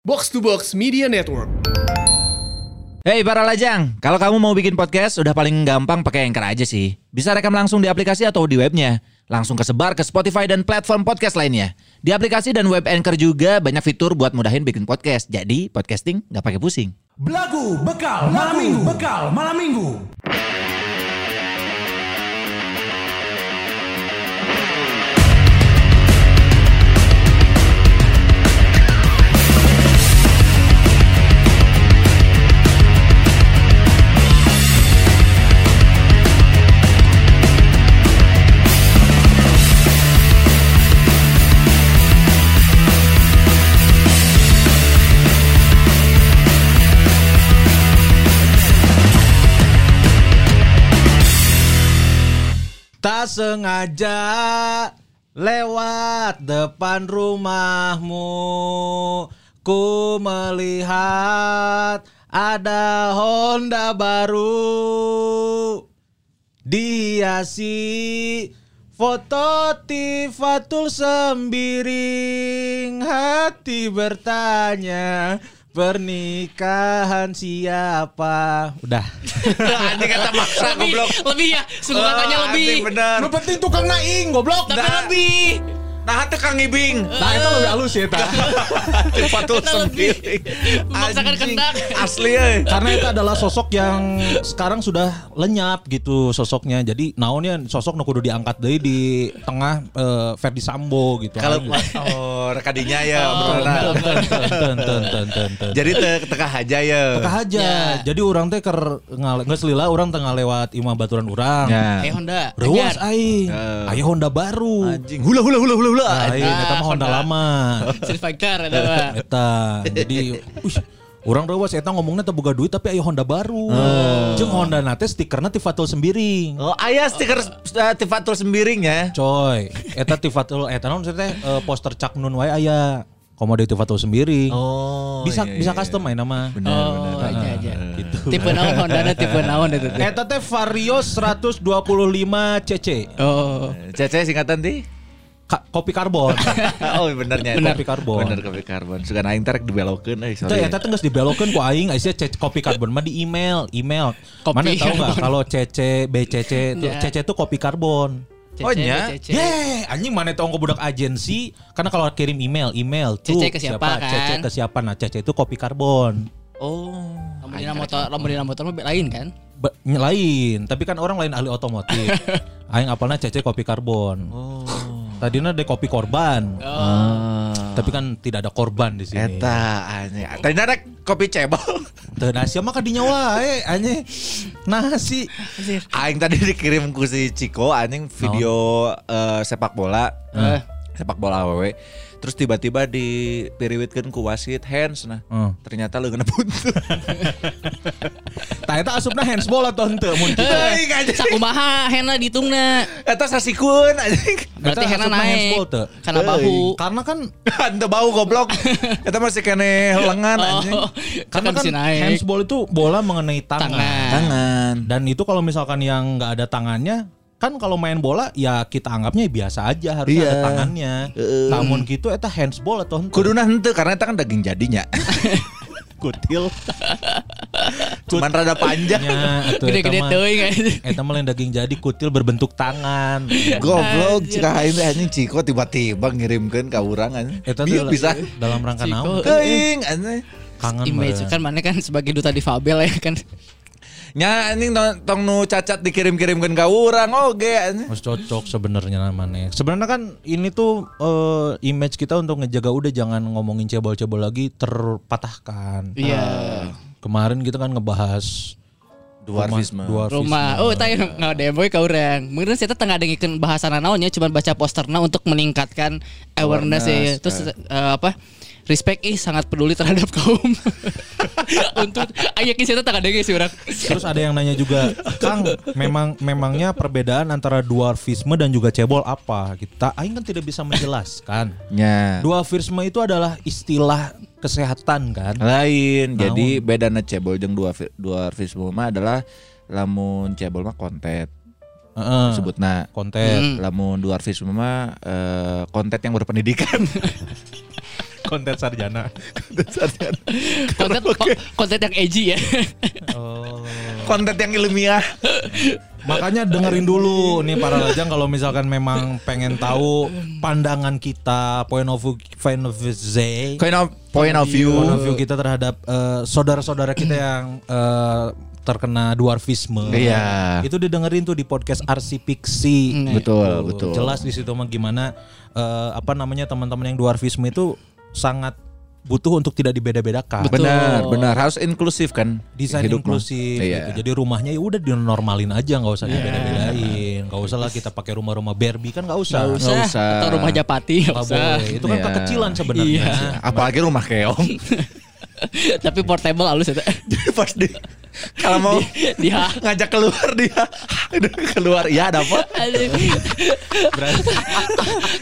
Box to Box Media Network. Hey para lajang, kalau kamu mau bikin podcast udah paling gampang pakai Anchor aja sih. Bisa rekam langsung di aplikasi atau di webnya. Langsung kesebar ke Spotify dan platform podcast lainnya. Di aplikasi dan web Anchor juga banyak fitur buat mudahin bikin podcast. Jadi podcasting nggak pakai pusing. Belagu bekal malam minggu bekal malam minggu. Tak sengaja lewat depan rumahmu. Ku melihat ada Honda baru. Dihiasi foto Tifatul sembiring. Hati bertanya Pernikahan siapa? Udah Ini kata maksa lebih, lebih ya, sungguh katanya lebih. bener. Lu penting tukang naing goblok Tapi lebih. Nah itu Kang Ibing. Nah itu lebih halus ya ta. Fatul Kita lebih sendiri. memaksakan. Asli eh. Karena itu adalah sosok yang sekarang sudah lenyap gitu sosoknya. Jadi naonnya sosok nu kudu diangkat deui di tengah eh, Ferdi Sambo gitu. Kalau oh rekadinya ya Oh, ten. Jadi te tengah aja ya. Teka aja. Ya. Jadi orang teh ker ngale geus lila orang tengah lewat imah baturan urang. Ya. Eh Honda. Rewas Anyar. aing. Eh. Aya Honda baru. Anjing. Hula hula hula hula hula. Aing eta mah Honda Honda. lama. Street Fighter ada mah. Eta. Jadi ush, Orang rewas eta ngomongnya teu boga duit tapi aya Honda baru. Jeung Honda nate stikerna Tifatul Sembiring. Oh, ayah stiker uh, Tifatul sembiring ya. Coy, eta Tifatul eta naon maksudnya eh, poster Cak Nun wae aya komoditi Tifatul Sembiring. Oh. bisa iya, bisa iya. custom main nama. Oh, iya aja. Gitu. Tipe naon Honda ada tipe naon itu teh. Eta teh Vario 125 cc. Oh. Cece singkatan di? Ka- kopi karbon. oh benernya. Bener. Kopi karbon. Bener kopi karbon. Suka aing tarek dibelokeun euy Teu sorry. eta teh geus dibelokeun ku aing cek kopi karbon mah di email, email. Kopi Mana tahu enggak karbon. kalau CC BCC itu Ya. CC itu kopi karbon. Oh, nya? Cece. Ye, anjing mana tahu budak agensi karena kalau kirim email, email tuh CC ke siapa, kan? CC ke siapa? Nah, CC itu kopi karbon. Oh. Lamun dina motor, lamun dina motor mah lain kan? Ba- lain, tapi kan orang lain ahli otomotif. Aing apalnya CC kopi karbon. Oh. Tadinya ada kopi korban. Ah. Tapi kan tidak ada korban di sini. Eta anjing. Tadi ada kopi cebol. Teu nasi mah kadinya wae anjing. Nasi. Aing tadi dikirim ku si Ciko anjing video eh, sepak bola. Eh. Sepak bola awewe. Terus tiba-tiba dipiriwitkeun ku wasit hands nah. Hmm. Ternyata leungeunna buntut. Tah eta asupna handsball atau henteu mun kita. Aing anjing. Sakumaha hena ditungna. Eta sasikeun anjing. Berarti hena naik. Karena bahu. Karena kan Anda bau goblok. Eta masih kene lengan anjing. Oh, karena kan naik. handsball itu bola mengenai tangan. Tangan. Tangan. Dan itu kalau misalkan yang nggak ada tangannya, kan kalau main bola ya kita anggapnya biasa aja harusnya Iya. ada tangannya. Namun gitu eta handsball atau henteu? Kuduna henteu karena eta kan daging jadinya. kutil. Cuman rada panjang. Ya, atuh, Gede-gede teuing kan. Eta mah lain daging jadi kutil berbentuk tangan. Goblok cika teh anjing Ciko tiba-tiba ngirimkeun ka urang anjing. Eta tuh bisa. dalam rangka naon? Teuing anjing. Kangen Image kan mana kan sebagai duta difabel ya kan. Nya anjing tong, tong nu cacat dikirim-kirimkeun ka urang oge anjing. Mas cocok sebenarnya namanya. Sebenarnya kan ini tuh eh, image kita untuk ngejaga udah jangan ngomongin cebol-cebol lagi terpatahkan. Iya. Kemarin kita kan ngebahas Dwarfisme. dwarfisme. Rumah. Oh, tanya nggak ada boy ka urang. Mungkin saya tengah dengikeun bahasana naonnya cuman baca posterna untuk meningkatkan awareness, ya. Awareness, Terus eh, apa? Respect ih sangat peduli terhadap kaum. Untuk aya kisah tengah dengik sih urang. Terus ada yang nanya juga, Kang, memang memangnya perbedaan antara dwarfisme dan juga cebol apa? Kita aing kan tidak bisa menjelaskan. Nya. Dwarfisme itu adalah istilah kesehatan kan? Lain. Jadi bedana cebol jeung dua dwarfisme mah adalah lamun cebol mah kontet. Heeh. Sebutna. Konten. Hmm. Lamun dwarfisme mah eh, konten yang berpendidikan. konten sarjana. konten ko- konten yang edgy ya. Konten yang ilmiah. Makanya dengerin dulu nih para lajang kalau misalkan memang pengen tahu pandangan kita, point of view, point of view, Point of, point of view. point of view kita terhadap eh, saudara-saudara kita yang eh, terkena dwarfisme. Iya. Itu didengerin tuh di podcast RC Pixie. Betul, betul. Jelas di situ mah gimana eh, apa namanya teman-teman yang dwarfisme itu sangat butuh untuk tidak dibeda-bedakan. Benar, benar harus inklusif kan. Desain hidup inklusif Iya. gitu. Jadi rumahnya ya udah dinormalin aja nggak usah dibeda-bedain. Nggak usah lah kita pakai rumah-rumah Barbie kan nggak usah. Nggak usah. usah. Atau rumah Japati nggak usah. boleh. Itu kan Iya. kekecilan sebenarnya. Iya. Apalagi rumah keong. Tapi portable halus ya. Jadi pas di kalau mau Dia ngajak keluar dia Udah keluar iya ada apa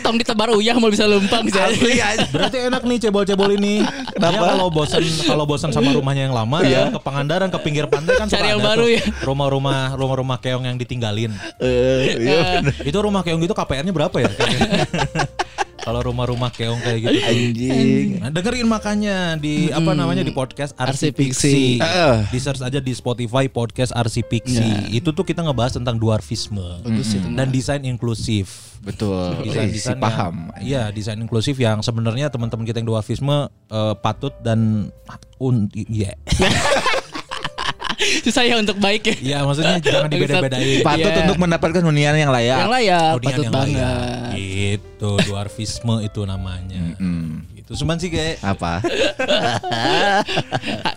Tong ditebar uyah mau bisa lempang saya. asli aja Berarti enak nih cebol-cebol ini. Kenapa? Dia kalau bosan kalau bosan sama rumahnya yang lama ya ke Pangandaran ke pinggir pantai kan Cari yang baru tuh ya. Rumah-rumah rumah-rumah keong yang ditinggalin. Eh, iya bener. Itu rumah keong gitu KPR-nya berapa ya? kalau rumah-rumah keong kayak gitu. anjing Nah, dengerin makanya di apa namanya di podcast RC Pixie. Pixie. Heeh. Di search aja di Spotify podcast RC Pixie. Itu tuh kita ngebahas tentang dwarfisme dan desain inklusif. betul Desain si desain paham Iya, desain inklusif yang sebenarnya teman-teman kita yang dwarfisme eh, patut dan un iya. Susah ya untuk baik ya. Iya, maksudnya jangan dibeda-bedain. patut Iya. untuk mendapatkan hunian yang layak Yang layak Hunian patut yang banget. layak. Gitu, dwarfisme itu namanya. Hmm. Itu cuman sih kayak apa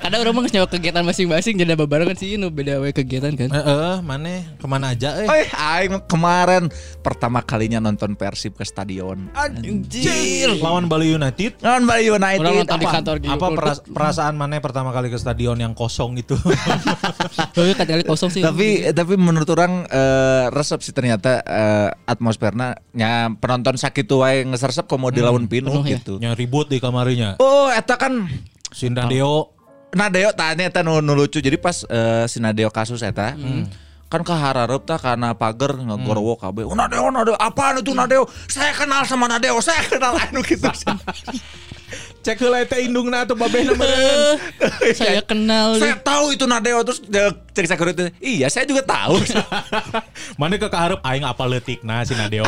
Kadang orang mah nyawa kegiatan masing-masing jadi barengan sih nu beda we kegiatan kan. eh eh, mana ke mana aja eh. Eh, aing kemarin pertama kalinya nonton Persib ke stadion. Anjir. Lawan Bali United. Nonton Bali United. Orang nonton di apa? kantor gitu. Apa peras- perasaan mana pertama kali ke stadion yang kosong itu? Iya, kali kosong sih. tapi tapi menurut orang eh, resep sih ternyata eh, atmosfernya nya penonton sakit tuh wae ngesersep komo di lawan pinuh ya. gitu. yang ribut di kamarinya. Oh, eta kan Si Deo Nadeo tanya eta nu, nu lucu. Jadi pas eh, si Nadeo kasus eta kan kaharareup tah karena pagar ngegorwo kabeh. Oh, Nadeo, Nadeo, apaan itu Nadeo? Saya kenal sama Nadeo, saya kenal anu gitu. cek heula eta indungna atuh babehna meureun. saya kenal saya tahu itu Nadeo terus dia cek security. Iya, saya juga tahu. Mana ke kaharep aing apa leutikna si Nadeo.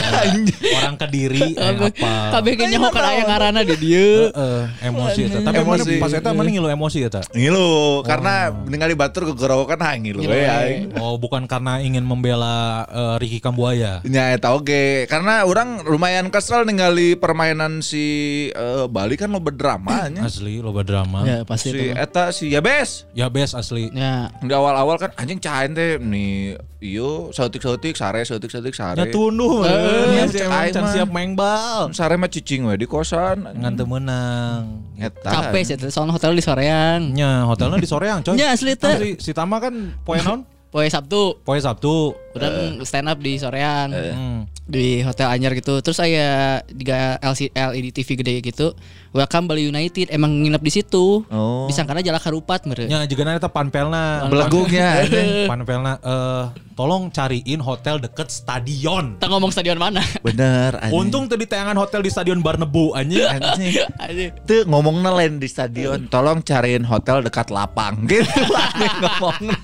Orang Kediri aing apa. Kabeh ge nyaho kana aya ngaranna di dieu. Heeh, emosi eta. Tapi Emosi. pas eta mana ngilu emosi eta. Ngilu, karena ningali batur gegorwo kan ngilu we aing. Oh, bukan karena ingin membela eh, Ricky Kambuaya. Nya eta oge, karena orang lumayan kesel ningali permainan si eh, Bali kan lo berdrama nya. Asli loba drama. Ya pasti Si itu. eta si Yabes. Ya best asli. Ya. Di awal-awal kan anjing cain teh nih iyo sautik-sautik sare sautik-sautik sare. Ya tunduh Eh, Si can mah. siap main bal. Sare mah cicing we di kosan. Ngan teu meunang. Eta. Capek sih soalnya hotel di soreang. Nya hotelnya di soreang coy. Nya, asli teh. Si Tama kan poe naon? Poe Sabtu Poe Sabtu. Udah stand up di soreang. Hmm. Di hotel anyar gitu terus saya di LC, LED TV gede gitu welcome Bali United emang nginep di situ Oh. disangkana jalak harupat mere Nya juga eta panpelna. Belegungnya. Panpelna eh tolong cariin hotel deket stadion. kita ngomong stadion mana Bener anjing. Untung tadi tayangan hotel di stadion Barnebu anjing. anjing. Tuh ngomongnya lain di stadion. Tolong cariin hotel dekat lapang. Gitu aneh ngomongnya.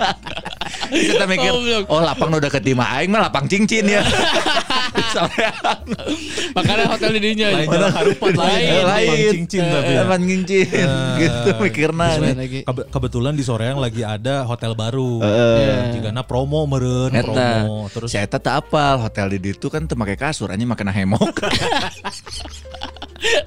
Kita mikir, oh lapang udah mah aing mah lapang cincin ya. Makanya hotel di dinya Lain jalan harupat lain. Lain. Lapang cincin tapi ya. Lapang cincin. Gitu mikirna. Kebe- kebetulan di Soreang lagi ada hotel baru. Heeh. Jika promo meren Eta, promo terus Eta tak apal hotel di ditu kan tuh pakai kasur anjing makan hemok.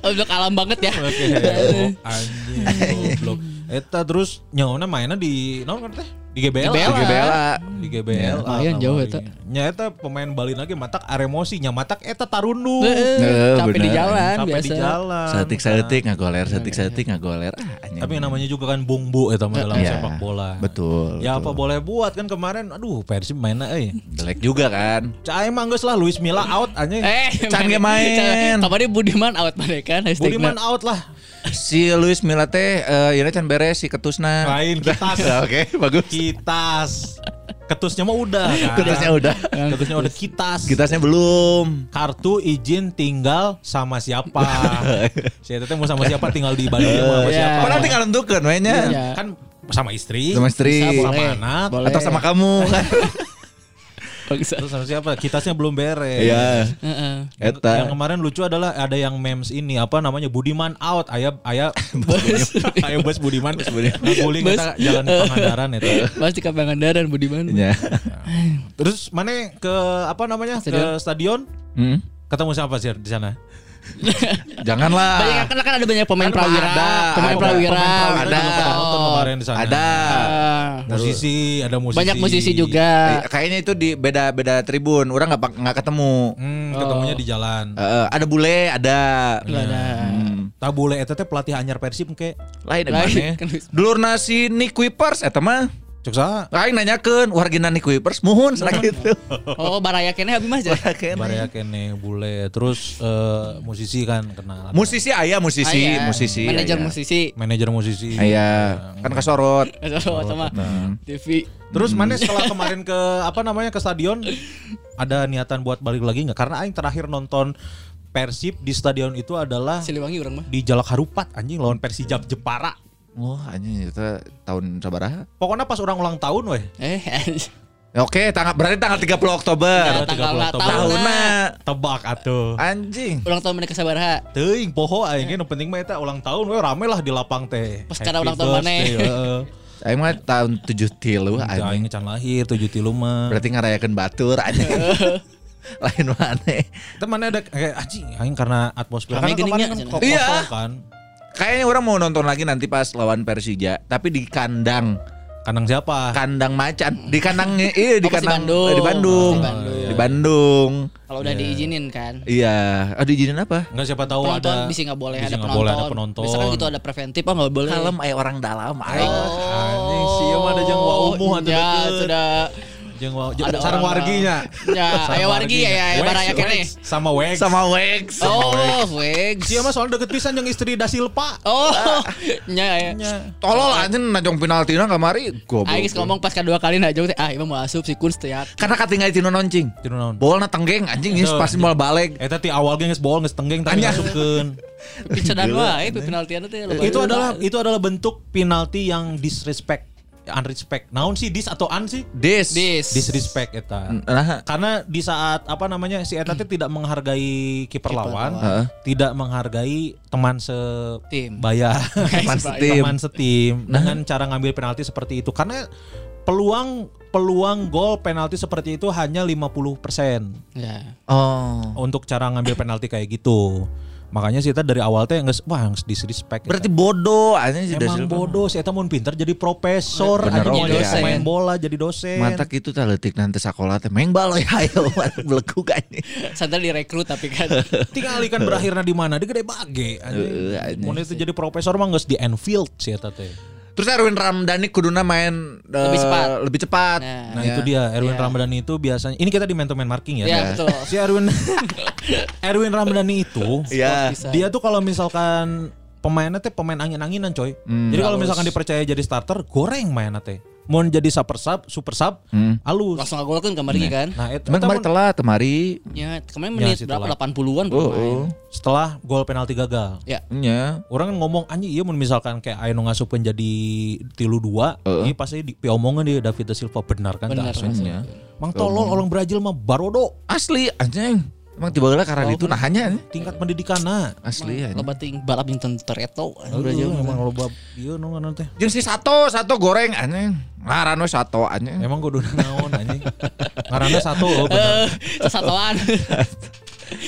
untuk alam banget ya Oke, oh, anjing goblok. Eta terus nyawana mainnya di naon kan teh? Di GBL. GBL. Di GBL. Di GBL. lumayan jauh eta. Nya eta pemain Bali lagi matak aremosi nya matak eta tarundu. Eh, Eh, capek di jalan Sampai biasa di jalan. Setik-setik ngagoler, setik-setik ngagoler. Ah. Tapi namanya juga kan bumbu eta mah dalam Iya, sepak bola. Betul. Ya apa boleh buat kan kemarin aduh Persib mainnya euy. Jelek juga kan. Cai mah geus lah Luis Milla out anjing. eh Can ge main. kemarin Budiman out mana kan Budiman out lah. Si Luis Milla teh eh ieu can beres si ketusna. Lain kitas. Oke, bagus. Kitas. Ketusnya mah udah kan. Ketusnya udah. Ketusnya udah kitas. Kitasnya belum. Kartu izin tinggal sama siapa. Saya teteh mau sama siapa tinggal di Bali sama Iya. siapa. Padahal tinggal nentukeun we nya. Iya. Kan sama istri. Sama istri. Bisa, sama boleh. anak. Boleh. Atau sama kamu kan. Terus sama siapa? Kitasnya belum beres. Iya. Heeh. Eta. yang kemarin lucu adalah ada yang memes ini apa namanya Budiman out ayah ayah ayah bos Budiman nguling Bus. kita jalan di Pangandaran itu Pasti ke Pangandaran Budiman. Iya. terus mana ke apa namanya Stadion. ke stadion Hmm? ketemu siapa sih di sana Janganlah. Banyak kan kan ada banyak pemain Kan prawira, ada, pemain ada. prawira. Pemain prawira Ada. di sana Ada. Ah, musisi ada musisi banyak musisi juga. Eh, Kayaknya itu di beda-beda tribun. Orang nggak nggak ketemu. hmm, ketemunya di jalan Eh, ada bule, ada. Nggak ada. Hmm. tabule eta teh pelatih anyar Persib ke Lain Lain, kan. Dulur nasi Nick Kuipers eta mah. Cuk saha Aing nanyakeun wargina Nick Kuipers muhun cenah gitu. Oh, baraya kene abi Mas. ya? Barea kene bule terus eh, musisi kan kenal Musisi ayah musisi, Aya. musisi. Manajer aya. musisi. manajer musisi Ayah, kan kesorot. Sama sama TV. Terus mana setelah kemarin ke apa namanya ke stadion ada niatan buat balik lagi nggak? Karena aing terakhir nonton Persib di stadion itu adalah Siliwangi orang mah. di Jalak Harupat anjing lawan Persijap Jepara. Wah, anjing itu tahun sabaraha? Pokoknya pas orang ulang tahun weh. Eh, Oke, tanggal berarti tanggal 30 Oktober. Ya, 30 tanggal Oktober. tahunna. Tebak atuh. Anjing. ulang tahun mereka sabaraha. Teuing poho aing nu penting mah eta ulang tahun we rame lah di lapang teh. Pas Happy ulang tahun heeh. Aing mah tahun 7 tilu Aing anjing. can lahir 7 tilu mah. Berarti ngarayakeun batur anjing. Lain mana? Itu mana ada kayak anjing aing karena atmosfer karena kemarin kan Iya. kan. Kayaknya orang mau nonton lagi nanti pas lawan Persija, tapi di kandang. Kandang siapa? Kandang macan. Di kandangnya iya di Oh, kandang Bandung. eh, di Bandung. Di Bandung. Di Bandung. Kalau udah diizinin kan. Iya. Oh, diizinin apa? Enggak siapa tahu penonton ada bisa nggak boleh bisa ada nggak penonton. boleh ada penonton. Biasanya kan gitu ada preventif oh nggak boleh. Kalem aya orang dalam aing. Anjing sih mah ada jeung wa umuh ya, sudah Ada sareng orang- warginya. Ya, aya wargi ya, ya, baraya kene. Wax, Sama Wax. Sama Wex. Oh, Wegs. Sia mah soalnya deket pisan jeung istri Dasilpa. Oh, nya ya. Tolol anjing najong penaltina kamari goblok. Aing ngomong pas kedua kali najong teh ah emang mau asup si Kun teh ya. Karena katinggal tino noncing. Tinu naon? Bolna tenggeng anjing geus pasti mau balik. Eta ti awal ge geus bol geus tenggeng tapi Anya. masukkeun. Picedan wae penaltian teh. Itu adalah itu adalah bentuk penalti yang disrespect, unrespect. Naon sih dis atau un sih? Dis. dis. Disrespect eta. Nah, Karena di saat apa namanya si Eta teh tidak menghargai kiper lawan, Heeh. tidak menghargai teman Tim. sebaya, Teman setim. teman setim dengan cara ngambil penalti seperti itu. Karena peluang peluang gol penalti seperti itu hanya 50% Ya. oh. untuk cara ngambil penalti kayak gitu. Makanya si Eta dari awal teh nggak wah nggak disrespect. Berarti bodoh anjing si Emang bodoh si Eta mau pinter jadi profesor, Bener anjing oke, jadi ya. main bola jadi dosen. Mantak itu tah leutik nanti sekolah teh meng baloy ayo belekuk anjing. Sadar direkrut tapi kan. tinggal ikan berakhirnya di mana? Di gede bage. Anjing. Mau itu jadi profesor mah geus di Anfield si Eta teh. Terus Erwin Ramdhani kuduna main eh, Lebih cepat. Lebih cepat. Nah. Nah Ya. itu dia Erwin Iya. Ramadhani itu biasanya ini kita di man to man marking ya. Ya, Nah, betul. Si Erwin Erwin Ramadhani itu Iya. Bisa. dia tuh kalau misalkan pemainnya teh pemain angin-anginan coy. Hmm. Jadi kalau misalkan dipercaya jadi starter goreng mainnya teh. Mau jadi super sub, super sub, Hmm. halus. Langsung ngagolkeun kamari kan. Nah, itu Emang kemarin telat kemari. Ya, kemarin Ya, menit si berapa? telat. 80-an Oh, bermain. oh. setelah gol penalti gagal. Ya. Nya. Orang kan ngomong anjing iya mun misalkan kayak aya nu ngasupkeun jadi tilu dua, Heeh. ini pasti di omongan dia David da Silva benar kan Benar. Mang tolol orang Brazil mah barodo Asli anjing. Emang tiba-tiba karena itu nahanya anjing. tingkat pendidikanna. Asli anjing. Loba ting balap jeung tereto. Aduh, emang loba ieu nu ngaran teh. Jeung si Sato, Sato goreng anjing. Ngaran we Sato anjing. Emang kudu naon anjing. Ngaranna satu oh, bener. Sesatuan.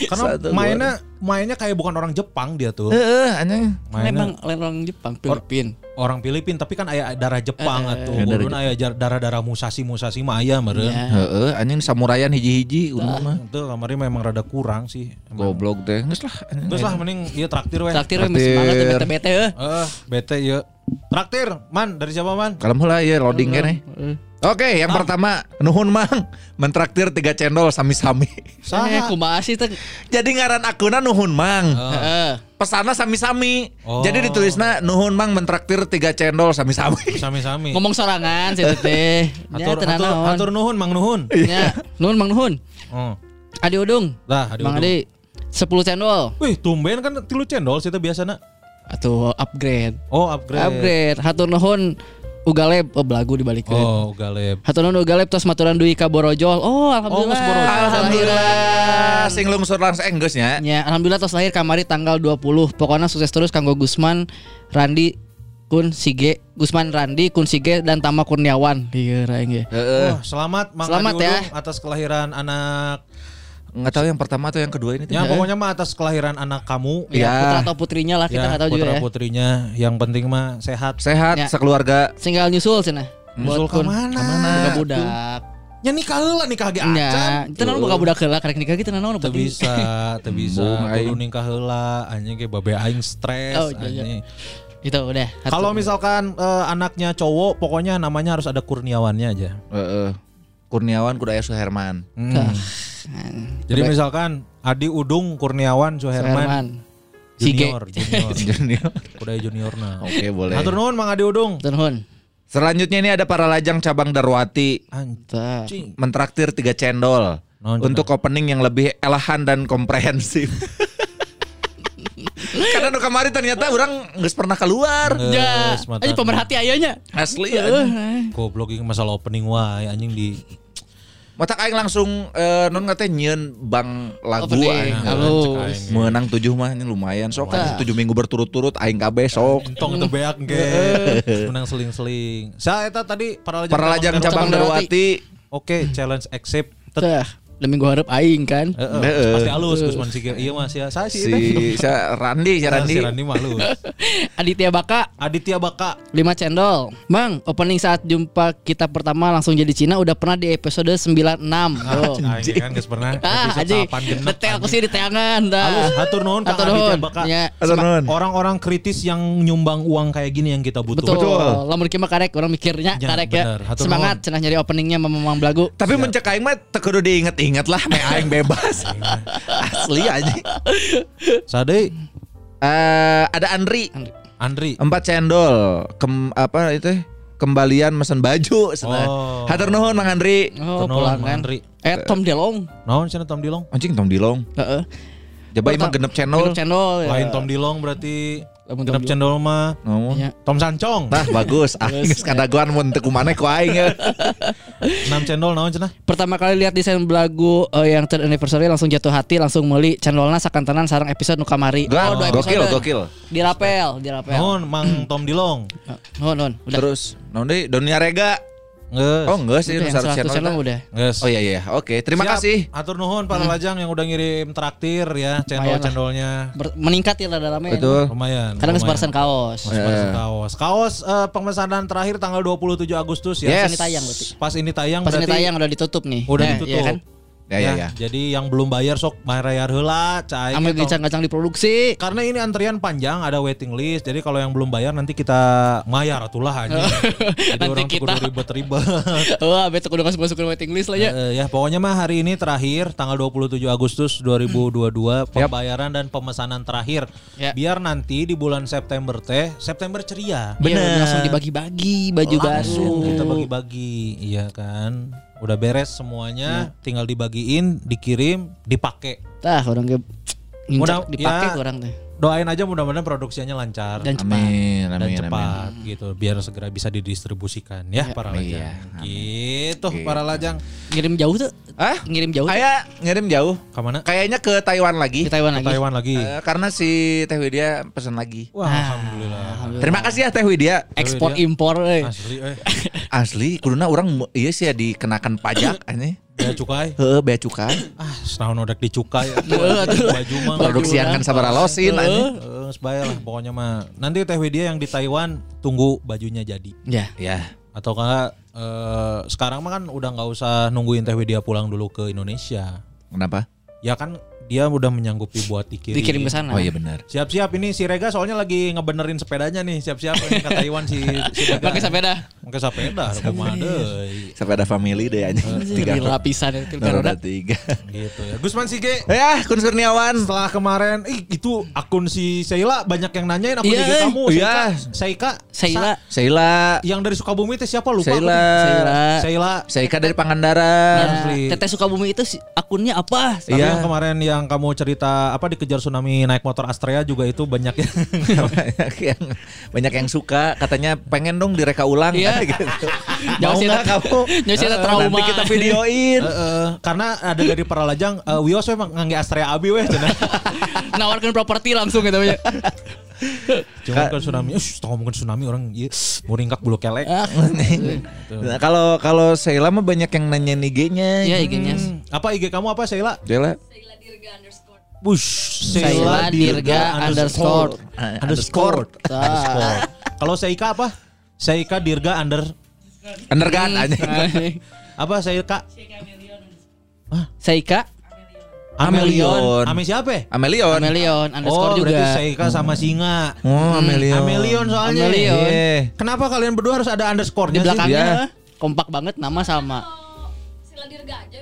Karena Satu mainnya mainnya kayak bukan orang Jepang dia tuh. Heeh anjing. Memang Mainnya orang Jepang, Filipin. orang Filipin tapi kan aya darah Jepang Eh, atuh. Kudu aya jar- darah-darah Musashi-Musashi mah aya meureun. Ya. Heeh anjing samurayan hiji-hiji udah mah. Itu kamari memang rada kurang sih. Emang. Goblok teh. Geus lah anjing. Terus lah mending ieu traktir we. Traktir we Traktir. masih semangat bete-bete heuh. Eh, bete ya. Traktir, man dari siapa man? Kalem heula ya loading kene. Oke, yang pertama nuhun mang mentraktir tiga cendol sami-sami. Eh, kumaha sih teh? Jadi ngaran akuna nuhun mang. Heeh. pesana sami-sami. Oh. Jadi ditulisna nuhun mang mentraktir tiga cendol sami-sami. Sami-sami. Ngomong sorangan sih teh. Ya Hatur, tenan hatur, naon. hatur nuhun, Mang Nuhun. Ya, nuhun Mang Nuhun. Oh. Adi Udung. Lah, adi Mang udung. Adi 10 cendol. Wih, tumben kan tilu cendol sih biasana. Atuh upgrade. Oh, upgrade. Upgrade. Hatur nuhun Ugaleb oh belagu dibalikeun. Oh, galeb. Hatur nuhun Ugaleb tos maturan duwi ka Borojol. Oh, alhamdulillah. geus Borojol. Alhamdulillah sing lungsur langsung enggeus nya. Ya, alhamdulillah tos lahir kamari tanggal 20. Pokoknya sukses terus kanggo Gusman, Randi, Kun Sige, Gusman Randi, Kun Sige dan Tama Kurniawan. Iya, raing ge. Heeh. Oh, selamat Mang Selamat Adi ya. Atas kelahiran anak. Nggak tahu yang pertama atau yang kedua ini. tuh. Ya, pokoknya mah atas kelahiran anak kamu. Ya, Ya. putra atau putrinya lah kita ya, nggak tahu juga putra ya. putrinya. Yang penting mah sehat. Sehat Ya. sekeluarga. Tinggal nyusul cenah. Nyusul Buat kun. ke mana? Buka budak. Ya nikah heula nikah ge Ya, acan. kita naon buka budak heula karek nikah kita naon Teu penting. bisa, teu bisa. Kudu nikah heula, anjing ge babe aing stres. Oh, iya, iya. anjing. Itu udah. Kalau misalkan eh, anaknya cowok, pokoknya namanya harus ada Kurniawannya aja. Heeh. Kurniawan kudu aya Suherman. Hmm. Jadi misalkan Adi Udung Kurniawan Suherman junior, junior, Junior. kudu aya juniorna. Oke, boleh. Hatur nuhun Mang Adi Udung. Turun. Selanjutnya ini ada para lajang cabang Darwati. Anjing. mentraktir tiga cendol Naon, untuk opening yang lebih elehan dan komprehensif. Karena nu kamari ternyata orang nggak pernah keluar. Ya, aja pemerhati ayonya. Asli ya. Goblok ini masalah opening wae anjing di Mata aing langsung eh, non katanya nyieun bang lagu aing. Halus. Menang tujuh mah ini lumayan sok aja tujuh minggu berturut-turut aing kabeh sok. Entong teu beak ge. Menang seling-seling. Saya eta tadi para lajang cabang Darwati. Oke, challenge accept. Da minggu harap aing kan. Heeh, Heeh. pasti halus Gusman Sige. Iya Mas ya. Saya sih Si si Randi, si Randi. Si Randi mah halus. Aditya Baka Aditya Baka. 5 cendol. Mang, opening saat jumpa kita pertama langsung jadi Cina udah pernah di episode 96. Tuh. Anjing kan geus pernah. Ah, genep, Detail aku sih di teangan dah. Halus, hatur nuhun Kang Hatur Aditya. Baka. Ya. Hatur nuhun. Orang-orang kritis yang nyumbang uang kayak gini yang kita butuh. Betul. Lamun kieu mah karek orang mikirnya Ya, karek ya. Semangat cenah nyari openingnya Mamang Belagu. Tapi mencek aing mah teu kudu diinget-inget lah, me aing bebas. Asli aja. Sadai Eh ada Andri, Andri. empat cendol. Kem, apa itu? Kembalian mesen baju. cenah. Oh. Hatur nuhun Mang Andri. Oh, pulang Mang kan. Andri. Eh, Tom Delong. Naon cenah Tom Dilong? Anjing Tom Dilong. Heeh. Jabai mah genep channel. Genep channel. ya. Lain Tom Dilong berarti genep cendol mah Ngomong. Ya. Tom Sancong. Nah bagus. Aing geus kadagoan mun teu kumaneh ku aing. 6 cendol naon cenah? Pertama kali lihat desain belagu eh, yang third anniversary langsung jatuh hati langsung meuli channelna sakantanan sarang episode nu kamari. Gak, dua gokil, episode. gokil. Di rapel, di rapel. Naon Mang Tom Dilong? Nuhun, nuhun. Udah. Terus, naon deui? Dunia Rega. Geus. Oh enggak sih, Itu yang nu 100 channel. udah. Geus. Oh iya iya, oke. Terima Siap. kasih. Atur nuhun para lajang yang udah ngirim traktir ya cendol-cendolnya. Meningkat ya rada rame. Betul. Lumayan. Lumayan. sebarasan kaos. Mas Marcel kaos. Kaos eh, pemesanan terakhir tanggal 27 Agustus ya. Yes. Pas ini tayang berarti. Pas ini tayang Pas ini tayang udah ditutup nih. udah Nah, ditutup. iya kan? Ya ya ya. Jadi yang belum bayar sok bayar heula cai. Ambil gitu. gacang-gacang diproduksi. Karena ini antrian panjang ada waiting list. Jadi kalau yang belum bayar nanti kita mayar atulah aja. Jadi Nanti orang kita- ribet-ribet. Wah, betul udah kasih masukin waiting list lah ya. Eh, ya pokoknya mah hari ini terakhir tanggal 27 Agustus 2022 pembayaran dan pemesanan terakhir. Ya. Biar nanti di bulan September teh September ceria. Bener. langsung dibagi-bagi baju baru. kita bagi-bagi, iya kan. Udah beres semuanya, Ya. tinggal dibagiin, dikirim, dipakai. Tah, orang ke Mudah- nginjak dipakai ya. orang teh. Doain aja mudah-mudahan produksinya lancar Dan cepat. Amin, dan amin, amin. cepat gitu biar segera bisa didistribusikan ya, para lajang. Iya, Gitu para lajang. Ngirim jauh tuh. Ah? Ngirim jauh. Kayak ngirim jauh. Ke mana? Kayaknya ke Taiwan lagi. Di Taiwan Ke lagi. Taiwan lagi. Eh, karena si Teh Widya pesan lagi. Wah, alhamdulillah. Terima kasih ya Teh Widya. Ekspor impor eh. Asli eh. Asli, kuduna orang iya sih ya dikenakan pajak ini. Bea cukai. Heeh, bea cukai. Ah, setahun udah dicukai. Baju mah. Produksian kan sabar losin Heeh. Eh, sebaya lah pokoknya mah. Nanti Teh Widya yang di Taiwan tunggu bajunya jadi. Ya. Ya. Atau enggak eh, sekarang mah kan udah nggak usah nungguin Teh Widya pulang dulu ke Indonesia. Kenapa? Ya kan dia udah menyanggupi buat dikirim. Dikirim ke sana. Oh iya benar. Siap-siap ini si Rega soalnya lagi ngebenerin sepedanya nih. Siap-siap ini ke Taiwan si si Rega. Pakai sepeda. Pakai sepeda, deui. Sepeda family deh anjing. Tiga lapisan itu Roda roda. tiga. Gitu ya. Gusman Sige. Ya, Kun Kurniawan. Setelah kemarin, ih itu akun si Sheila banyak yang nanyain akun Iya, IG kamu. iya. Seika. Sheila. Sheila. Yang dari Sukabumi itu siapa lupa? aku. Sheila. Sheila. Sheila. Seika dari Pangandaran. Nah. Teteh Sukabumi itu akunnya apa? Tapi Iya. yang kemarin yang kamu cerita apa dikejar tsunami naik motor Astrea juga itu banyak yang banyak yang banyak yang suka katanya pengen dong direka ulang Iya. gitu. Jauh Mau nggak kamu? Tat, Eh, trauma. Nanti kita videoin. Eh, eh, karena ada dari para lajang eh, Wios emang ngangge Astrea Abi weh cenah. Nawarkan properti langsung gitu ya. Cuma kan tsunami, eh ngomongin tsunami orang iya mau ringkak bulu kelek. Ah, Nah, kalau kalau Sheila mah banyak yang nanyain IG-nya. Iya IG-nya. Hmm, Apa IG kamu apa Sheila? Sheila. Bush Sheila Dirga underscore. Underscore Ah. underscore. Kalau Seika apa? Seika Dirga under Undergan aja. apa Seika? Seika Amelion. Ame siapa? ya? Amelion. Amelion underscore Oh, juga. berarti Seika sama singa. Oh, Amelion. Amelion soalnya. Amelion. Iya. Kenapa kalian berdua harus ada Di underscore-nya sih? belakangnya kompak banget nama sama. Sila dirga aja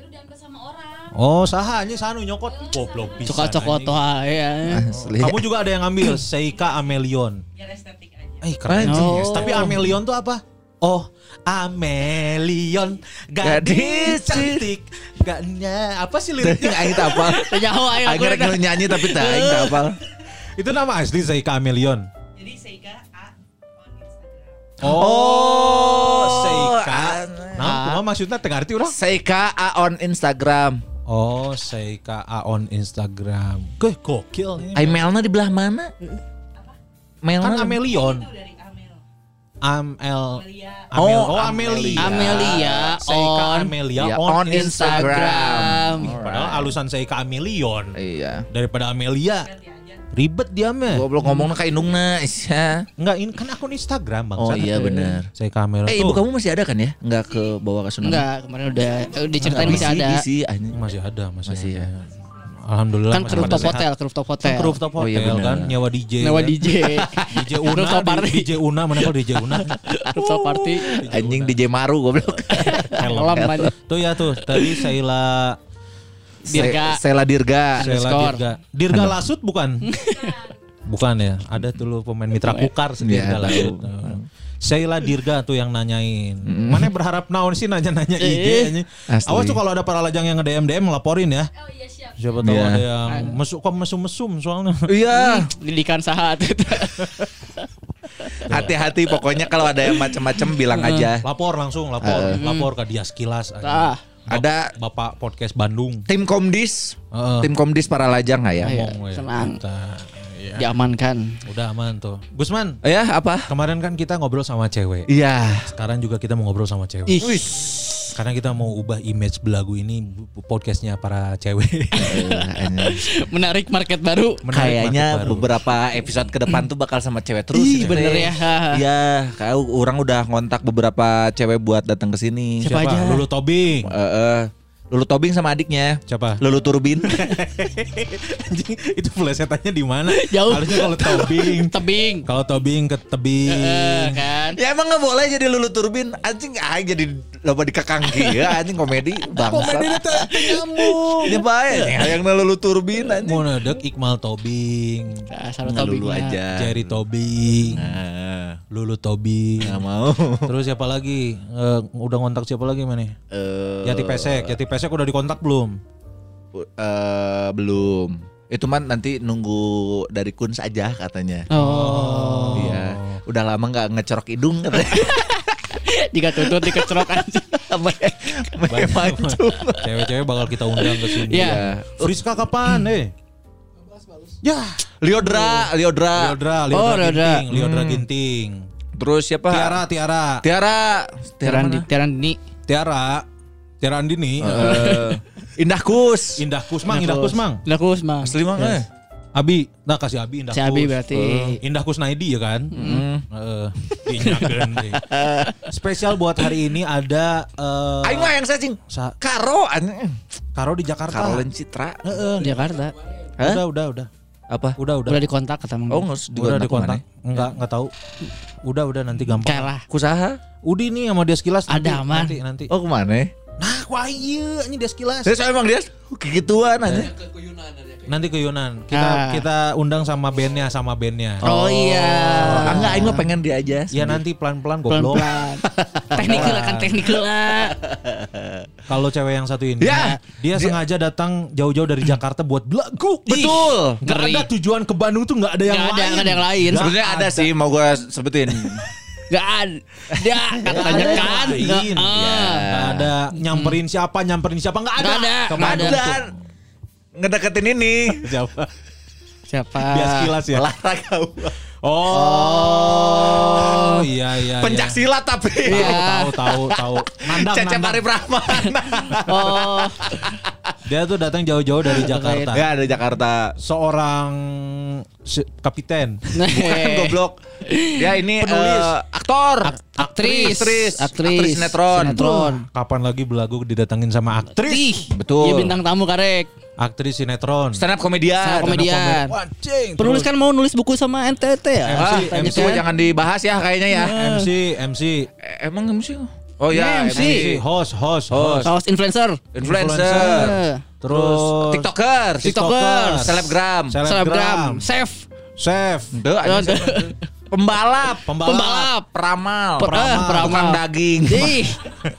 Oh, sahanya sanu nyokot. Goblok pisan. Anjing. ya. Asli. Kamu juga ada yang ngambil Seika Amelion. Biar estetik aja. Eh, keren. Oh. Tapi Amelion tuh apa? Oh, Amelion gadis cantik. Gaknya apa sih liriknya? Aing tak apal. Nyaho ayo aku Aing rek nyanyi tapi tak aing tak apal. Itu nama asli Seika Amelion. Jadi Seika A on Instagram. Oh, Seika. aneh. Nah, kumaha maksudnya ngarti urang? Seika A on Instagram. Oh, Seika A on Instagram. Keh, gokil. Ai Melna di belah mana? Melna Kan Amelion. Amel. Amel. Amelia. Amel. Oh, Oh, Amelia. Amelia on Amelia Iya, on, on Instagram. Ih, Padahal alusan Seika Amelion Iya. daripada Amelia. Ribet dia mah. Goblok ngomongnya kayak indungna isya. Enggak, ini kan akun Instagram bang. Oh iya benar. Seika Amelion. Eh ibu kamu masih ada kan ya? Enggak ke bawah ke Tsunami? Enggak, kemarin udah diceritain masih ada. Anjing. masih ada, masih, Masih ada. ya. Alhamdulillah Kan masih ke rooftop hotel, ke rooftop hotel. Kan ke rooftop Oh, iya hotel benar. kan nyawa DJ. Nyawa kan. DJ. DJ Una, Rooftop party. DJ Una mana kalau DJ Una. rooftop party. Anjing DJ Maru goblok. Malam aja. Tuh ya tuh, tadi Sheila Dirga. Se- Sela Dirga. Sheila Underscore. Dirga. Dirga Lasut bukan? bukan ya, ada tuh lu pemain mitra kukar sendiri Iya, Lasut. tahu. Sheila Dirga tuh yang nanyain. Mana berharap naon sih nanya-nanya IG asli. Awas tuh kalau ada para lajang yang nge-DM DM laporin ya. Oh iya siap. Siapa tahu Iya. ada yang mesum kok mesum-mesum soalnya. Iya. Didikan sahat. Hati-hati pokoknya kalau ada yang macam-macam bilang aja. Lapor langsung, lapor, lapor ke dia sekilas. anjing. Ah. Ada Bapak podcast Bandung. tim Komdis. Heeh. Tim Komdis para lajang nggak ya? Iya, Ngomong, ya. tenang. Kita, ya. Diamankan. Udah aman tuh. Gusman, Ya apa? kemarin kan kita ngobrol sama cewek. Iya. Sekarang juga kita mau ngobrol sama cewek. Ih. Karena kita mau ubah image belagu ini podcastnya para cewek. Menarik market baru. Menarik Kayaknya market baru. beberapa episode ke depan tuh bakal sama cewek terus. Ih, gitu bener ya. Iya, kau orang udah ngontak beberapa cewek buat datang ke sini. Siapa aja? Lulu Tobing. Eh, eh, Lulu Tobing sama adiknya. Siapa? Lulu Turbin. Anjing, itu plesetannya di mana? Jauh. Harusnya kalau Tobing. Tebing. Kalau Tobing ke tebing. Eh, kan. ya emang nggak boleh jadi Lulu Turbin. Anjing ah jadi loba dikekang ya anjing komedi bangsa. Komedi itu nyambung. Ini baik yang Lulu Turbin anjing. Mau nedek Iqmal Tobing. Dasar Nggak tebing. dulu aja. Jerry Tobing. Nah, Lulu Tobing. nggak mau. Terus siapa lagi? Eh, udah ngontak siapa lagi mana? Eh, Yati Pesek. Yati Pesek udah dikontak belum? eh, belum. Itu mah nanti nunggu dari Kun saja katanya. Oh. Iya. Udah lama nggak ngecorok hidung katanya. Jika tutut dikecerok aja. Mancung. Cewek-cewek bakal kita undang ke sini. Iya. Friska kapan, eh? Ya, Liodra, Liodra. Liodra, Oh, Liodra Liodra. Ginting, Liodra Ginting. Terus siapa? Tiara, Tiara. Tiara. Tiara ini. Tiara. Tiara Andini. Eh, Indah Kus. Indah Kusmang, Indah Kusmang. Lakus mah. Asli mah eh. Abi, nah kasih Abi Indah Si Abi Kus. berarti. Eh, Indah Kusnaidi ya kan? Heeh. Dinyakeun deh. Spesial buat hari ini ada eh, Aing mah yang cacing. Sa- Karo. Karo di Jakarta. Caroline Citra. Heeh. Jakarta. Hah? Udah, udah, udah. Apa? Udah, udah. Udah dikontak kata Mang. Oh, Dik. nggak usah udah dikontak? Enggak, enggak tahu. Udah, udah nanti gampang. Kalah. Kusaha? Udah nih sama dia sekilas nanti, Ada, aman. nanti nanti. Oh ke mana? Nah, wah iya ini dia sekilas. Saya emang dia kegituan aja. Nanti ke Yunan. Kita Ah. kita undang sama bandnya sama bandnya. Oh, iya. Ah, enggak, Aing mah pengen dia aja. Ya nanti pelan-pelan goblok. Pelan-pelan. teknikal lah kan teknikal lah. Kalau cewek yang satu ini, Ya. dia sengaja datang jauh-jauh dari Jakarta buat belagu. Betul. Gak ada tujuan ke Bandung tuh nggak ada yang Nggak ada, lain. nggak ada yang lain. Sebenarnya ada sih mau gue sebutin. Gak ada. Katanya ada kan. lain. ah. Nggak ada nyamperin siapa, nyamperin siapa nggak ada. Nggak ada, Ke nggak ada. Bandung tuh. Dan ngedeketin ini. Siapa? Siapa? Dia sekilas ya. Lara kau. Oh, iya iya. Pencak iya. silat tapi. Tahu tahu tahu. Nandang Cecep nandang. Arif Rahman. Oh. Dia tuh datang jauh-jauh dari Jakarta. ya ada Jakarta. Seorang kapiten. Bukan goblok. Dia ini Penulis. eh, aktor. Aktris. Aktris. Aktris. Aktris sinetron. Sinetron. Kapan lagi belagu didatangin sama aktris? Betul. Dia bintang tamu karek. Aktris sinetron. Stand up komedian. Stand up komedian. Wajing. Penulis kan mau nulis buku sama NTT ya? Ah, Tanya itu kan? jangan dibahas ya kayaknya ya. MC, MC, Eh, Emang MC? Oh ya, MC. MC, host, host, host. Kaos influencer. Influencer. Terus TikToker. TikToker. Selebgram. Selebgram. Chef. chef, Duh. Pembalap. Pembalap. Pembalap. Peramal. Per- eh, peramal. Tukang daging. Ih,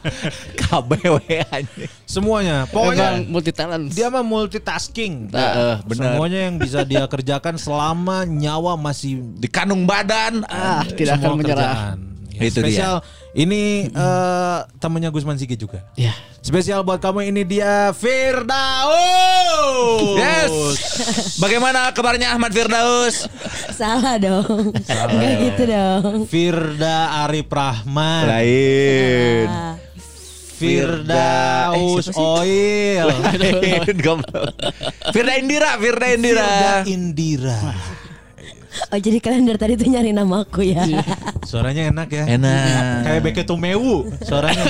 KBW anjing. semuanya. emang Pokoknya multi talent. dia mah multitasking. Heeh, benar. Semuanya yang bisa dia kerjakan selama nyawa masih Di kanung badan. ah, tidak akan menyerah. kerjaan. Ya, Itu dia. Ini eh, temannya Gusman Sigi juga. Ya. Spesial buat kamu ini dia Firdaus. Yes. Bagaimana kabarnya Ahmad Firdaus? Salah dong. Enggak gitu dong. Firda Arif Rahman. Lain. Firdaus Oil. Lain. goblok. Firda Indira, Firda Indira. Firda Indira. Oh jadi kalian dari tadi tuh nyari nama aku ya. Suaranya enak ya. Enak. Kayak Beke Tumewu suaranya.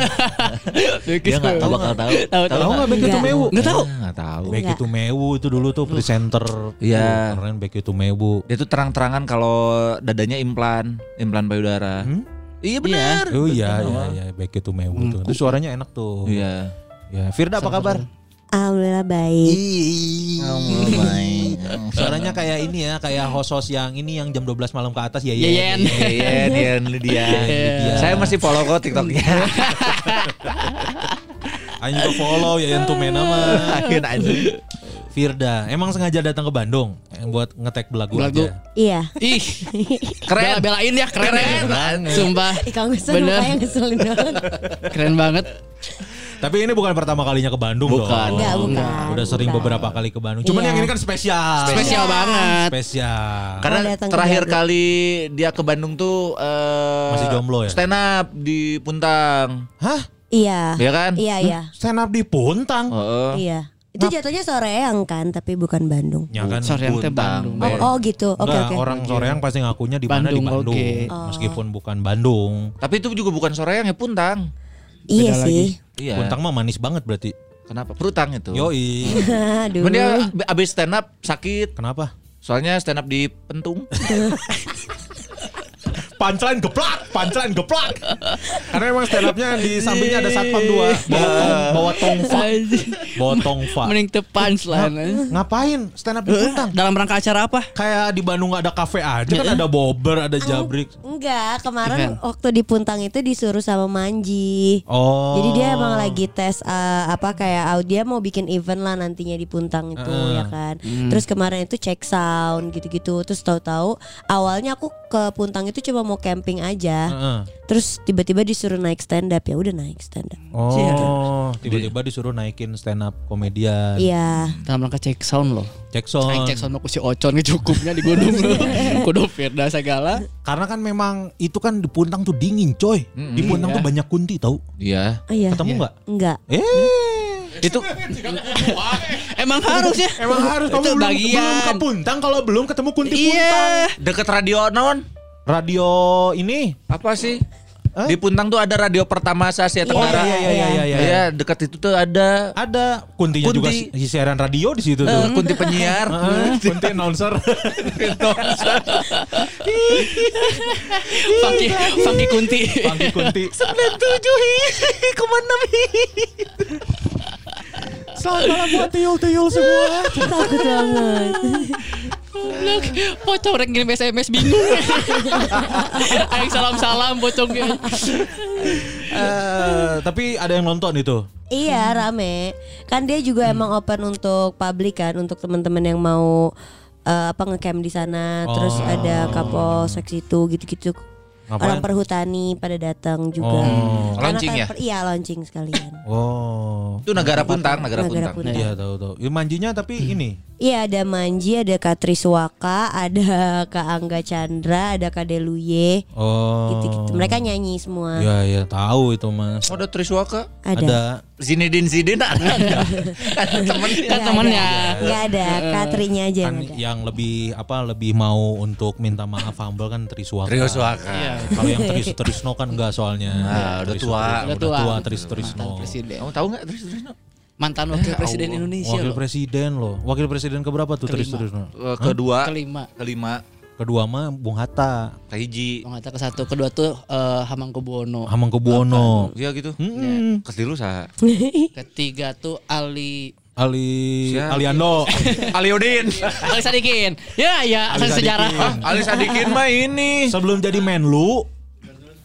Dia nggak tahu bakal tahu. Tahu, Tahu nggak Beke Enggak. Tumewu? Nggak tahu. Ah, Nggak tahu. Beke. Tumewu itu dulu tuh presenter. Iya. Keren Beke Tumewu. Dia tuh terang-terangan kalau dadanya implan, implan payudara. Hmm? Iya benar. Oh iya iya iya Beke Tumewu tuh. Itu suaranya enak tuh. Iya. Ya, Firda apa kabar? Alhamdulillah baik. Suaranya kayak ini ya, kayak host-host yang ini yang jam 12 malam ke atas ya Yeyen. Iya, dia Lydia. Saya masih follow kok TikToknya. Ayo juga follow ya yang tumena mah. Akhir anjing. Firda, emang sengaja datang ke Bandung buat ngetek belagu, Belagu. aja. Iya. Ih, Keren. Bela belain ya keren, Keren. Sumpah. Ih kamu kesel Bener. ngeselin banget. Keren banget. Tapi ini bukan pertama kalinya ke Bandung Bukan. dong. Enggak, bukan. Udah sering Bukan. beberapa kali ke Bandung. Cuman Iya. yang ini kan spesial. Spesial banget. Spesial. Karena Oh, terakhir kali dia ke Bandung tuh eh, Masih jomblo ya? Stand up di Puntang. Hah? Iya. Iya kan? Iya iya. Stand up di Puntang? Heeh. Iya. Itu jatuhnya Soreang kan, tapi bukan Bandung. Ya kan? Soreang teh. Bandung. Oh, oh gitu. Oke Enggak, oke. orang Soreang pasti ngakunya di mana di Bandung, Bandung. oke. Meskipun bukan Bandung. Tapi itu juga bukan Soreang ya Puntang. Iya Beda sih. Iya. Puntang mah manis banget berarti. Kenapa? Perutang itu. Yoi. Aduh. Dia abis stand up sakit. Kenapa? Soalnya stand up di Pentung. Punchline geplak, punchline geplak. Karena emang stand upnya di sampingnya ada satpam dua, bawa tong, bawa tongfa, bawa tongfa. Mending tepan selain. Ngapain stand up di Puntang? Dalam rangka acara apa? Kayak di Bandung ada kafe aja kan ada bobber, ada jabrik. Enggak, kemarin waktu di Puntang itu disuruh sama Manji. Oh. Jadi dia emang lagi tes uh, apa kayak uh, dia mau bikin event lah nantinya di Puntang itu Heeh. ya kan. Terus kemarin itu cek sound gitu-gitu. Terus tahu-tahu awalnya aku ke Puntang itu cuma mau camping aja. Heeh. Terus tiba-tiba disuruh naik stand up ya udah naik stand up. Oh, tiba-tiba disuruh naikin stand up komedian. Iya. Dalam rangka cek sound loh. Cek sound. cek sound mah ku si Ocon cukupnya di gunung. Kudu Firda segala. Karena kan memang itu kan di Puntang tuh dingin, coy. Di Puntang tuh banyak kunti tahu. Iya. Oh, iya. Ketemu nggak? Enggak. Eh, Itu Emang harus ya. emang harus kamu Itu belum, bagian. belum ke Puntang kalau belum ketemu kunti Puntang. Iya. deket radio non? Radio ini Apa sih? Di Puntang tuh ada radio pertama se Asia Tenggara. iya, iya, iya, iya, iya. Iya, dekat itu tuh ada Ada kuntinya juga Kunti. si siaran radio di situ tuh. kunti penyiar. Heeh, kunti announcer. Funky Funky Kunti. Pangki kunti. 97 ke mana Selamat malam buat tuyul-tuyul semua. Takut banget. Goblok. Pocong rek ngirim SMS bingung. Aing salam-salam pocongnya. Eh, tapi ada yang nonton itu. Iya rame. Kan dia juga emang open untuk publik kan, untuk teman-teman yang mau eh, apa ngecamp di sana. Terus ada kapolsek situ gitu-gitu. Ngapain? Orang perhutani pada datang juga. Oh. Karena Launching ya? per- Iya launching sekalian. Oh. Itu negara Puntang, negara Negara Puntang. Iya tahu tahu. Ya, manjinya tapi ini. Iya ada Manji, ada Kak Triswaka, ada Kak Angga Chandra, ada Kak Deluye, Oh. gitu-gitu. Mereka nyanyi semua. Iya iya tahu itu mas. Oh, ada Triswaka. Ada. Ada. Zinedine Zidane ada? Kan temennya. Kan temennya. Enggak ada, Katrinya aja yang Kan ada. yang lebih apa lebih mau untuk minta maaf humble kan Triswaka. Triswaka. Iya. Kalau yang Tris Trisno kan enggak soalnya. Ah, udah tua. Udah tua. tua Tris Trisno. Mantan presiden. Kamu tahu enggak Tris Trisno? Mantan wakil presiden Indonesia Wakil loh. presiden loh. Wakil presiden keberapa tuh Tris. Trisno? Eh, Kedua, Kelima. kelima, Kedua mah Bung Hatta, kahiji. Bang Hatta ke satu, kedua tuh eh, Hamengkubuwono. Hamengkubuwono. Iya gitu. Hmm. Dulu sa. Ketiga tuh Ali Ali Siapa? Aliando. Aliudin. Ali Sadikin. Ya ya, Ali sejarah. Sadikin. Ali Sadikin mah ini. Sebelum jadi Menlu,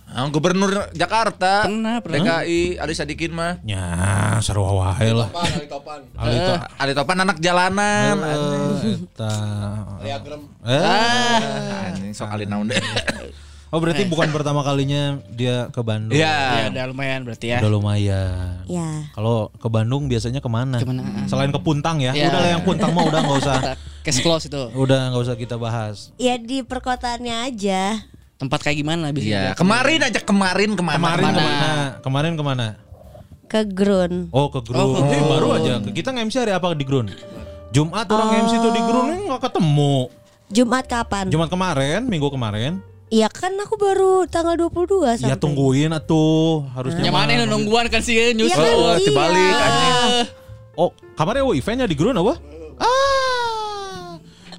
Ah, Gubernur Jakarta. Pernah, pernah. DKI Ali Sadikin mah. ya seru wae lah. Ali to- Ali Topan anak jalanan. Eh, eta. Eh. Ah, sok Ali naon deh. Oh berarti bukan pertama kalinya dia ke Bandung. Ya Iya. udah lumayan berarti ya. Udah lumayan. Ya. Kalau ke Bandung biasanya ke mana? Ke mana? Selain ke Puntang ya. Ya. Udah lah yang Puntang mah udah nggak usah. Case close itu. Udah nggak usah kita bahas. Ya di perkotaannya aja. Tempat kayak gimana bisa? Iya, kemarin aja kemarin ke mana? Kemarin ke mana? ke mana? Kemarin ke mana? Ke Grun. Oh ke Grun. Oh, ke Eh, Grun. baru aja. Kita nge-MC hari apa di Grun? Jumat orang MC tuh di Grun eh, nggak ketemu. Jumat kapan? Jumat kemarin, minggu kemarin. Iya kan aku baru tanggal 22 sampai. Ya tungguin atuh harusnya. Yang mana yang nungguan kan sih nyusul. Iya kan, Oh, iya. dibalik anjing. Oh, kemarin oh, eventnya di Grun apa? Ah.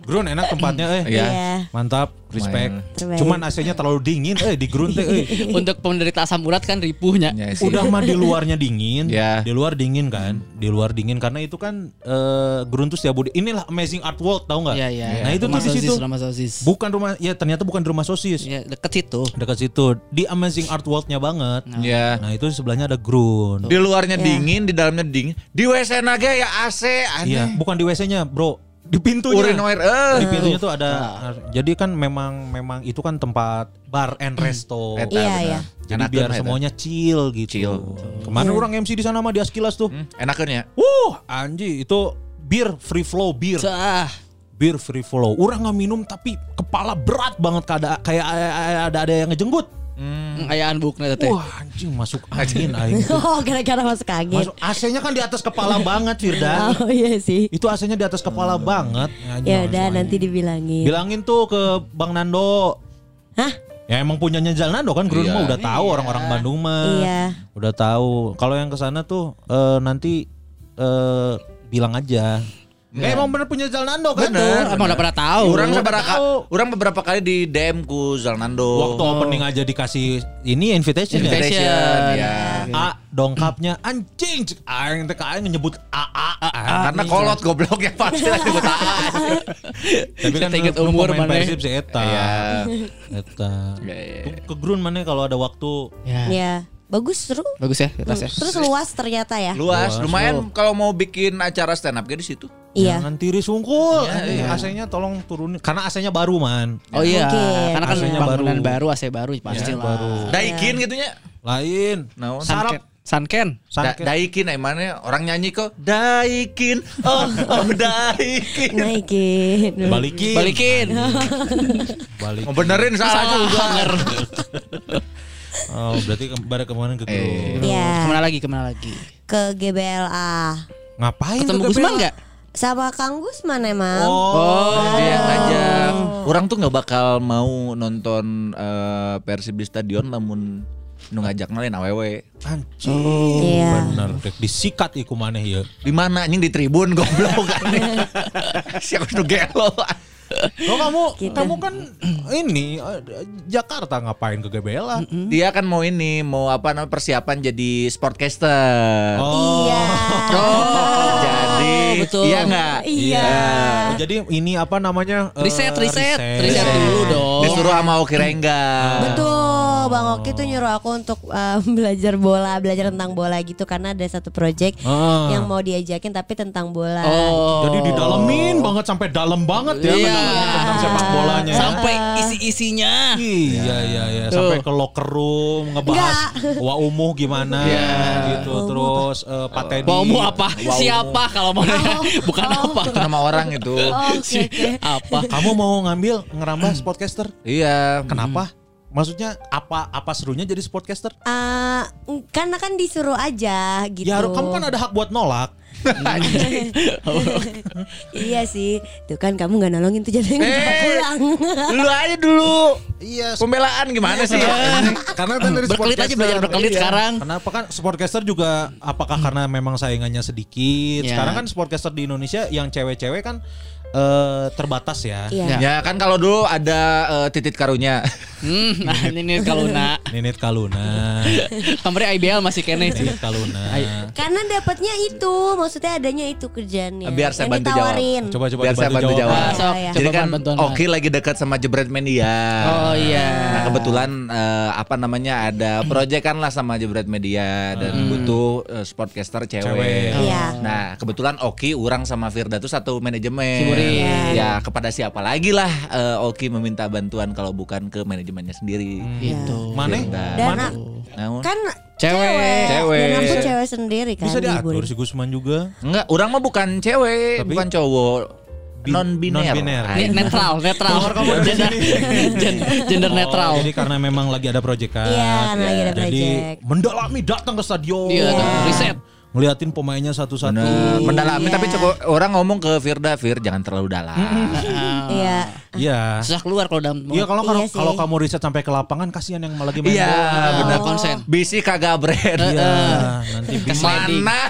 Grun enak tempatnya eh. Iya. Iya. Mantap, respect. Terbaik. Cuman AC-nya terlalu dingin eh di Grun teh eh. Untuk penderita asam urat kan ripuhnya. Ya sih. Udah mah di luarnya dingin, Ya. di luar dingin kan, di luar dingin karena itu kan eh Grun tuh setiap budi. Inilah Amazing Art World tahu nggak? Iya iya. Nah itu tuh rumah di sosis, situ. rumah sosis. Bukan rumah, ya ternyata bukan rumah sosis. Ya deket situ. Dekat situ di Amazing Art World-nya banget. Ya. Nah itu sebelahnya ada Grun. Di luarnya dingin, di dalamnya dingin. Di WC naga ya AC Iya, anjing. bukan di WC-nya, Bro. Di pintunya. Urinoir eh. Di pintunya tuh ada. Jadi kan memang memang itu kan tempat bar and resto. Eta, Iya, iya. Jadi Enakeun biar eta. semuanya chill gitu. Chill. Kemarin orang MC di sana mah di Askilas tuh. Hmm, Enakeun ya. Uh, anji itu bir free flow bir. Sah. Bir free flow. Orang nggak minum tapi kepala berat banget kada kayak ada ada yang ngejenggut. Ayaan bukna teh. Wah, anjing masuk angin aing. Oh gara-gara masuk angin. Masuk AC-nya kan di atas kepala banget, Firda. Oh iya sih. Itu AC-nya di atas kepala banget. Anjing, Ya udah nanti dibilangin. Bilangin tuh ke Bang Nando. Hah? Ya emang punyanya Jalan Nando kan Grun Iya. mah udah tahu orang-orang Bandung mah. Iya. Udah tahu. Kalau yang ke sana tuh eh, nanti eh, bilang aja. Eh, emang bener punya Jalan Nando kan? Bener. Emang udah pada tahu. Orang beberapa orang beberapa kali di DM ku Zalnando. Waktu opening aja dikasih ini invitation, ya. Invitation, ya. A dongkapnya anjing cek aing teh ka aing nyebut A A. Karena kolot goblok ya pasti lagi buta. Tapi kan belum umur mana. Persib si Eta. Iya. Eta. Iya, iya. Tuh Ke Grun mana kalau ada waktu Ya. Ya. Bagus seru. Bagus ya, atas ya. Terus luas ternyata ya. Luas, Luas, lumayan kalau mau bikin acara stand up di situ. Iya. Jangan tiris unggul. Iya, iya. AC-nya tolong turunin karena AC-nya baru man. Oh iya, Mungkin. karena kan AC-nya baru. baru, AC baru pasti lah. baru. Daikin gitunya. Lain. Naon? Sanken. Sanken. Da-. Daikin emangnya orang nyanyi kok Daikin oh oh Daikin Naikin. Balikin. Balikin. Balik. mau benerin salah juga Oh, berarti ke- pada kemarin ke Grun. Iya. Ke mana lagi? Ke mana lagi? Ke GBLA. Ngapain Ketemu ke Gusman enggak? Sama Kang Gusman emang. Oh, dia ngajak. Orang tuh nggak bakal mau nonton eh, Persib di stadion namun Nu ngajak ngelin awewe. Anjing. Iya. Bener. Dek disikat iku maneh ya. Di mana anjing di tribun goblok kan. Siapa nu gelo. Oh kamu Gitu. kamu kan ini eh, Jakarta ngapain ke GBLA? Dia kan mau ini, mau apa namanya persiapan jadi sportcaster. Oh. Iya. Jadi betul. iya enggak? Iya. Oh, jadi ini apa namanya? eh, Riset, riset, riset dulu dong. Disuruh sama Oki Rengga. Betul, Bang Oki tuh nyuruh aku untuk uh, belajar bola, belajar tentang bola gitu karena ada satu project Ah. yang mau diajakin tapi tentang bola. Oh. Jadi didalemin banget sampai dalam banget ya Iya. tentang sepak bolanya. ya. Sampai isi-isinya. Iya iya iya sampai ke locker room ngebahas wa umuh gimana gitu terus eh, patedi. Mau apa? Siapa kalau mau nanya? Bukan apa. Itu nama orang itu. Oh, Si- oke. Apa? Kamu mau ngambil ngerambah sportcaster? Iya. Kenapa? Maksudnya apa apa serunya jadi sportcaster? Uh, karena kan disuruh aja gitu. Ya kamu kan ada hak buat nolak. iya sih. Tuh kan kamu nggak nolongin tuh jadi nggak Eh. pulang. Lu aja dulu. Iya. Pembelaan gimana sih? Karena kan dari Berkelit aja belajar berkelit Iya. sekarang. Kenapa kan sportcaster juga apakah karena memang saingannya sedikit? Ya. Sekarang kan sportcaster di Indonesia yang cewek-cewek kan eh, terbatas ya. Iya. Ya kan kalau dulu ada eh, titit karunya. Hmm, nah ini nih kalau nak. Ninit Kaluna. Kemarin IBL masih kene sih. Ninit Kaluna. Karena dapatnya itu, maksudnya adanya itu kerjaannya. Biar saya bantu jawab. Coba coba Biar saya bantu jawab. Ah, sok. Oh, iya. Jadi Coba kan bantuan, Oki lagi dekat sama Jebret Media. Oh iya. Nah kebetulan eh, apa namanya ada proyek kan lah sama Jebret Media dan butuh eh, sportcaster cewek. Cewek. Iya. Nah kebetulan Oki, Urang sama Firda tuh satu manajemen. Ciburi. Ya kepada siapa lagi lah eh, Oki meminta bantuan kalau bukan ke manajemennya sendiri. Gitu. Mana? Dan Mana? Namun, kan Cewek. Cewek. Dan aku cewek sendiri kan Bisa diatur si Gusman juga. enggak, Urang mah bukan cewek, Tapi- bukan cowok. Non biner. netral, netral. Kamu dari Gender, gen- gender netral. Oh, jadi karena memang lagi ada proyek kan. Iya, karena lagi ada Jadi project. mendalami datang ke stadion. Iya, riset. Ngeliatin pemainnya satu-satu. Bener, mendalami Iya. tapi cukup orang ngomong ke Firda, Fir jangan terlalu dalam. Iya. Iya. Susah keluar kalau dalam Iya kalau kalau Iya kalau kamu riset sampai ke lapangan kasihan yang lagi main Iya, benar. konsen. Bisi kagak brand. Iya, nanti bisa. Mana?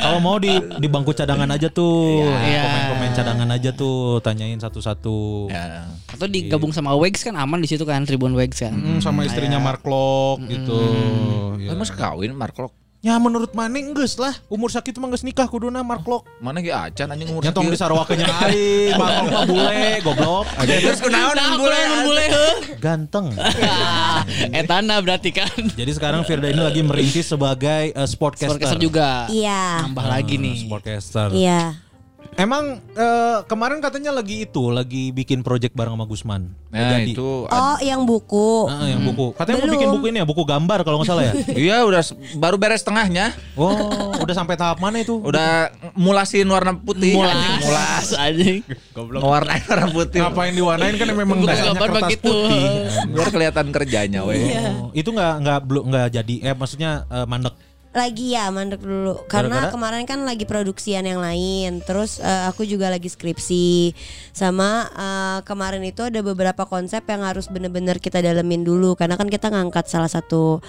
Kalau mau di di bangku cadangan aja tuh. Iya. Pemain-pemain cadangan aja tuh, tanyain satu-satu. Atau digabung sama Wags kan aman di situ kan Tribun Wags kan. Hmm, sama istrinya Mark Lok gitu. Ya. Emang kawin Mark Lok? Ya menurut Maning geus lah, umur sakit mah geus nikah kuduna Mark Lok. Mana ge acan anjing umur Nyantong di sakieu. sarwakeun aing, Mark Lok mah bule, goblok. Aja Terus kunaon Nah, mun bule? mun bule ganteng. Etana berarti kan. Jadi sekarang Firda ini lagi merintis sebagai uh, sportcaster. Sportcaster juga. Iya. Nambah lagi nih. Sportcaster. Iya. Emang eh, kemarin katanya lagi itu, lagi bikin project bareng sama Gusman. Nah, Jadi. itu Oh, yang buku. Ah, yang buku. Katanya mau Belum. bikin buku ini ya, buku gambar kalau nggak salah ya. Iya udah baru beres tengahnya. Oh, udah sampai tahap mana itu? Udah mulasin warna putih. Mulas. Anjing, Mulas. anjing. Ngewarnain warna putih. Ngapain diwarnain kan memang Buku gambar kertas begitu. putih. Biar kelihatan kerjanya weh. Oh, itu nggak nggak belum nggak jadi eh maksudnya eh, mandek. Lagi ya mandek dulu karena Gara-gara? kemarin kan lagi produksian yang lain. Terus eh, aku juga lagi skripsi sama eh, kemarin itu ada beberapa konsep yang harus bener-bener kita dalemin dulu karena kan kita ngangkat salah satu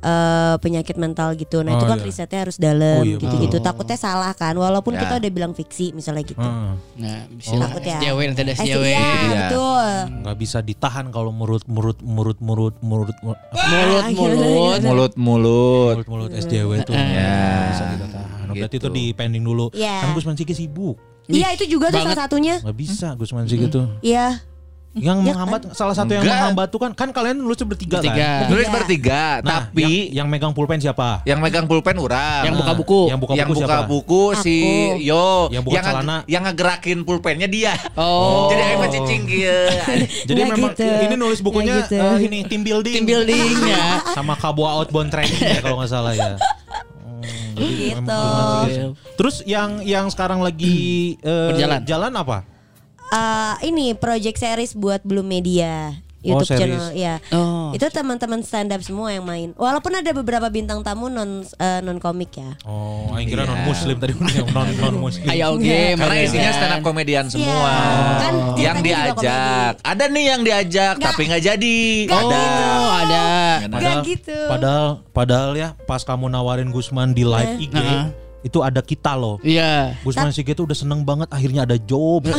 eh, penyakit mental gitu. Nah, Oh, itu kan iya. risetnya harus dalam Oh, iya, gitu-gitu. Takutnya salah kan walaupun Ya. kita udah bilang fiksi misalnya gitu. Heeh. Nah, bisa Takut ya. SJW nanti ada Eh, SJW. Iya, Iya. betul. nggak bisa ditahan kalau murut murut murut murut murut murut Mulut mulut. Mulut mulut. mulut murut SJW itu. Ya. nggak bisa kita tahan. Berarti Gitu. itu di pending dulu. Iya. Kan Gusman Sige sibuk. Iya, itu juga tuh salah satunya. Nggak bisa Gusman Sige tuh. Iya. Yang Ya menghambat salah satu yang Enggak. menghambat tuh kan kan kalian nulisnya bertiga, Bertiga. kan. Nulis bertiga, Nah, tapi yang, yang megang pulpen siapa? yang megang pulpen urang. Yang buka buku. Yang buka yang buku buka siapa? buku si Aku. Yo. Yang buka nge- celana. yang ngegerakin pulpennya dia. Oh. Jadi mah cicing. Jadi Nggak memang gitu. ini nulis bukunya Nggak gitu. eh, ini team building. Team building ya. sama Kabua outbound training ya kalau nggak salah ya. Hmm, Gitu. Terus yang yang sekarang lagi eh, Berjalan. jalan apa? Eh, ini project series buat Bloom Media YouTube series. channel ya. Oh. Itu teman-teman stand up semua yang main. Walaupun ada beberapa bintang tamu non non komik ya. Oh, aing kira non muslim tadi non non muslim. Ayo oke, Enggak. Karena Mas isinya stand up komedian semua. Kan yang ceritanya juga diajak. Ada nih yang diajak tapi nggak jadi. Nggak ada. Oh, ada. Nggak gitu. Padahal padahal ya pas kamu nawarin Gusman di live IG Nah. Itu ada kita loh. Iya. Gusman Sige tuh udah seneng banget akhirnya ada job.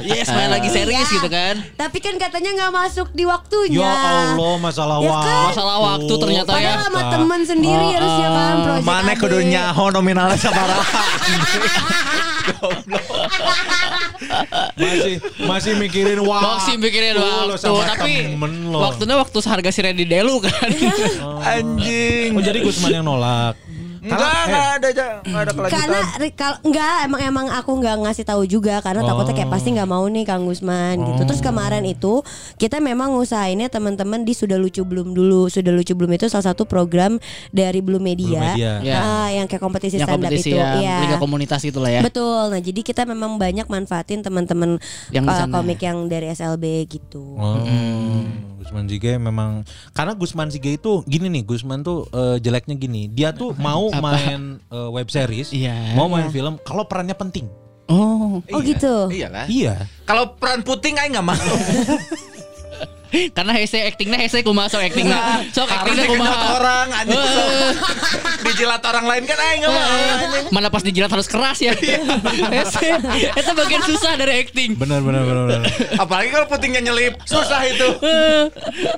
Yes, main lagi series Iya. gitu kan. Tapi kan katanya nggak masuk di waktunya. ya Allah masalah Ya waktu. kan? Masalah waktu ternyata ya. Padahal sama temen sendiri Oh, harusnya kan oh. project Mana kudu nyaho nominalnya sabaraha. masih masih mikirin waktu. Masih mikirin waktu, tapi waktunya waktu seharga si Randy Delu kan. Anjing. Oh jadi Gusman yang nolak. Enggak, Karena- enggak ada aja, enggak ada kelanjutan. Karena ri- kal- enggak emang emang aku nggak ngasih tahu juga karena takutnya kayak pasti nggak mau nih Kang Gusman gitu. Terus kemarin itu kita memang ngusahainnya teman-teman di sudah lucu belum dulu. Sudah lucu belum itu salah satu program dari Blue Media, Blue Media. Ya. Ah, yang kayak kompetisi yang stand up kompetisi itu. yang Iya. liga komunitas gitu lah ya. Betul. Nah, jadi kita memang banyak manfaatin teman-teman Yang uh, komik yang dari SLB gitu. Oh, Gusman Sige memang karena Gusman Sige itu gini nih, Gusman tuh eh, jeleknya gini. Dia tuh mau main eh, web series, Iya. mau main film kalau perannya penting. Oh, Oh gitu. Iyalah. Iya. Kalau peran puting aing enggak mau. karena hese actingnya hese kumaha sok actingnya. Sok actingnya kumaha. orang anjing. sok. Dijilat orang lain kan aing enggak mau. anjing. Mana pas dijilat harus keras ya. Hese. Itu bagian susah dari acting. Benar benar benar benar. Apalagi kalau putingnya nyelip, susah itu.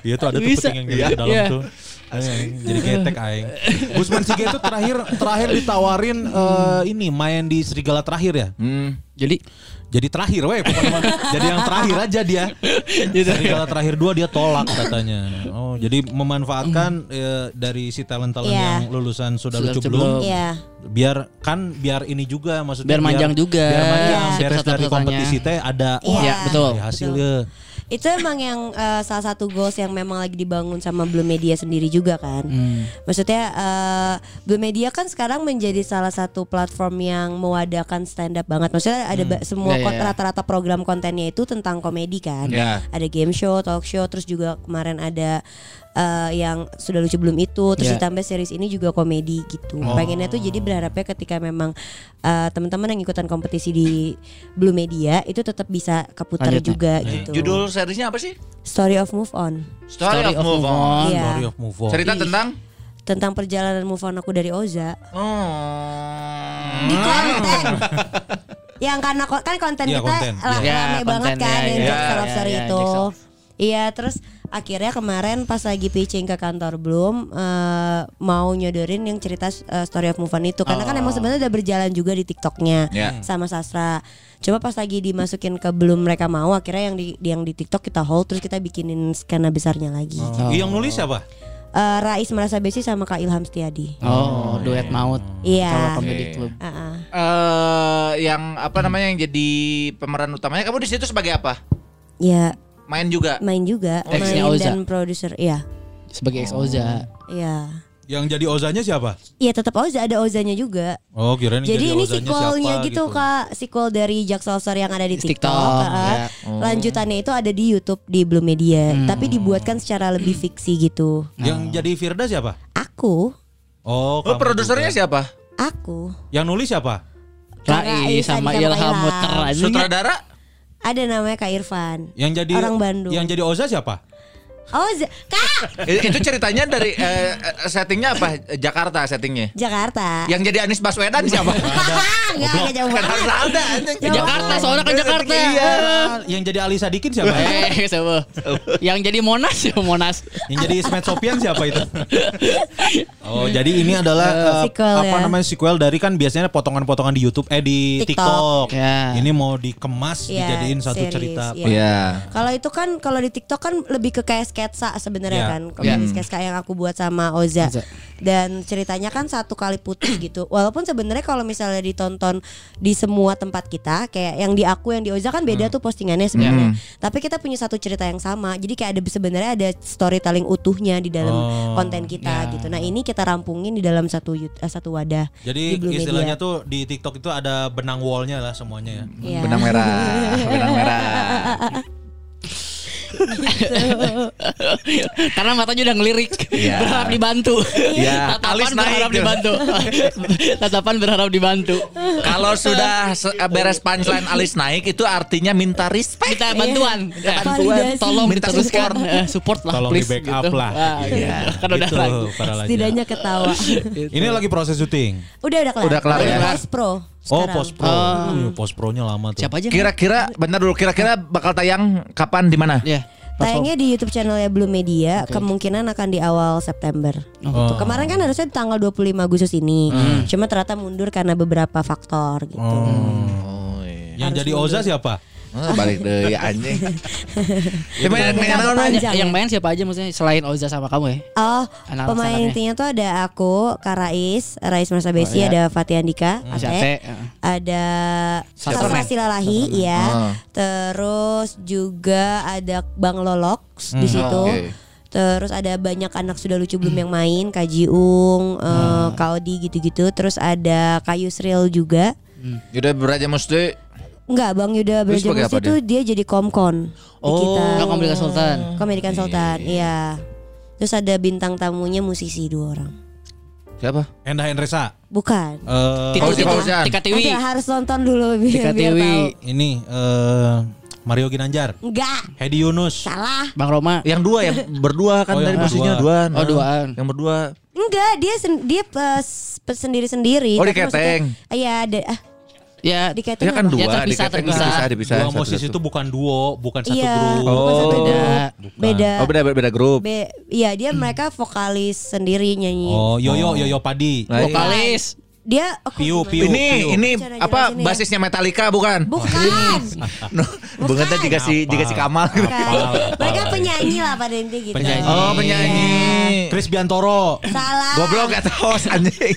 Iya tuh ada tuh penting yang di dalam Iya. tuh. Eh, jadi ketek aing. Gusman Sige itu terakhir terakhir ditawarin eh, ini main di Serigala terakhir ya. Jadi Jadi terakhir weh pokoknya. Jadi yang terakhir aja dia. Serigala terakhir dua dia tolak katanya. Oh, jadi memanfaatkan eh, dari si talent-talent Iya. yang lulusan sudah, Sudah lucu belum. Iya. Biar kan biar ini juga maksudnya Biar manjang juga. Biar manjang Iya. beres dari kompetisi teh ada Iya. Iya, betul. hasilnya. Itu emang yang eh, salah satu goals yang memang lagi dibangun sama Blue Media sendiri juga kan. Hmm. Maksudnya eh, Blue Media kan sekarang menjadi salah satu platform yang mewadakan stand up banget. Maksudnya ada ba- semua ya, kon- ya. rata-rata program kontennya itu tentang komedi kan. Ya. Ada game show, talk show, terus juga kemarin ada eh, yang sudah lucu belum itu, terus Ya. ditambah series ini juga komedi gitu. Pengennya tuh jadi berharapnya ketika memang eh, teman-teman yang ikutan kompetisi di Blue Media itu tetap bisa keputar Lanjut, juga gitu. Judul seriesnya apa sih? Story of Move On Story, of, Move On. Iya. Story of Move On. Cerita tentang tentang perjalanan move on aku dari Oza Oh. di konten. yang karena kan konten Iya, kita konten. rame Ya, banget konten, kan ya, yang ya, ya, Story ya, itu. Iya, terus akhirnya kemarin pas lagi pitching ke kantor belum eh, mau nyodorin yang cerita eh, Story of Move On itu karena kan emang sebenarnya udah berjalan juga di TikToknya Ya. sama Sastra. Coba pas lagi dimasukin ke belum mereka mau akhirnya yang di yang di TikTok kita hold terus kita bikinin skena besarnya lagi. Oh. Yang nulis siapa? Eh, Rais merasa besi sama Kak Ilham Setiadi. Oh, duet maut. Iya. Kalau komedi club. Ah, ah. Eh, yang apa namanya yang jadi pemeran utamanya kamu di situ sebagai apa? Ya Main juga. main juga, Ex-nya main Oza. dan produser. Iya, Sebagai ex Oza. iya. Yang jadi Ozanya siapa? Iya tetap Oza ada Ozanya juga. Oh, kirain Jadi jadi ini sequelnya siapa gitu, Kak, sequel dari Jaksel Story yang ada di TikTok. TikTok, ya. Lanjutannya itu ada di YouTube di Blue Media, tapi dibuatkan secara lebih fiksi gitu. Yang jadi Firda siapa? Aku, Oh, Oh, kamu produsernya juga. siapa? aku Yang nulis siapa? Rai sama Ilham muter. Sutradara? Ada namanya Kak Irfan. Yang jadi Orang Bandung. Yang jadi Oza siapa? Oza, Kak, itu ceritanya dari eh, eh, settingnya apa? Jakarta settingnya. Jakarta. Yang jadi Anies Baswedan siapa? Enggak, enggak jauh kan harus banget. ada. Jauh Jakarta, soalnya kan Jakarta. Iya. Yang jadi Ali Sadikin siapa? Eh, siapa? Yang jadi Monas ya Monas. Yang jadi Smet Sopian siapa itu? oh, jadi ini adalah eh, Sequel apa ya. namanya sequel dari kan biasanya potongan-potongan di YouTube eh di TikTok. TikTok. Ya. Ini mau dikemas Iya, dijadiin satu series, cerita. iya. Iya. Kalau itu kan kalau di TikTok kan lebih ke kayak sketsa sebenarnya Iya. Kan. Komedi Iya. sketsa yang aku buat sama Oza. Oza. Dan ceritanya kan satu kali putus gitu. Walaupun sebenarnya kalau misalnya ditonton di semua tempat kita kayak yang di aku yang di Oza kan beda tuh postingannya sebenarnya. Tapi kita punya satu cerita yang sama. Jadi kayak ada sebenarnya ada storytelling utuhnya di dalam Oh, konten kita gitu. Nah, ini kita rampungin di dalam satu eh, satu wadah. Jadi istilahnya Media. tuh di TikTok itu ada benang wallnya lah semuanya ya. Iya. Benang merah, benang merah. Karena matanya udah ngelirik. Iya. Berharap dibantu. Iya, Tatapan alis naik berharap tuh. dibantu. Tatapan berharap dibantu. Kalau sudah beres punchline alis naik itu artinya minta respect. Minta bantuan. Ya, Validasi. Tolong Minta support. Eh, support lah Tolong please. di backup gitu. lah. Ah, iya. Kan udah Gitu. Setidaknya ketawa. Ini lagi proses syuting. Udah udah kelar. Udah kelar ya? Post Oh, sekarang. post pro. Hmm, post pro-nya lama tuh. Siapa aja? Kira-kira benar dulu kira-kira bakal tayang kapan di mana? Ya. Tayangnya di YouTube channelnya Blue Media, kemungkinan akan di awal September. Gitu. Kemarin kan harusnya tanggal 25 Agustus ini, cuma ternyata mundur karena beberapa faktor gitu. Oh, iya. Yang jadi Oza siapa? Oh, balik deh anjing. Tapi main main Rambut naon, Bang? panjang. Yang main siapa aja maksudnya selain Oza sama kamu ya? Oh, Anak-anak pemain intinya tuh ada aku, Kak Rais, Rais Mersa Besi, Oh, iya. ada Fatih Andika, Si Ate, ada Sastra. Silalahi, ya. Ah. Terus juga ada Bang Lolox di situ. Oke. Terus ada banyak anak sudah lucu belum yang main, Kak Jiung, eh, Kak Odi gitu-gitu. Terus ada Kak Yusril juga. Udah beraja mesti Enggak, Bang Yuda Brajamusti apa itu dia jadi komkon di kita. Oh, Komedi Konsultan. Komedi konsultan, iya. Terus ada bintang tamunya musisi dua orang. siapa? Endah Endresa. Bukan. Eh. Fauzian. Tika Tiwi. Ada harus nonton dulu Tika biar, biar Tiwi. tahu. ini eh Mario Ginanjar. Enggak, Hedi Yunus. salah. Bang Roma. Yang dua yang berdua kan Oh, dari posisinya berdua. duaan. Oh, duaan. Yang berdua. Enggak, dia sen- dia sendiri-sendiri. Oh, di keteng. Iya, ada ah, Ya, di Ya keteng kan apa? dua, Ya, terpisah, diketeng, terpisah. dipisah, dipisah. Dua satu. itu bukan duo, bukan satu Iya, grup. bukan satu Oh. beda. Bukan. Beda. Oh beda beda grup. Be- iya, dia mereka vokalis sendiri nyanyi. Oh, Yoyo, Yoyo Padi. Nah, vokalis. Dia oh, Piu? Piu. ini ini Cara apa jelasin ya. basisnya Metallica bukan? Bukan. No, Bungetnya jika si jika si Kamal. Bukan. Mereka penyanyi lah pada intinya gitu. Penyanyi. Oh penyanyi. Chris Biantoro. Salah. Goblok gak tahu anjing.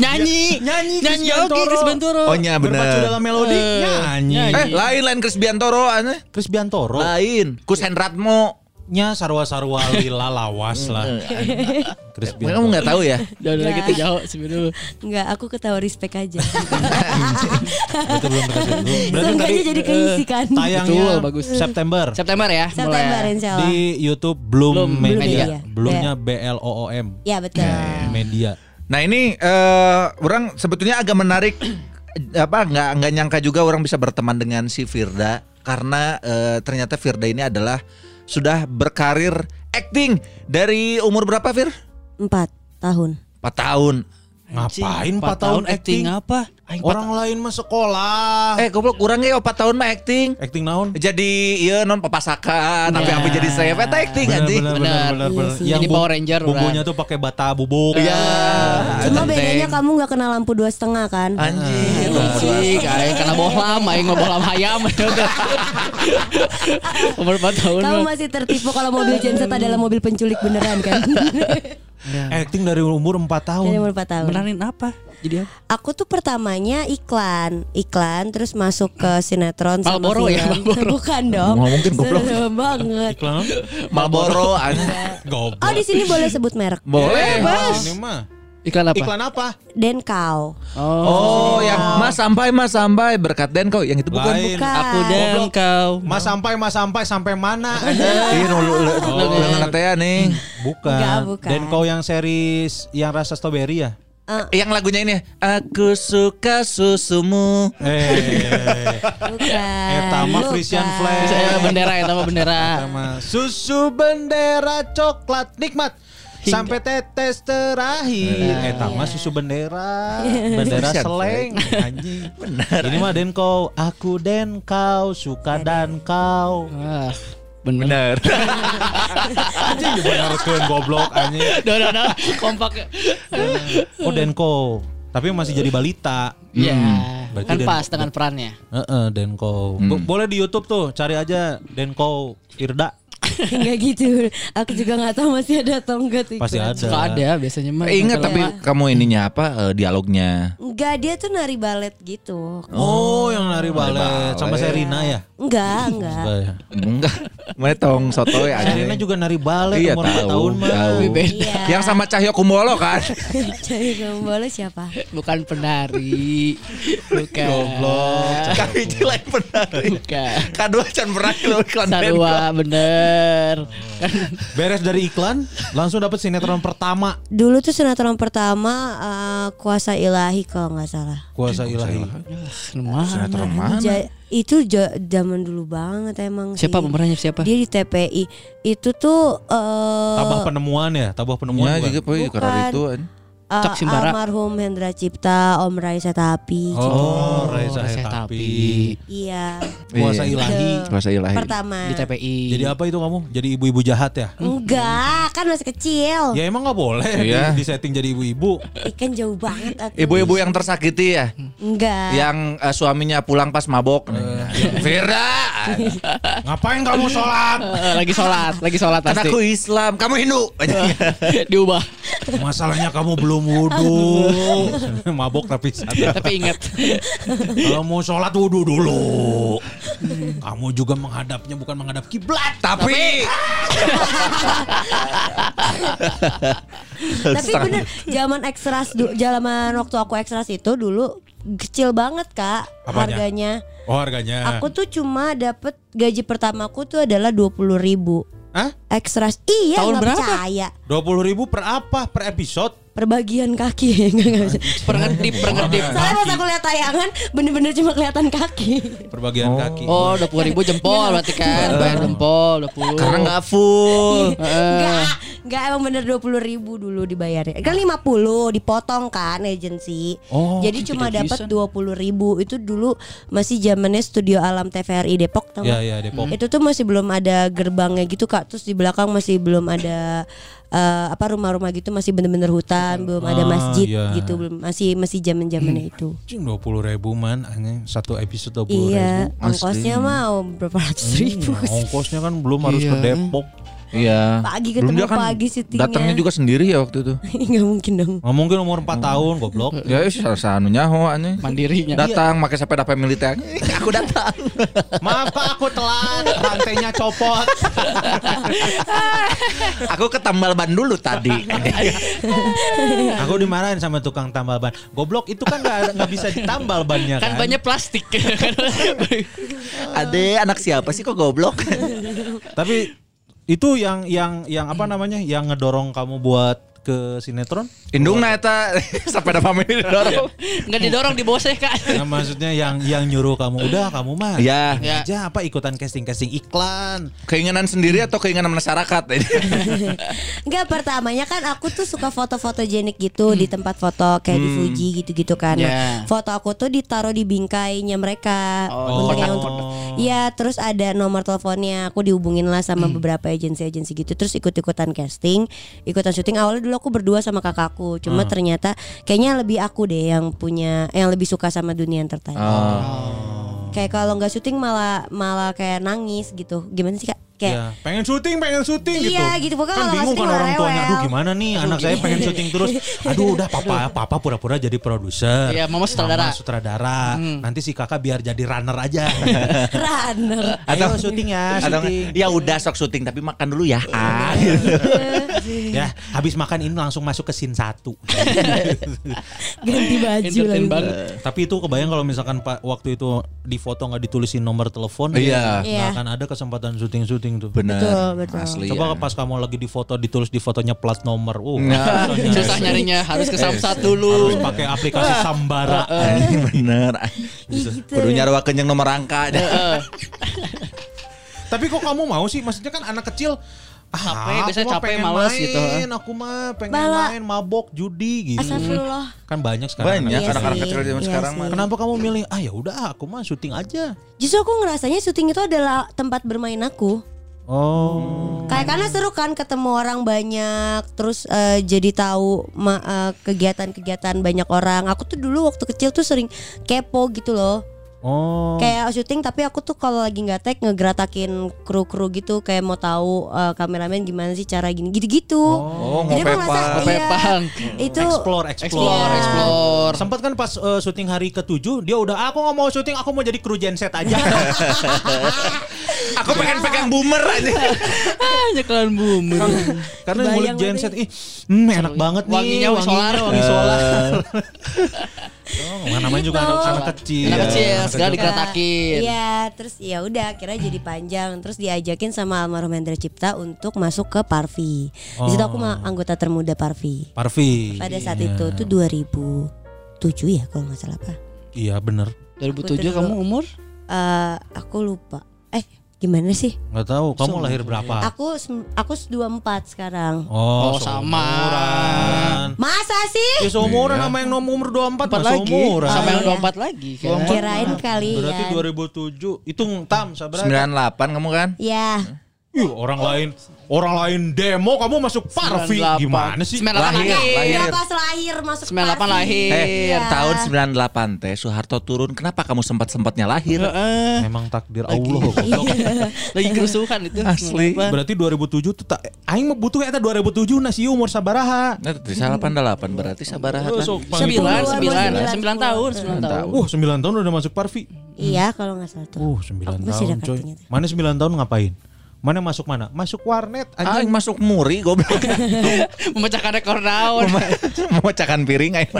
Nyanyi. Nyanyi Nyanyi oke Chris Bantoro. Oh nya Berpacu bener. dalam melodi. Eh, Nyanyi. nyanyi. Eh lain lain Chris Biantoro aneh. Chris Biantoro. Lain. Kus Hendratmo. Nya sarwa-sarwa lila lawas lah. Chris Kamu Biantoro. nggak tahu ya? Udah udah Enggak. gitu jauh sebenarnya. Enggak, aku ketawa respect aja. Berarti belum dikasih belum. Berarti tadi jadi keisi kan. tayangnya Betul, bagus. September September ya. September mulai. insya Allah. di YouTube Bloom, Media. Media. Bloomnya B L O O M. Ya betul. Media. Nah ini eh orang sebetulnya agak menarik apa nggak nggak nyangka juga orang bisa berteman dengan si Firda karena eh, ternyata Firda ini adalah sudah berkarir acting dari umur berapa Fir? Empat tahun. 4 tahun. Ngapain 4 Empat tahun acting? apa? Orang lain mah sekolah. Eh goblok kurang ya 4 tahun mah acting. acting naon? Jadi iya non papasakan tapi apa jadi saya eta acting Benar, anjing. benar, Benar. benar, benar, Iya. Yang Jadi bu- Power Ranger, bumbunya tuh pakai bata bubuk. Iya. Cuma Genteng. bedanya kamu nggak kena lampu dua setengah kan? Anjing. Sih, kayak kena bohlam, aing mah bohlam hayam. Umur 4 tahun. Kamu masih tertipu kalau mobil genset adalah mobil penculik beneran kan? Acting dari umur 4 tahun. Dari umur 4 tahun. Benerin apa? Jadi apa? Aku tuh pertamanya iklan, iklan terus masuk ke sinetron sama Malboro ya. Malboro. Bukan dong. Nggak mungkin, goblok. Serem banget. Iklan? Marlboro anjing. Goblok. Oh di sini boleh sebut merek. Boleh. Ini mah. Iklan apa? Iklan apa? Denkau. Oh. Oh, yang Mas sampai Mas sampai berkat Den kau yang itu bukan. Lain. Bukan. Aku dan kau. Mas sampai, mas sampai, sampai mana? Iya, nu lu lu teh nih. Bukan. Enggak, bukan. Dan kau yang series yang rasa strawberry ya? Yang lagunya ini Aku suka susumu. Eh, Bukan. Eta mah. Flag. Saya bendera ya, sama bendera. susu bendera coklat nikmat sampai tetes terakhir. Eta mah susu bendera, bendera Christian seleng anjing. Benar. Ini mah den kau, aku den kau, suka dan kau. Wah, bener. Bener. Anjing dibenerkeun goblok anjing. Udah, udah, udah. Kompak. ya. Oh den kau. Tapi masih jadi balita. Iya. Berarti Kan dan- pas dengan perannya. Heeh, Denko. Bo- Boleh di YouTube tuh, cari aja Denko Irda. Enggak gitu. Aku juga nggak tahu masih ada atau enggak tuh. Pasti ada. Suka ada biasanya mah. Ingat Kalau- tapi kamu ininya apa eh, dialognya? Enggak, dia tuh nari balet gitu. Oh, yang nari balet balet. sama Serina ya? Enggak, enggak. Enggak ya. Enggak. Mana tong sotoy aja. Sherina juga nari balet Iya umur 4 tahu. tahun mah. tahu. Iya. Yang sama Cahyo Kumolo kan. Cari Gembolo siapa? Bukan penari. Bukan. Goblok. Kami lain penari. Bukan. Kadua can pernah lo iklan Sarua bener. Kan Beres dari iklan, langsung dapat sinetron pertama Dulu tuh sinetron pertama eh, Kuasa Ilahi kalau nggak salah. Kuasa Ilahi. Sinetron mana? Ja- itu zaman dulu banget emang siapa sih. pemerannya siapa? Dia di TPI. Itu tuh eh Tabah penemuan ya, tabah penemuan. Iya bukan? juga Bukan. karena itu. Eh, Cak Simbara. almarhum Hendra Cipta, Om Raisa Tapi. Oh, Reza Reza Hetapi. Iya. Kuasa Iya. Ilahi. Kuasa ilahi. Pertama. Di TPI. Jadi apa itu kamu? Jadi ibu-ibu jahat ya? Enggak, kan masih kecil. Ya emang nggak boleh Iya. di, setting jadi ibu-ibu. Ikan jauh banget aku. Ibu-ibu yang tersakiti ya, Enggak. yang eh, suaminya pulang pas mabok. Firda, Ngapain kamu sholat? Eh, lagi sholat, lagi sholat kan pasti. aku Islam, kamu Hindu. Diubah. Masalahnya kamu belum wudhu. Mabok tapi sadar. Tapi ingat. Kalau mau sholat wudhu dulu. Kamu juga menghadapnya bukan menghadap kiblat. Tapi Tapi bener zaman ekstras zaman waktu aku ekstras itu dulu kecil banget kak Apanya? harganya. Oh harganya. Aku tuh cuma dapet gaji pertamaku tuh adalah dua puluh ribu. Hah? Ekstras iya Tahun berapa? percaya Dua puluh ribu per apa? Per episode? Per bagian kaki Nggak, nggak bisa. Perngedip, perngedip. Soalnya pas aku lihat tayangan bener-bener cuma kelihatan kaki Per bagian kaki. Oh, dua puluh ribu jempol berarti kan, bayar jempol dua puluh. karena nggak full. Enggak, enggak emang bener dua puluh ribu dulu dibayarnya. Kan lima puluh dipotong kan agensi. Oh, Jadi cuma dapat dua puluh ribu. Itu dulu masih zamannya Studio Alam TVRI Depok, tau Ya nggak? ya Depok. Itu tuh masih belum ada gerbangnya gitu kak. Terus di belakang masih belum ada eh, apa rumah-rumah gitu masih bener-bener hutan, belum ada Ah, masjid iya. gitu, belum masih masih zaman zamannya itu. Cing dua puluh ribu man, anjing satu episode dua puluh Iya, ribu. ongkosnya mau berapa ratus ribu. Hmm, ongkosnya kan belum harus ke Iya. Depok. Iya. Pagi Belum ketemu dia kan pagi syutingnya. Datangnya juga sendiri ya waktu itu. Nggak mungkin dong. Nggak mungkin umur 4 tahun goblok. Ya wis sanu nyaho anjing. Mandirinya. Datang pakai sepeda militer. Aku datang. Maaf Pak, aku telat. Rantainya copot. Aku ke tambal ban dulu tadi. aku dimarahin sama tukang tambal ban. Goblok itu kan nggak bisa ditambal bannya kan. Kan banyak plastik. Ade anak siapa sih kok goblok? Tapi itu yang yang yang apa namanya? Yang ngedorong kamu buat ke sinetron? Indung na eta sepeda family dorong. Nggak didorong di bawah saya kak. Nah, maksudnya yang yang nyuruh kamu udah kamu mah. Ya, Ya. Aja apa ikutan casting-casting iklan. keinginan sendiri atau keinginan masyarakat? Enggak pertamanya kan aku tuh suka foto-foto jenik gitu di tempat foto kayak di Fuji gitu-gitu kan. Nah, Ya. Foto aku tuh ditaruh di bingkainya mereka. Oh, untuk yang kotak. untuk Iya, terus ada nomor teleponnya. Aku dihubungin lah sama beberapa agensi-agensi gitu. Terus ikut-ikutan casting, ikutan syuting. Awalnya dulu aku berdua sama kakakku. Cuma ternyata kayaknya lebih aku deh yang punya yang lebih suka sama dunia entertainment. Oh. Kayak kalau nggak syuting malah malah kayak nangis gitu. Gimana sih Kak? Kayak Ya, pengen syuting, pengen syuting gitu. Iya, gitu. Pokoknya Kan nggak bingung kan orang tuanya. Aduh gimana nih anak saya pengen syuting terus. Aduh udah papa papa pura-pura jadi produser. Iya, mama sutradara. Mama sutradara. Nanti si kakak biar jadi runner aja. runner. Ayo syuting ya, Atau syuting. ya udah sok syuting tapi makan dulu ya. Ah. ya, habis makan ini langsung masuk ke scene satu. Ganti baju lagi. banget. Tapi itu kebayang kalau misalkan Pak waktu itu di foto nggak ditulisin nomor telepon, Iya. nggak Iya. akan ada kesempatan syuting-syuting tuh. Bener. Betul, betul. Asli. Coba ya. pas kamu lagi di foto ditulis di fotonya plat nomor. Uh, Nah. Susah nyarinya, harus ke samsat harus dulu. pakai aplikasi Sambara. Anjing bener. Ih, gitu. Kudu nyarwakeun yang nomor angka. Tapi kok kamu mau sih? Maksudnya kan anak kecil ah, Capek, aku biasanya capek, pengen males main, gitu. Aku mah pengen Bala. main mabok, judi gitu. Astagfirullah. Kan banyak sekarang. Banyak Iya anak-anak kecil zaman iya sekarang sih. mah. Kenapa kamu milih? Ah ya udah, aku mah syuting aja. Justru aku ngerasanya syuting itu adalah tempat bermain aku. Oh. Kayak karena seru kan ketemu orang banyak, terus eh, jadi tahu eh, kegiatan-kegiatan banyak orang. Aku tuh dulu waktu kecil tuh sering kepo gitu loh. Oh. Kayak syuting tapi aku tuh kalau lagi nggak tag ngegeratakin kru-kru gitu kayak mau tahu eh, kameramen gimana sih cara gini gitu-gitu. Oh, Jadi aku ngopepang. ngerasa iya, Ngopepang. itu Explore, explore. Explore, Iya. explore. Sempat kan pas eh, syuting hari ketujuh dia udah aku nggak mau syuting aku mau jadi kru genset aja. Aku pengen pegang boomer aja. Hanya kalian boomer. Karena ngulik genset ih hmm, enak banget nih Wanginya wangi solar. wangi solar. oh, namanya juga Gitu. anak, anak kecil. Anak kecil Anak segala dikeretakin. Iya, terus ya udah akhirnya jadi panjang. Terus diajakin sama almarhum Hendra Cipta untuk masuk ke Parvi. Di situ aku mah anggota termuda Parvi. Parvi. Pada saat itu tuh 2007 ya kalau nggak salah apa. Iya bener 2007 Betul. kamu umur? Eh, aku lupa. Gimana sih? Nggak tahu kamu lahir berapa? Aku aku 24 sekarang. Oh, Oh, sama. Masa sih? Ya seumuran sama yang nomor 24 Empat mah lagi. seumuran. Sama yang Iya. 24 lagi. kan? Kirain kali Berarti ya. 2007 hitung tam sabar. 98 kamu kan? Ya, Yuh, orang lain orang lain demo kamu masuk Parvi 98. gimana sih? 98 Lahir, lahir. pas lahir masuk 98 Parvi. lahir. Eh, Iya. tahun 98 teh Soeharto turun. Kenapa kamu sempat-sempatnya lahir? Heeh. Memang takdir Allah goblok. Lagi kerusuhan itu. Asli. 98. Berarti 2007 tuh tak aing mah butuh eta 2007 nasi umur sabaraha. Nah, di 88 berarti sabaraha Oh, kan? sok Sembilan, Sepuluh, sembilan, sembilan, sembilan tahun, sembilan tahun. Uh, 9 tahun udah masuk Parvi. Iya, kalau nggak salah tuh. Uh, 9 Aku masih tahun coy. Mana 9 tahun ngapain? Mana masuk mana? Masuk warnet Aing anjing. masuk muri goblok. Memecahkan rekor naon. Memecahkan piring aing.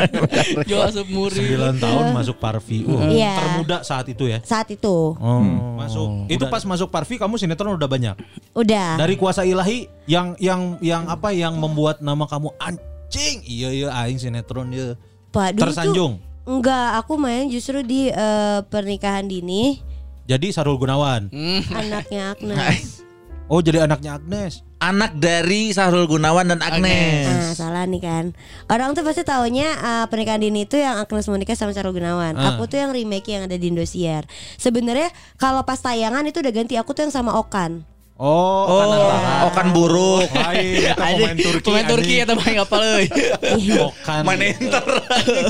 Jual asup muri. 9 tahun masuk Parvi. Uh, Iya. termuda saat itu ya. Saat itu Oh, masuk. Itu pas masuk Parvi kamu sinetron udah banyak. udah. Dari kuasa ilahi yang yang yang apa yang membuat nama kamu anjing. Iya iya aing sinetron ya. Pak, Tersanjung. Tuh, enggak, aku main justru di eh, pernikahan dini Jadi Sarul Gunawan. anaknya Agnes. Oh, jadi anaknya Agnes. Anak dari Sahrul Gunawan dan Agnes. Nah, salah nih kan. Orang tuh pasti taunya eh, pernikahan dini itu yang Agnes Monica sama Sarul Gunawan. Ah. Aku tuh yang remake yang ada di Indosiar. Sebenarnya kalau pas tayangan itu udah ganti aku tuh yang sama Okan. Oh, Oh, Okan buruk. Lain, eta pemain Turki. Pemain Turki eta mah ngapal euy. Okan. Manenter.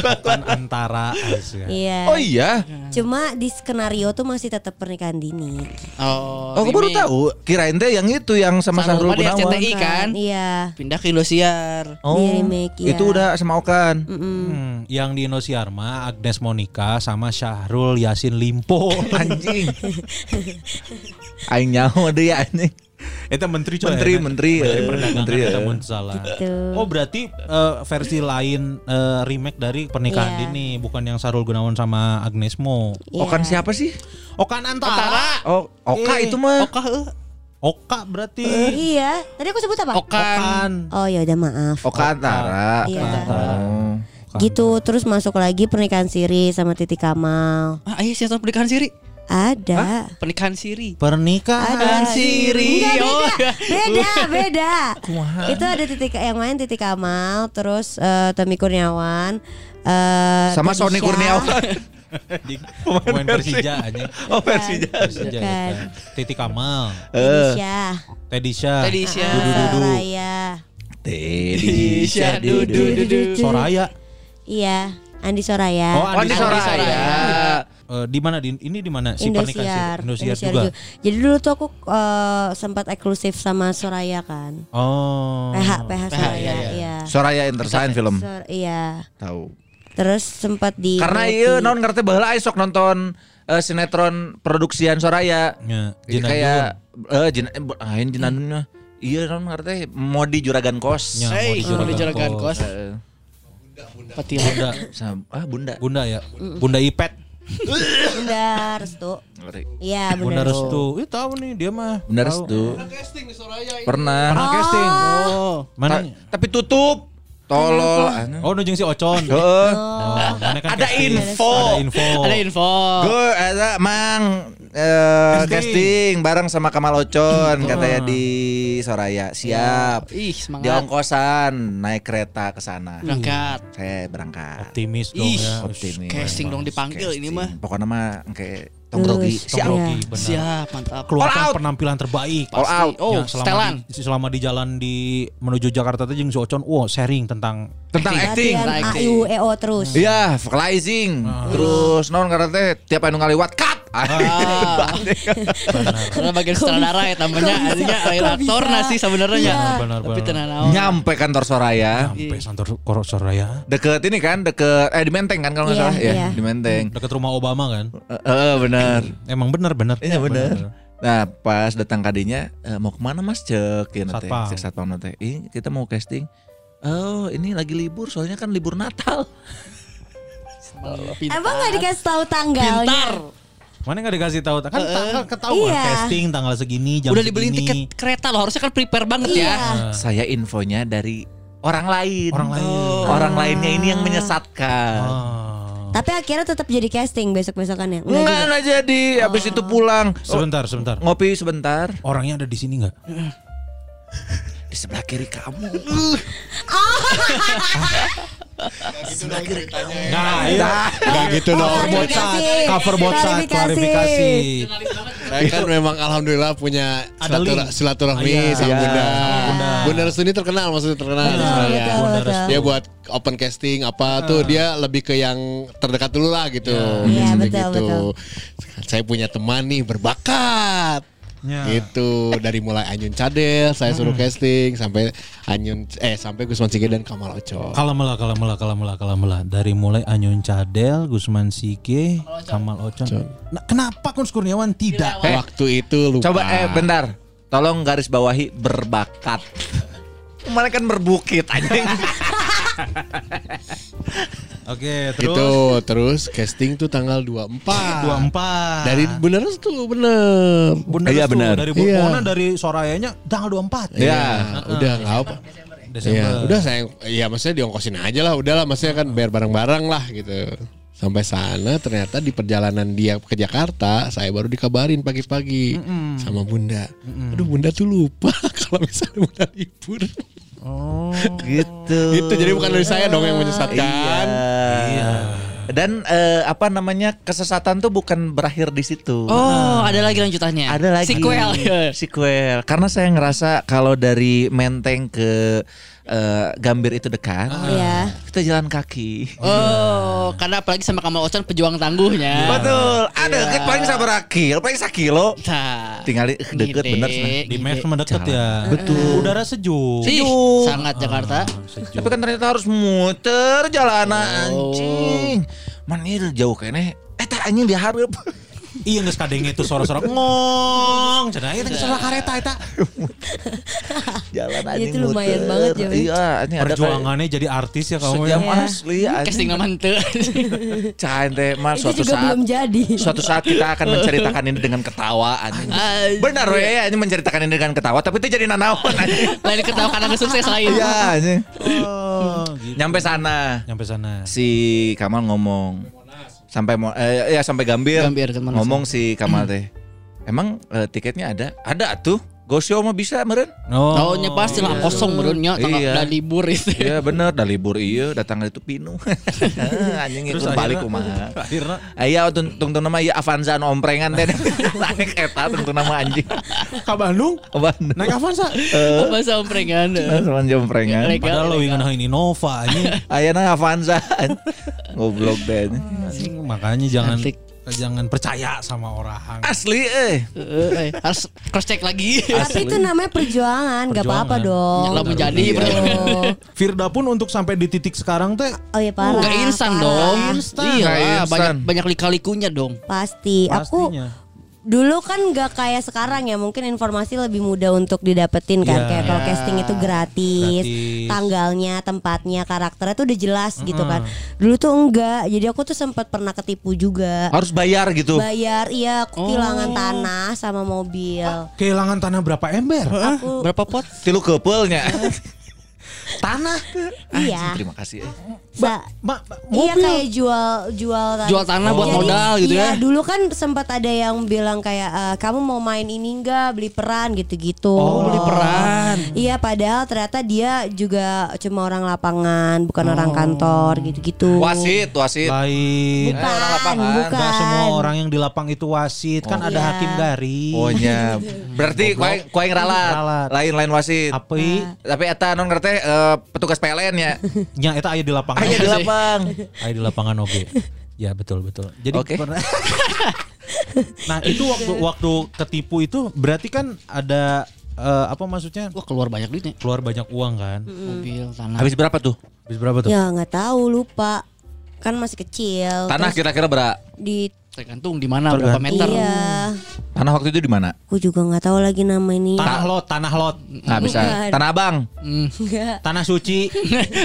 Okan antara Asia. Iya. Oh iya. Cuma di skenario tuh masih tetap pernikahan dini. Oh, Oh, aku baru tahu. Kirain teh yang itu yang sama Sahrul Gunawan. RCTI kan. Iya. Pindah ke Indosiar. Oh, Di remake, iya. itu udah sama Okan. Hmm, yang di Indosiar mah Agnes Monica sama Syahrul Yasin Limpo. Anjing. Aing nyaho deh ya anjing. Itu menteri coy. Menteri, menteri, menteri eh, perdagangan menteri, mun salah. Gitu. Oh, berarti eh, versi lain eh, remake dari pernikahan Iya. dini, bukan yang Sarul Gunawan sama Agnes Mo. Iya. Okan siapa sih? Okan antara. Oh, Oka Eh, itu mah. Oka. Oka berarti. Iya. Tadi aku sebut apa? Okan. Okan. Oh ya udah maaf. Oka antara. Iya. Oh. Gitu terus masuk lagi pernikahan Siri sama Titi Kamal. Ah, ayo sinetron pernikahan siri. Ada. Pernikahan siri. Pernikahan Ada siri. Enggak Oh, beda, iya. beda, beda. Itu ada titik yang main Titi Kamal, terus eh, Tommy Kurniawan, eh, Sama Teddy Sony. Kurniawan. Pemain Persija anjing. Oh, Persija. Persija Bukan. eta. Titi Kamal, Teddy Syah, Teddy Syah, Teddy Syah. Dudu Dudu, Soraya, Teddy Syah, Syah, Dudu, Dudu. Soraya. iya, Andi Soraya, Oh, Oh, di Andi Soraya. Soraya. Eh, di mana di ini di mana si Indosiar, si- Indosiar Indosiar juga. juga. Jadi dulu tuh aku eh, sempat eksklusif sama Soraya kan, Oh. PH, PH Soraya, iya, iya. iya. Soraya Entersign film. Sor- iya. Tahu. Terus sempat di Karena iya non ngerti baheula aya sok nonton eh, sinetron produksian Soraya. Ya, Jadi kayak eh Jin eh, bu- ain Jinadun mah. Iya non ngerti Modi Juragan Kos. Ya, Hey, mau di Juragan Kos. Kos. Eh, Patila. Bunda, sam- ah Bunda. Bunda ya. Bunda Ipet. Bunda Restu. Iya, Bunda Bunda, Restu. Ih tahu nih dia mah. Bunda. Restu. Pernah. Pernah casting. Oh. Mana? Ta- tapi tutup. Tolol. anu. Oh, nu jeung si Ocon. Heeh. Oh, mana kan Ada casting. info. Ada info. Ada info. Gue ada mang eh, Casting. casting bareng sama Kamal Ocon katanya di Soraya. Siap. Ih, Di semangat. ongkosan naik kereta ke sana. Berangkat. Saya berangkat. Optimis dong Ih, ya. Optimis. Casting dong dipanggil ini mah. Pokoknya mah kayak Terus, Siap. Rocky, benar. Siap, mantap. Keluarkan All out. penampilan terbaik. All out. Oh, Ya, selama setelan. di, selama di jalan di menuju Jakarta tuh jeung si Ocon, wow sharing tentang Tentang acting. Acting. I, U, E, O terus. Iya, vocalizing. Terus non karena teh tiap anu ngaliwat cut. Ah. Karena bagian sutradara ya tambahnya artinya aktor nasi sebenarnya. Benar, Tapi benar. naon. Nyampe kantor Soraya. sampai Santor Soraya Deket ini kan, deket eh di Menteng kan kalau nggak Iya, salah ya, iya. di Menteng. dekat rumah Obama kan. Eh, eh, benar. Emang benar benar. Iya benar. Nah pas datang kadinya eh, mau ke mana mas cek ya teh Satpam. cek satpam teh. Ih kita mau casting. Oh ini lagi libur soalnya kan libur Natal. Emang nggak dikasih tahu tanggalnya? Pintar. Mana nggak dikasih tahu kan tanggal ketahuan Iya. casting tanggal segini jam Udah dibeliin segini. tiket kereta loh, harusnya kan prepare banget Iya. ya. Saya infonya dari orang lain. Orang lain. Orang lainnya ini yang menyesatkan. Oh. Tapi akhirnya tetap jadi casting besok besokannya. Enggak, enggak jadi. Habis itu pulang. Oh, Sebentar, sebentar. ngopi sebentar. Orangnya ada di sini nggak? Di sebelah kiri kamu. Nah, iya. Enggak gitu dong. Oh. Cover bocah, Klarifikasi. klarifikasi. Saya kan memang alhamdulillah punya silaturahmi Iya. sama Iya. Bunda. Bunda. Bunda Restuni terkenal maksudnya terkenal di betul. Dia buat open casting apa tuh dia lebih ke yang terdekat dulu lah gitu. Iya, betul, betul. Saya punya teman nih berbakat. Ya. Gitu dari mulai Anyun Cadel saya suruh casting sampai Anyun eh sampai Gusman Sige dan Kamal Oco. Kalamela, kalamela, kalamela, kalamela. Dari mulai Anyun Cadel, Gusman Sige, Kamal Ocon. Nah, kenapa Kun Kurniawan tidak? Eh, Waktu itu lupa. Coba eh bentar. Tolong garis bawahi berbakat. Kemarin kan berbukit anjing. Oke, terus Gitu, terus casting tuh tanggal 24. 24. Dari bener tuh bener. Bunda Iya, Restu, benar. Dari Iya. dari Sorayanya tanggal 24. Iya. Ya, udah nggak apa. Desember. Iya, udah saya ya maksudnya diongkosin aja lah, udahlah maksudnya kan bayar bareng-bareng lah gitu. Sampai sana ternyata di perjalanan dia ke Jakarta, saya baru dikabarin pagi-pagi sama Bunda. Aduh Bunda tuh lupa kalau misalnya Bunda libur. gitu. Gitu, jadi bukan dari saya dong yang menyesatkan. Iya. Dan eh, apa namanya kesesatan tuh bukan berakhir di situ. Oh, ada lagi lanjutannya. Ada lagi Sequel. Sequel. Karena saya ngerasa kalau dari Menteng ke eh, Gambir itu dekat. Iya. Kita jalan kaki. Oh, karena apalagi sama Kamal Ocon pejuang tangguhnya. Betul. Ada kan paling sabar kilo, paling sakilo. Nah, Tinggal di- deket bener. Di. Maps mendekat ya. Betul. Udara sejuk. Ih, sangat Jakarta. Sejuk. Tapi kan ternyata harus muter jalanan Oh. anjing. Man ini jauh kene. Eh tak anjing diharap. Iya geus kadenge itu suara-suara ngong. Ieu teh suara kareta eta. Jalan Iya, anjing itu lumayan muter. banget, Joy. Iya, anjing ada Perjuangannya jadi artis ya kamu sejam ya. asli anjing. Casting nama ente. Cain teh mah Itu suatu saat belum jadi. suatu saat kita akan menceritakan ini dengan ketawa anjing. Anjing. Benar we ya, ini menceritakan ini dengan ketawa tapi itu jadi nanawan anjing. Lain ketawa karena nggak sukses lain. Iya anjing. Oh, gitu. Nyampe sana Nyampe sana. si Kamal ngomong sampai mau eh, ya sampai Gambir, Gambir, ngomong si Kamal teh. Emang eh, tiketnya ada? Ada tuh. Go show mah bisa meren. Oh, nya pasti lah kosong menurutnya tanggal Iya. udah libur itu. Iya bener, dah libur iya, datang itu pinu. Anjing itu balik kumaha. Akhirnya Aya tungtung nama ya Avanza nu omprengan teh. Naik eta tungtung nama anjing. ke Bandung Bandung. naik Avanza. Bahasa omprengan. Sama omprengan. Padahal lo ingin ini Nova ini. Ayana Avanza. Goblok deh. Makanya jangan Asik. Jangan percaya sama orang. Asli eh. Eh, eh, harus cross check lagi. Tapi itu namanya perjuangan, nggak apa-apa dong. Lah menjadi perjuangan. Firda pun untuk sampai di titik sekarang teh Oh ya parah. Gak instan parah. dong. Instan. Iya, banyak banyak lika-likunya dong. Pasti. Aku pastinya. Dulu kan nggak kayak sekarang ya mungkin informasi lebih mudah untuk didapetin kan Iya. kayak kalau casting itu gratis, Gratis. tanggalnya tempatnya karakternya tuh udah jelas gitu kan dulu tuh enggak jadi aku tuh sempat pernah ketipu juga Harus bayar gitu. bayar iya aku kehilangan Oh. tanah sama mobil Kehilangan tanah berapa ember? aku Berapa pot? Tilu kepelnya. Tanah. iya Terima kasih. eh. Sa- Ma, ma- iya kayak jual jual Jual tanah buat Jadi, modal gitu iya, ya. dulu kan sempat ada yang bilang kayak eh, kamu mau main ini enggak beli peran gitu-gitu. Oh, beli peran. Iya, padahal ternyata dia juga cuma orang lapangan, bukan orang kantor gitu-gitu. Wasit, wasit. Lain. Bukan, Eh, orang lapangan. bukan. Enggak semua orang yang di lapang itu wasit, kan ada Iya. hakim garis. Oh nya. Berarti kuaing kuaing ralat. Ralat. Lain-lain wasit. Api Tapi eta non ngerti eh, petugas PLN ya. nya eta aya di lapangan. Aya di lapang. Aya di lapangan oge. Ya betul betul. Jadi Oke. pernah- Nah, itu waktu waktu ketipu itu berarti kan ada eh, apa maksudnya? Wah, keluar banyak duitnya. Keluar banyak uang kan. Mobil, tanah. Habis berapa tuh? Habis berapa tuh? Ya nggak tahu, lupa. Kan masih kecil. Tanah kira-kira berapa? di Tergantung di mana berapa meter. Iya. Tanah waktu itu di mana? Aku juga nggak tahu lagi nama ini. Tanah lot, tanah lot, Nah, bisa. Tanah Abang. Enggak. tanah suci.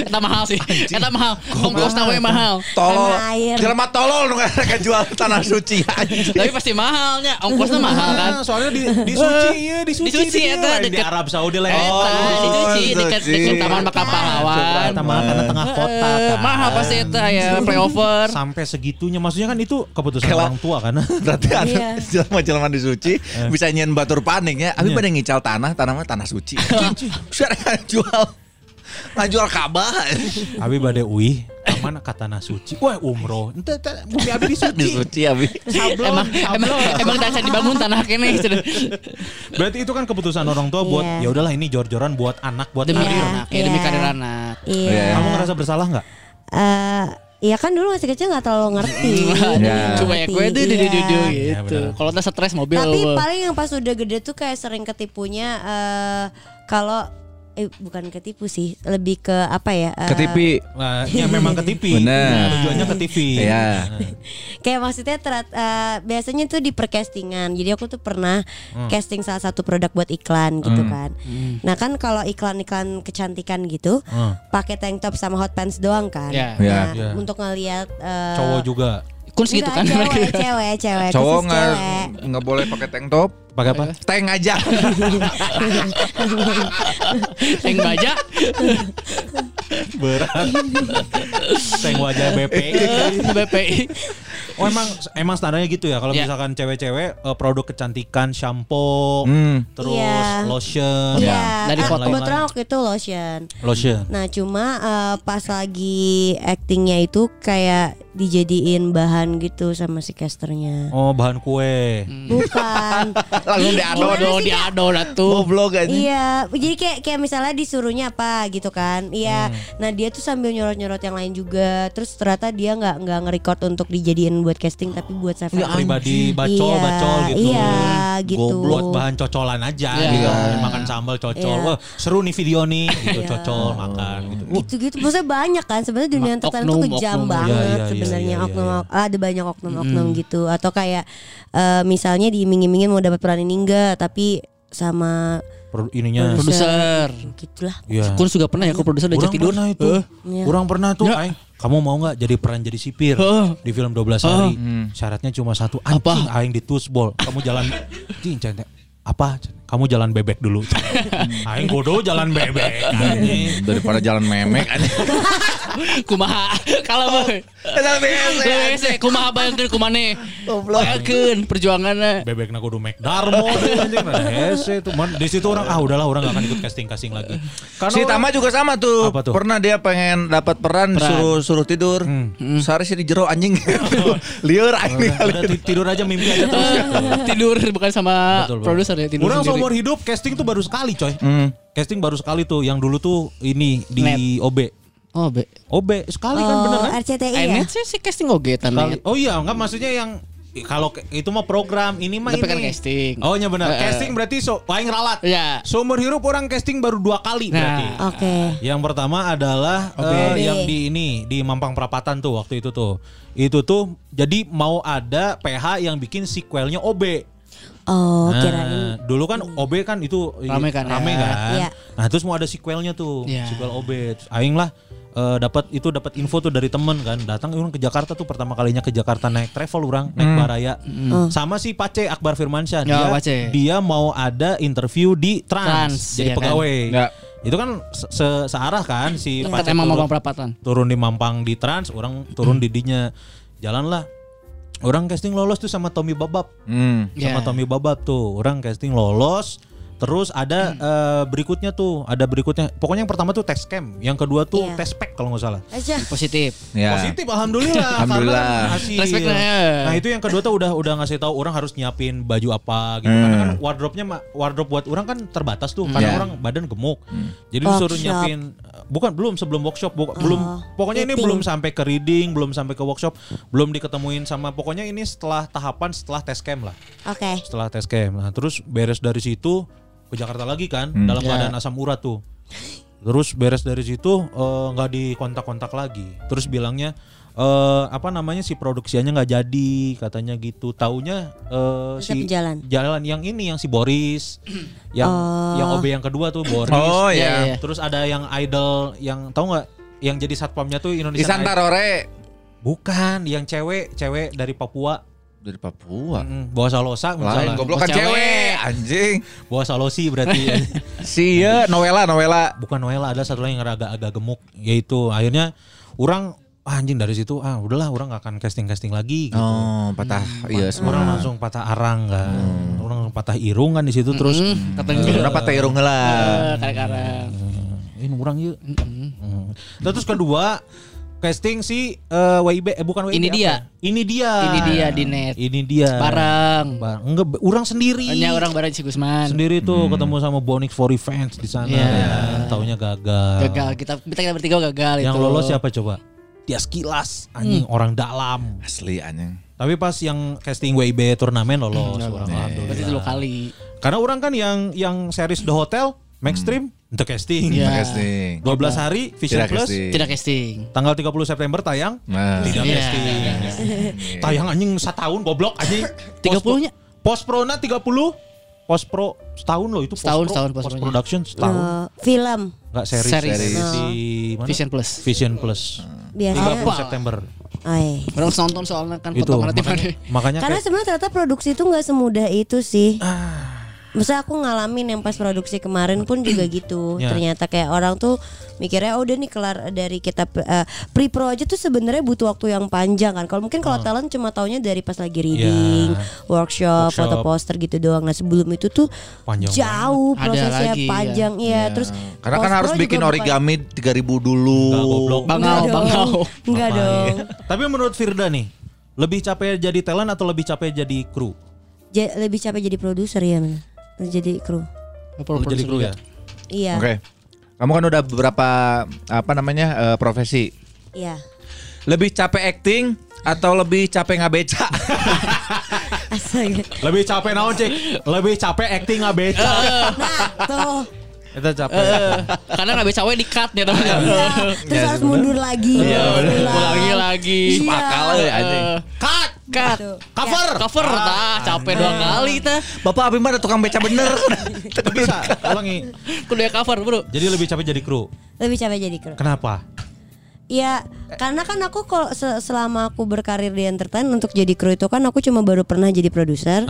Eta mahal sih. Eta mahal. Ongkos tahu mahal. Tolol. Air. Jelema tolol nu kan jual tanah suci. Tapi pasti mahalnya. Ongkosnya mahal kan. Ah, soalnya di, di suci, iya di suci, Di Suci, eta di Arab Saudi lah. Oh, di Suci dekat dekat Taman Bakal Pahlawan. Eta mah karena tengah kota Eh, kan. mahal pasti eta ya playover. Sampai segitunya, maksudnya kan itu keputusan orang tua kan. Berarti ada Iya. jelema-jelema di suci bisa nyen batur paniknya. Abi Iya. pada ngical tanah, tanah mah tanah suci. Saya jual ngajual Ka'bah. Abi bade uih, mana tanah suci. Wah, umroh. Ente bumi abi di suci. Di suci abi. Sablon, Emang emang sablon. emang dasar dibangun tanah kene gitu. Berarti itu kan keputusan orang tua buat Iya. ya udahlah ini jor-joran buat anak, buat Demi karir. anak, ya demi Iya. karir anak. Iya. Kamu ngerasa bersalah nggak? Eh, Iya kan dulu masih kecil nggak terlalu ngerti. Ya. Coba ya gue tuh Iya. dudu Ya, gitu. Kalau udah stres mobil. Tapi paling yang pas udah gede tuh kayak sering ketipunya eh kalau eh bukan ketipu sih, lebih ke apa ya? Ke TV. Nah, ya memang ke TV. Bener. Tujuannya ke TV. Iya. Kayak maksudnya terat, eh, biasanya tuh di percastingan. Jadi aku tuh pernah Hmm. casting salah satu produk buat iklan gitu kan. Nah kan kalau iklan-iklan kecantikan gitu, Hmm. pakai tank top sama hot pants doang kan. Ya. Nah, Ya. untuk ngelihat eh, Cowok juga. Kun segitu enggak, kan. Cewek, cewek, cewek. Cowok nggak cewek. nggak boleh pakai tank top. Pakai apa? Tank aja. Yang baja. Berat. Tank wajah BPI. BPI. Oh emang emang standarnya gitu ya. Kalau Ya. misalkan cewek-cewek eh, produk kecantikan, shampoo, Hmm. terus Iya. lotion, Iya, Dari ah, foto. kebetulan waktu itu lotion. lotion. Nah cuma eh, pas lagi actingnya itu kayak dijadiin bahan gitu sama si casternya. Oh bahan kue. Bukan. Langsung diado Kak? diado dah tuh. Goblok aja. Iya, jadi kayak kayak misalnya disuruhnya apa gitu kan? Iya. Nah dia tuh sambil nyorot-nyorot yang lain juga. Terus ternyata dia nggak nggak nge-record untuk dijadiin buat casting tapi buat save Ya, pribadi bacol Iya, bacol gitu. Iya, gitu. Buat bahan cocolan aja Iya. gitu. Iya. Makan sambal cocol. Iya. Wah, seru nih video nih gitu Iya. cocol makan gitu. Wah, gitu-gitu maksudnya banyak kan sebenarnya dunia entertainment tuh oknum, kejam oknum. banget Iya, iya, sebenarnya iya, iya, oknum iya. ada banyak oknum-oknum gitu atau kayak eh, misalnya diiming-imingin mau dapat peran ini enggak tapi sama pro- ininya. Produser. gitulah Iya. Kun juga pernah ya kok produser udah tidur. pernah itu. Iya. Kurang pernah tuh. Aing. Kamu mau nggak jadi peran jadi sipir Hah? di film 12 hari? Hmm. Syaratnya cuma satu. Anjing aing di tusbol. Kamu jalan Anjing. Apa? Kamu jalan bebek dulu. aing bodoh jalan bebek. Anjing. Daripada jalan memek. Kumaha? Kalau boy. Wese kumaha bayangkeun kumane? Bayangkeun perjuangannya. Bebek kudu anjing nah hese tuh. Man, di situ orang ah udahlah orang gak akan ikut casting-casting lagi. Karena Si Tama juga sama tuh. Apa tuh? Pernah dia pengen dapat peran, Peran. suruh suruh tidur. Sehari sih di jero anjing. Liur anjing. tidur aja mimpi aja terus. tidur bukan sama produser ya tidur Orang sendiri. Seumur hidup casting tuh baru sekali coy. Hmm. Casting baru sekali tuh. Yang dulu tuh ini di OB. Oh, be. OB sekali kan bener oh kan? RCTI ya sih si casting Sekali. tanet. Oh iya, enggak maksudnya yang kalau itu mah program, ini mah Tapi ini. kan casting. Oh iya benar. Eh. casting berarti so paling ralat. Iya. Seumur hidup orang casting baru dua kali Nah. berarti. oke Yang pertama adalah OB. eh, yang di ini di Mampang Perapatan tuh waktu itu tuh. Itu tuh jadi mau ada PH yang bikin sequelnya OB. Oh Nah, kirain dulu kan OB kan itu Rame kan, rame ya. kan. Iya. Nah, terus mau ada sequelnya tuh, Iya. sequel OB. Terus aing lah eh, dapat itu dapat info tuh dari temen kan. Datang orang ke Jakarta tuh pertama kalinya ke Jakarta naik travel orang, naik baraya. Sama si Pace Akbar Firmansyah. Ya, dia, Pace. dia mau ada interview di Trans, Trans, jadi iya kan. pegawai. Ya. Itu kan se- se- searah kan si Kan Pace emang turun- perapatan. turun di Mampang di Trans, orang turun di dinya. Jalanlah. Orang casting lolos tuh sama Tommy Babab. Hmm. Sama Ya. Tommy Babab tuh. Orang casting lolos. Terus ada eh, berikutnya tuh, ada berikutnya. Pokoknya yang pertama tuh tes cam, yang kedua tuh Iya. tes pack kalau nggak salah. aja Positif. Ya. Positif alhamdulillah. Alhamdulillah. karena kan ya. Nah itu yang kedua tuh udah udah ngasih tahu orang harus nyiapin baju apa gitu. Hmm. Karena kan wardrobe-nya ma- wardrobe buat orang kan terbatas tuh karena Ya. orang badan gemuk. Jadi disuruh nyiapin eh, bukan belum sebelum workshop bu- belum pokoknya ini belum sampai ke reading, belum sampai ke workshop, belum diketemuin sama pokoknya ini setelah tahapan setelah tes cam lah. oke Setelah tes cam. Nah, terus beres dari situ ke Jakarta lagi kan dalam Ya. keadaan asam urat tuh. Terus beres dari situ eh, nggak dikontak-kontak lagi. Terus bilangnya eh apa namanya si produksiannya nggak jadi katanya gitu. Taunya eh, Tetap si jalan. jalan yang ini yang si Boris, yang yang OB yang kedua tuh Boris. Oh, iya, iya. Terus ada yang idol yang tahu nggak yang jadi satpamnya tuh Indonesia. Isanta Rore Bukan, yang cewek, cewek dari Papua. Dari Papua. Mm, Bawa Salosa Lain misalnya. goblok kan Cewek. cewek anjing. Bawa Salosi berarti. Si ya Noela Noela. Bukan Noella, ada satu lagi yang agak-agak gemuk. Yaitu akhirnya orang ah, anjing dari situ ah udahlah orang nggak akan casting-casting lagi gitu. Oh, patah iya Orang semua. langsung patah arang kan. Orang patah irung kan di situ terus Katanya Kenapa patah irung lah? eh, ini orang yuk. Hmm. Terus kedua casting si eh, WIB eh bukan WIB. Ini apa? dia. Ini dia. Ini dia di net. Ini dia. Bareng. Bareng. Enggak, orang sendiri. Hanya orang bareng si Gusman. sendiri tuh ketemu sama Bonix for Revenge di sana. Iya. Ya, taunya gagal. Gagal kita kita, kita bertiga gagal Yang itu. lolos siapa coba? Tias Kilas, anjing orang dalam. Asli anjing. Tapi pas yang casting WIB turnamen lolos orang alhamdulillah. Berarti dulu kali. Karena orang kan yang yang series The Hotel, Maxstream untuk casting. Iya. Casting. 12 hari Vision Tidak Plus. casting. Tidak casting. Tanggal 30 September tayang. Nah, Tidak Iya. casting. Tayang anjing setahun goblok anjing. 30-nya? Post pro na 30. Post pro setahun loh itu Setahun, post, setahun pro, post post production setahun. Eh, film Enggak series. Series. Series. Di mana? Vision Plus. Vision Plus. biasanya. 30 September. Oh, iya. Orang nonton soalnya kan Itu makanya, makanya Karena sebenarnya ternyata produksi itu nggak semudah itu sih. Ah. Maksudnya aku ngalamin yang pas produksi kemarin pun juga gitu. Ya. Ternyata kayak orang tuh mikirnya oh udah nih kelar dari kita eh, pre-pro aja tuh sebenarnya butuh waktu yang panjang kan. Kalau mungkin kalau talent cuma taunya dari pas lagi reading, workshop, Workshop. foto poster gitu doang. Nah, sebelum itu tuh Panjang jauh banget. Ada prosesnya lagi, panjang iya. Terus Karena kan harus bikin bukan- origami 3000 dulu. Enggak. Bangau, Enggak dong. bangau. Enggak dong. Tapi menurut Firda nih, lebih capek jadi talent atau lebih capek jadi kru? Ja- lebih capek jadi produser ya, men. Jadi kru. Lu jadi kru ya? Iya. Oke. Kamu kan udah beberapa apa namanya eh, profesi. Iya. Lebih capek acting atau lebih capek ngabeca? Astaga. Lebih capek naon cek? Lebih capek acting ngabeca. Nah, tuh. Itu capek. Eh, Karena nggak bisa we di cut ya namanya. Iya. Terus harus mundur lagi. Iya, ulangi lagi. Iya. Akal ya anjing. Cut. Cut. Tuh. Cover, cover, tah capek dua kali kita. Bapak Abim mah ada tukang beca bener. Bisa, ulangi. Kudu ya cover, Bro. Jadi lebih capek jadi kru. Lebih capek jadi kru. Kenapa? Iya, karena kan aku kalau se- selama aku berkarir di entertain untuk jadi kru itu kan aku cuma baru pernah jadi produser,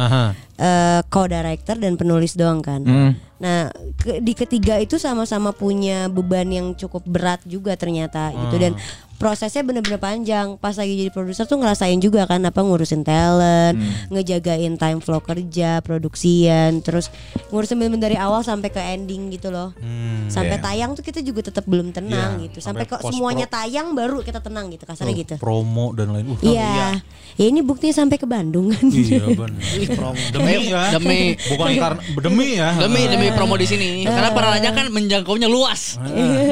eh, co-director dan penulis doang kan. Hmm. Nah, ke- di ketiga itu sama-sama punya beban yang cukup berat juga ternyata gitu dan prosesnya bener-bener panjang. Pas lagi jadi produser tuh ngerasain juga kan apa ngurusin talent, ngejagain time flow kerja, produksian, terus ngurusin bener-bener dari awal sampai ke ending gitu loh. Hmm. Sampai Iya. tayang tuh kita juga tetap belum tenang Iya, gitu. sampai Sampai, kok semuanya tayang baru kita tenang gitu, kasarnya gitu. Promo dan lain. Uh, Iya. Ya ini buktinya sampai ke Bandung kan. Iya benar. Demi ya. Demi. Bukan karena demi ya. Demi demi promo di sini. Karena para raja kan menjangkaunya luas.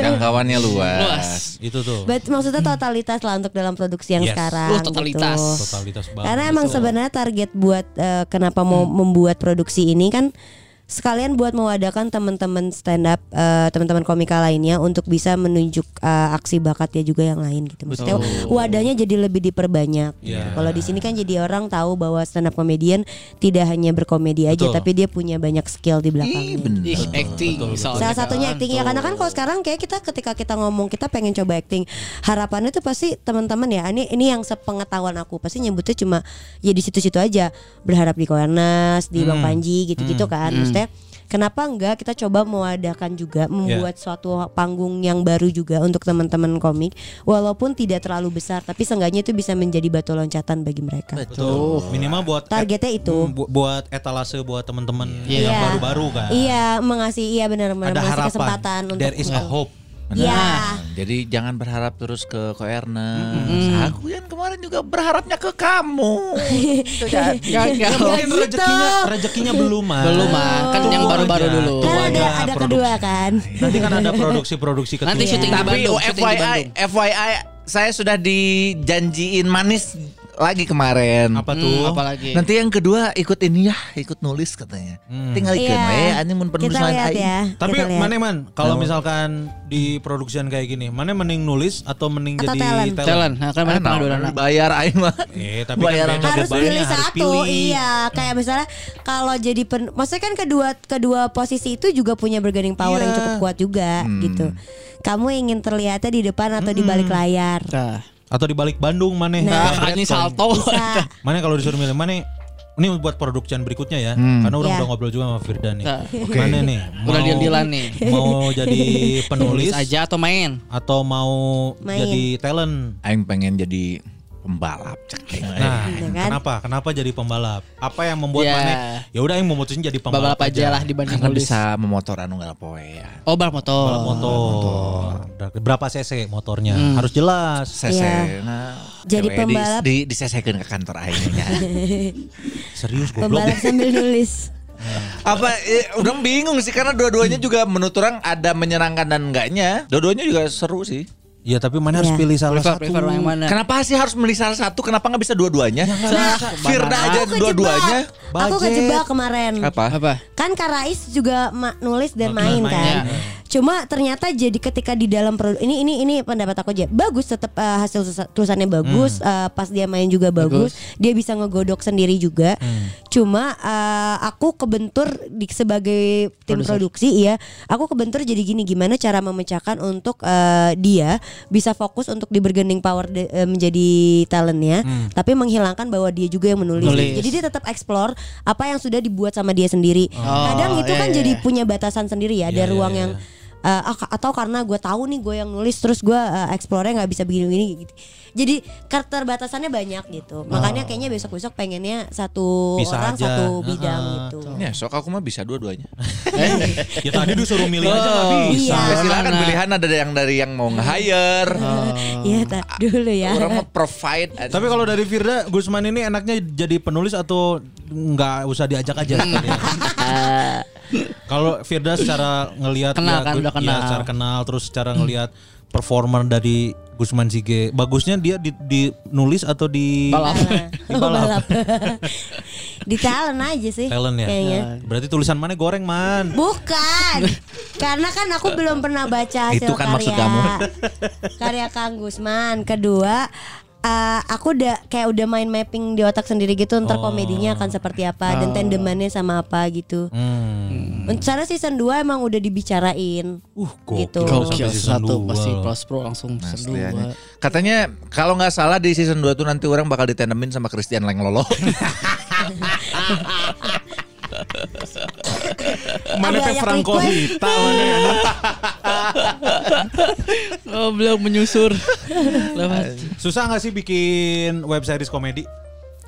Jangkauannya luas. Luas. Itu tuh. But maksudnya totalitas lah untuk dalam produksi yang Yes. sekarang. Oh, totalitas. gitu. Totalitas banget. Karena emang sebenarnya target buat eh, kenapa mau membuat produksi ini kan sekalian buat mewadakan teman-teman stand up eh, teman-teman komika lainnya untuk bisa menunjuk eh, aksi bakatnya juga yang lain gitu. Maksudnya wadahnya jadi lebih diperbanyak. gitu. Iya. Kalau di sini kan jadi orang tahu bahwa stand up comedian tidak hanya berkomedi aja Betul. tapi dia punya banyak skill di belakangnya. Ih, acting misalnya Salah satunya acting ya karena kan kalau sekarang kayak kita ketika kita ngomong kita pengen coba acting harapannya tuh pasti teman-teman ya ini ini yang sepengetahuan aku pasti nyebutnya cuma ya di situ-situ aja berharap di Koernas di Bang Panji gitu-gitu kan maksudnya Kenapa enggak kita coba mewadakan juga membuat suatu panggung yang baru juga untuk teman-teman komik walaupun tidak terlalu besar tapi seenggaknya itu bisa menjadi batu loncatan bagi mereka. Betul. Minimal buat Targetnya itu. Hmm, bu- buat etalase buat teman-teman Iya. yang baru-baru kan. Iya, mengasih iya benar benar Ada mengasih harapan. kesempatan untuk There is a hope. Iya. Jadi jangan berharap terus ke Koernas. Aku yang kemarin juga berharapnya ke kamu. Itu kan. Gagal. Mungkin gitu. rezekinya rezekinya belum mah. Belum mah, kan yang baru-baru dulu. Kan ada ada produksi. kedua kan. Nanti kan ada produksi-produksi kedua. Nanti syuting di Tapi Bandung, syuting di FYI. FYI saya sudah dijanjiin manis lagi kemarin. Apa tuh? Hmm, apalagi? Nanti yang kedua ikut ini ya, ikut nulis katanya. Tinggal ikut Iya. we, anjing mun penulis Kita lain ya. Tapi mana man kalau misalkan di produksian kayak gini, mana mending nulis atau mending Atau jadi talent. Talent, nah kan mana dua bayar aing mah. Eh, tapi Bayar kan harus pilih harus satu pilih. iya kayak misalnya kalau jadi pen, maksudnya kan kedua kedua posisi itu juga punya bargaining power yang Iya. cukup kuat juga gitu kamu ingin terlihatnya di depan atau di balik layar Nah, Atau di balik Bandung mana? Nah. nah anjing salto. Mana kalau disuruh milih mana? Ini buat produksian berikutnya ya, karena orang Iya. udah ngobrol juga sama Firda nih. Nah, Mana nih? Udah deal-dealan nih. Mau jadi penulis Nulis aja atau main? atau mau Main. jadi talent? Aing pengen jadi pembalap cek. Nah, Iya kan? kenapa? Kenapa jadi pembalap? Apa yang membuat Ya. mana? Ya udah yang memutusin jadi pembalap Balap aja lah dibanding Karena nulis. bisa memotor anu nggak poe ya. Oh, balap motor. Balap motor. Berapa cc motornya? Hmm. Harus jelas. Sese. Iya. Nah, Jadi cewek pembalap. di, di, disesekeun ke kantor aing nya. Serius goblok. pembalap sambil nulis Apa eh, udah bingung sih karena dua-duanya juga menurut orang ada menyenangkan dan enggaknya. Dua-duanya juga seru sih. Ya tapi mana harus Iya. pilih salah Prefer, satu. prefer yang mana? Kenapa sih harus milih salah satu? Kenapa nggak bisa dua-duanya? Nah, Firda aja aku dua-duanya. kejebak aku kejebak kemarin Apa? Apa? kan Karais juga nulis dan main main, kan. ya. Cuma ternyata jadi ketika di dalam produ- ini ini ini pendapat aku aja bagus tetap eh, hasil tulis- tulisannya bagus eh, pas dia main juga bagus. Dia bisa ngegodok sendiri juga. Cuma eh, aku kebentur di sebagai tim produksi ya. Aku kebentur jadi gini gimana cara memecahkan untuk eh, dia bisa fokus untuk di bargaining power de- eh, menjadi talentnya, tapi menghilangkan bahwa dia juga yang menulis. Nulis. Jadi dia tetap explore apa yang sudah dibuat sama dia sendiri. Kadang itu iya, kan iya, jadi iya. punya batasan sendiri ya, ada Iya, iya, ruang iya. yang uh, atau karena gue tahu nih gue yang nulis terus gue uh, explore-nya nggak bisa begini-begini gitu. Jadi keterbatasannya banyak gitu. Makanya kayaknya besok-besok pengennya satu Pisah orang aja. satu bidang Ah, gitu. Ya, sok aku mah bisa dua-duanya. Ya tadi disuruh milih aja nggak bisa. Iya. Ya, silakan pilihan ada yang dari yang mau nge-hire. Iya, tak dulu ya. Orang mau provide. Tapi kalau dari Firda, Gusman ini enaknya jadi penulis atau nggak usah diajak aja? Kalau Firda secara ngelihat Kenal kan, Gu- udah ya, kenal. secara kenal terus secara ngelihat performer dari Gusman Sige, bagusnya dia di, di nulis atau di Balap. Di balap. Di talent aja sih. talent ya? Kayaknya. Berarti tulisan mana goreng man? Bukan, karena kan aku belum pernah baca hasil Itu kan karya maksud kamu. karya Kang Gusman. Kedua, eh, aku udah kayak udah main mapping di otak sendiri gitu. Ntar komedinya akan seperti apa dan tandemannya sama apa gitu. Hmm. Secara season 2 emang udah dibicarain. Uh, Gitu. Sampai season satu dua. pasti plus pro langsung season Asliannya. dua. Katanya kalau nggak salah di season 2 tuh nanti orang bakal ditendemin sama Christian Lenglolo. Mana teh Franco. Hita mana? Oh, beliau menyusur. Lewat. Susah nggak sih bikin web series komedi?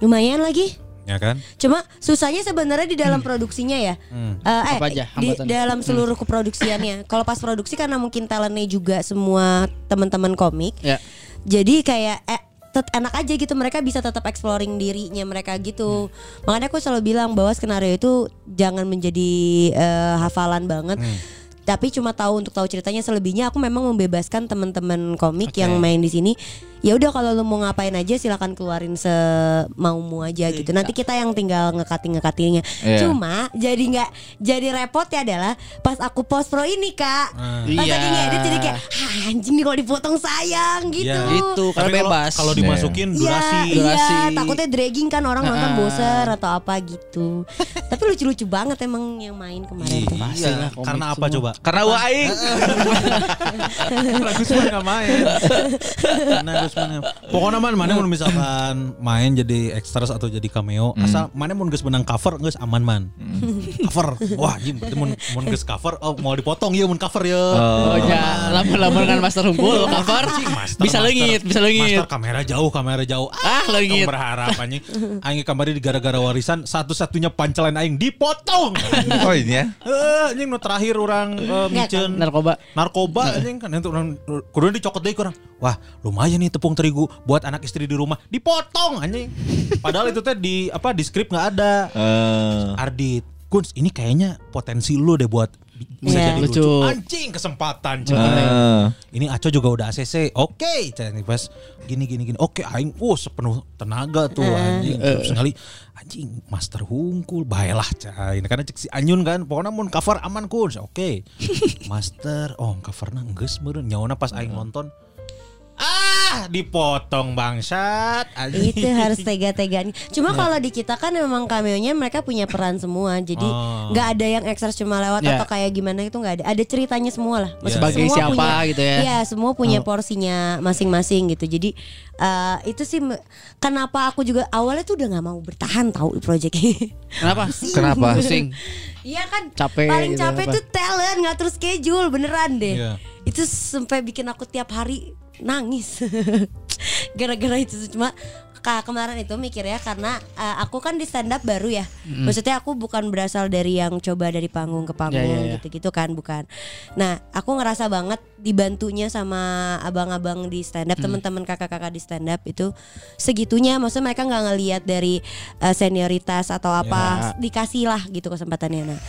Lumayan lagi. Ya kan? Cuma susahnya sebenarnya di dalam produksinya ya. Eh, eh, Apa aja di dalam seluruh keproduksiannya. Kalau pas produksi karena mungkin talentnya juga semua teman-teman komik. Ya. Jadi kayak eh, tet- enak aja gitu mereka bisa tetap exploring dirinya mereka gitu. Makanya aku selalu bilang bahwa skenario itu jangan menjadi eh, hafalan banget. Tapi cuma tahu untuk tahu ceritanya selebihnya aku memang membebaskan teman-teman komik yang main di sini. Ya udah kalau lu mau ngapain aja silakan keluarin semaumu aja gitu. Nanti kita yang tinggal ngekating ngekatingnya. Iya. Cuma jadi nggak jadi repot ya adalah pas aku post pro ini kak. Pas Iya. lagi ngedit jadi kayak "Ah, anjing nih kalau dipotong sayang gitu. Ya. Itu karena bebas. Kalau dimasukin Iya, durasi. Durasi. iya, takutnya dragging kan orang nonton Ah. boser atau apa gitu. Tapi lucu-lucu banget emang yang main kemarin Iya. komik Karena apa semua. coba? Karena gua aing. Lagu semua nggak main. Karena Nggak- Pokoknya man, mana mau misalkan main jadi extras atau jadi cameo, asal mana mau geus menang cover geus aman man. Cover, wah jim, berarti mau mau geus cover, oh mau dipotong ya mau cover ya. Oh ya, lamun-lamun kan master hunkul cover Master, bisa leungit, bisa leungit. Master kamera jauh, kamera jauh. Ah, leungit. Berharap anjing. Aing kemarin gara-gara warisan satu-satunya pancelan aing dipotong. Oh ini ya. Eh, anjing nu terakhir orang eh, micen Narkoba. narkoba anjing kan itu orang kudu dicokot deui kurang. Wah, lumayan nih tepung terigu buat anak istri di rumah dipotong anjing. Padahal itu teh di apa di skrip nggak ada. Eh, Ardit, Guns, ini kayaknya potensi lu deh buat bisa Iya. jadi lucu. Lucu. Anjing kesempatan cek. Eh. Ini Aco juga udah ACC. Oke, cek nih pas gini gini gini. Oke, aing oh sepenuh tenaga tuh anjing. Terus sekali anjing master hungkul baiklah cai. Ini karena cek si Anyun kan pokoknya mun cover aman kun. Oke. master oh covernya geus meureun nyawana pas aing nonton Ah, dipotong bangsat. itu harus tega-teganya. Cuma kalau di kita kan memang cameo-nya mereka punya peran semua. Jadi Oh. nggak ada yang ekstras cuma lewat Ya. atau kayak gimana itu nggak ada. Ada ceritanya semua lah. Maksudnya Sebagai semua siapa punya- gitu ya. Iya, semua punya porsinya masing-masing gitu. Jadi eh, itu sih kenapa aku juga awalnya tuh udah nggak mau bertahan tahu di project ini. Kenapa? Kenapa? Pusing. Iya kan Capek Paling gitu, capek apa? tuh talent ngatur schedule beneran deh Iya. Itu sampai bikin aku tiap hari nangis Gara-gara itu cuma Kak kemarin itu mikir ya karena uh, aku kan di stand up baru ya. Maksudnya aku bukan berasal dari yang coba dari panggung ke panggung Ya, ya, ya. gitu-gitu kan bukan. Nah, aku ngerasa banget dibantunya sama abang-abang di stand up, teman-teman kakak-kakak di stand up itu segitunya maksudnya mereka nggak ngelihat dari uh, senioritas atau apa, dikasih lah gitu kesempatannya. Nah,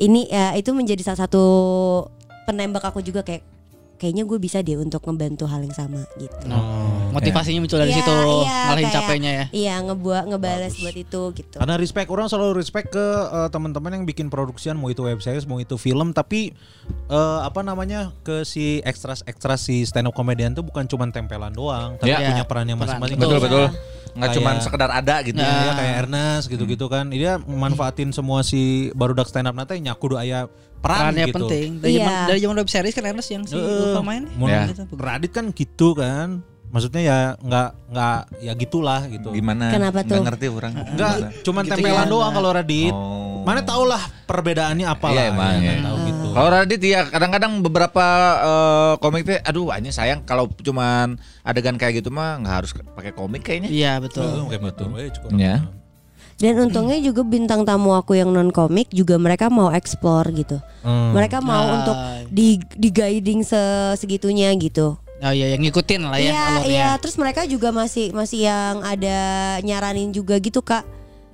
ini ya itu menjadi salah satu penembak aku juga kayak kayaknya gue bisa deh untuk ngebantu hal yang sama gitu. Motivasinya muncul dari Iya, situ, iya, ngalahin capeknya ya. Iya, ngebuat ngebales buat itu gitu. Karena respect orang selalu respect ke eh, teman-teman yang bikin produksian mau itu web series mau itu film tapi eh, apa namanya ke si ekstras ekstras si stand up comedian tuh bukan cuma tempelan doang tapi Ya. punya perannya Peran, masing-masing. Betul Kayak- betul. Nggak cuma sekedar ada gitu. Ya, ya. ya, kayak Ernest gitu-gitu kan. Dia manfaatin semua si barudak stand up nanti nyaku do aya peran Perannya gitu. penting. Dari Iya. zaman dari zaman web series kan Ernest yang si Heeh. Lupa main. Mun Ya. Radit kan gitu kan. Maksudnya ya nggak nggak ya gitulah gitu. Gimana? Kenapa Nggak tuh? ngerti orang. Enggak, cuman Gitu tempelan gimana? doang kalau Radit. Oh. Mana tau lah perbedaannya apa Iya lah. emang ya, ya. nggak tahu gitu. Kalau Radit ya kadang-kadang beberapa eh, komik teh aduh hanya sayang kalau cuman adegan kayak gitu mah nggak harus kayak komik kayaknya. Iya betul. Heeh, kayak betul. Cukup. Ya. Dan untungnya juga bintang tamu aku yang non komik juga mereka mau explore gitu. Hmm. Mereka mau Ah. untuk di di guiding se- segitunya gitu. Oh iya yang ngikutin lah ya Iya, iya. Terus mereka juga masih masih yang ada nyaranin juga gitu kak.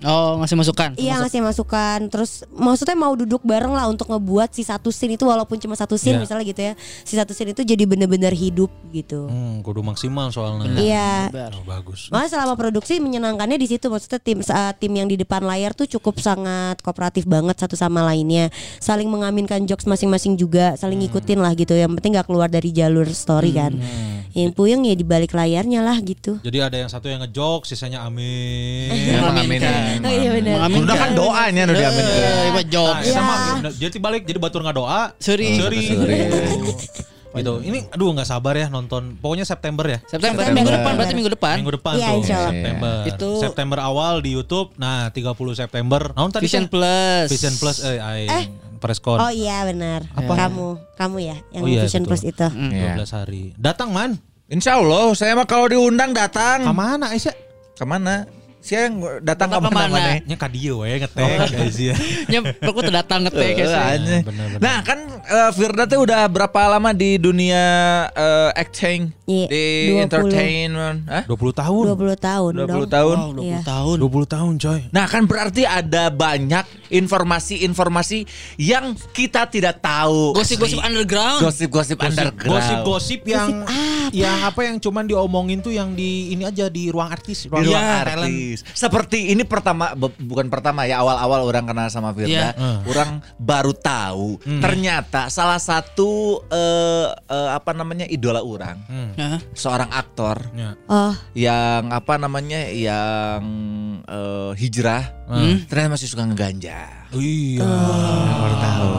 Oh ngasih masukan. Iya Masuk- ngasih masukan. Terus maksudnya mau duduk bareng lah untuk ngebuat si satu scene itu walaupun cuma satu scene Iya. misalnya gitu ya. Si satu scene itu jadi bener-bener hidup gitu. Hmm, kudu maksimal soalnya. Iya. Oh, bagus. Malah selama produksi menyenangkannya di situ maksudnya tim saat tim yang di depan layar tuh cukup sangat kooperatif banget satu sama lainnya saling mengaminkan jokes masing-masing juga saling ngikutin lah gitu yang penting nggak keluar dari jalur story kan yang puyeng ya di balik layarnya lah gitu Jadi ada yang satu yang ngejok, sisanya amin. Aminin. oh iya benar Mengaminkan. Udah kan doanya nu diamin. Eh, Pak Jok. Nah, Iya. sama jadi balik jadi batur nggak doa. Seri. Seri. Seri. gitu. Ini aduh nggak sabar ya nonton. Pokoknya September ya. September, September. minggu depan berarti minggu depan. Minggu depan Iya, tuh. September. Itu- September awal di YouTube. Nah, 30 September. Naon tadi? Vision? Plus. Vision Plus eh, aing. Eh. Preskon. oh iya benar kamu kamu ya yang Oh iya, Vision betul. Plus itu Iya. 12 hari. Datang man. Insya Allah saya mah kalau diundang datang. Ke mana Aisyah? Ke mana? Saya yang datang ke mana ke mana? mana? Nya ka dieu we ngetek Aisyah. Nya aku tuh datang ngetek ya bener-bener. Nah kan eh, Firda tuh udah berapa lama di dunia eh, acting Iya, di 20. entertainment? Hah? 20 tahun. 20 tahun 20 dong. tahun. Wow, 20 Iya. tahun. 20 tahun coy. Nah kan berarti ada banyak informasi-informasi yang kita tidak tahu. Gosip-gosip underground. Gosip-gosip underground. Gosip-gosip yang yang apa yang cuman diomongin tuh yang di ini aja di ruang artis, di ruang ruang talent. artis. Seperti ini pertama bu- bukan pertama ya awal-awal orang kenal sama Firda, Iya. orang baru tahu ternyata salah satu eh, eh, apa namanya idola orang, Seorang aktor Ya. oh yang apa namanya yang eh, hijrah Hmm? ternyata masih suka ngeganja. Iya. Baru tahu.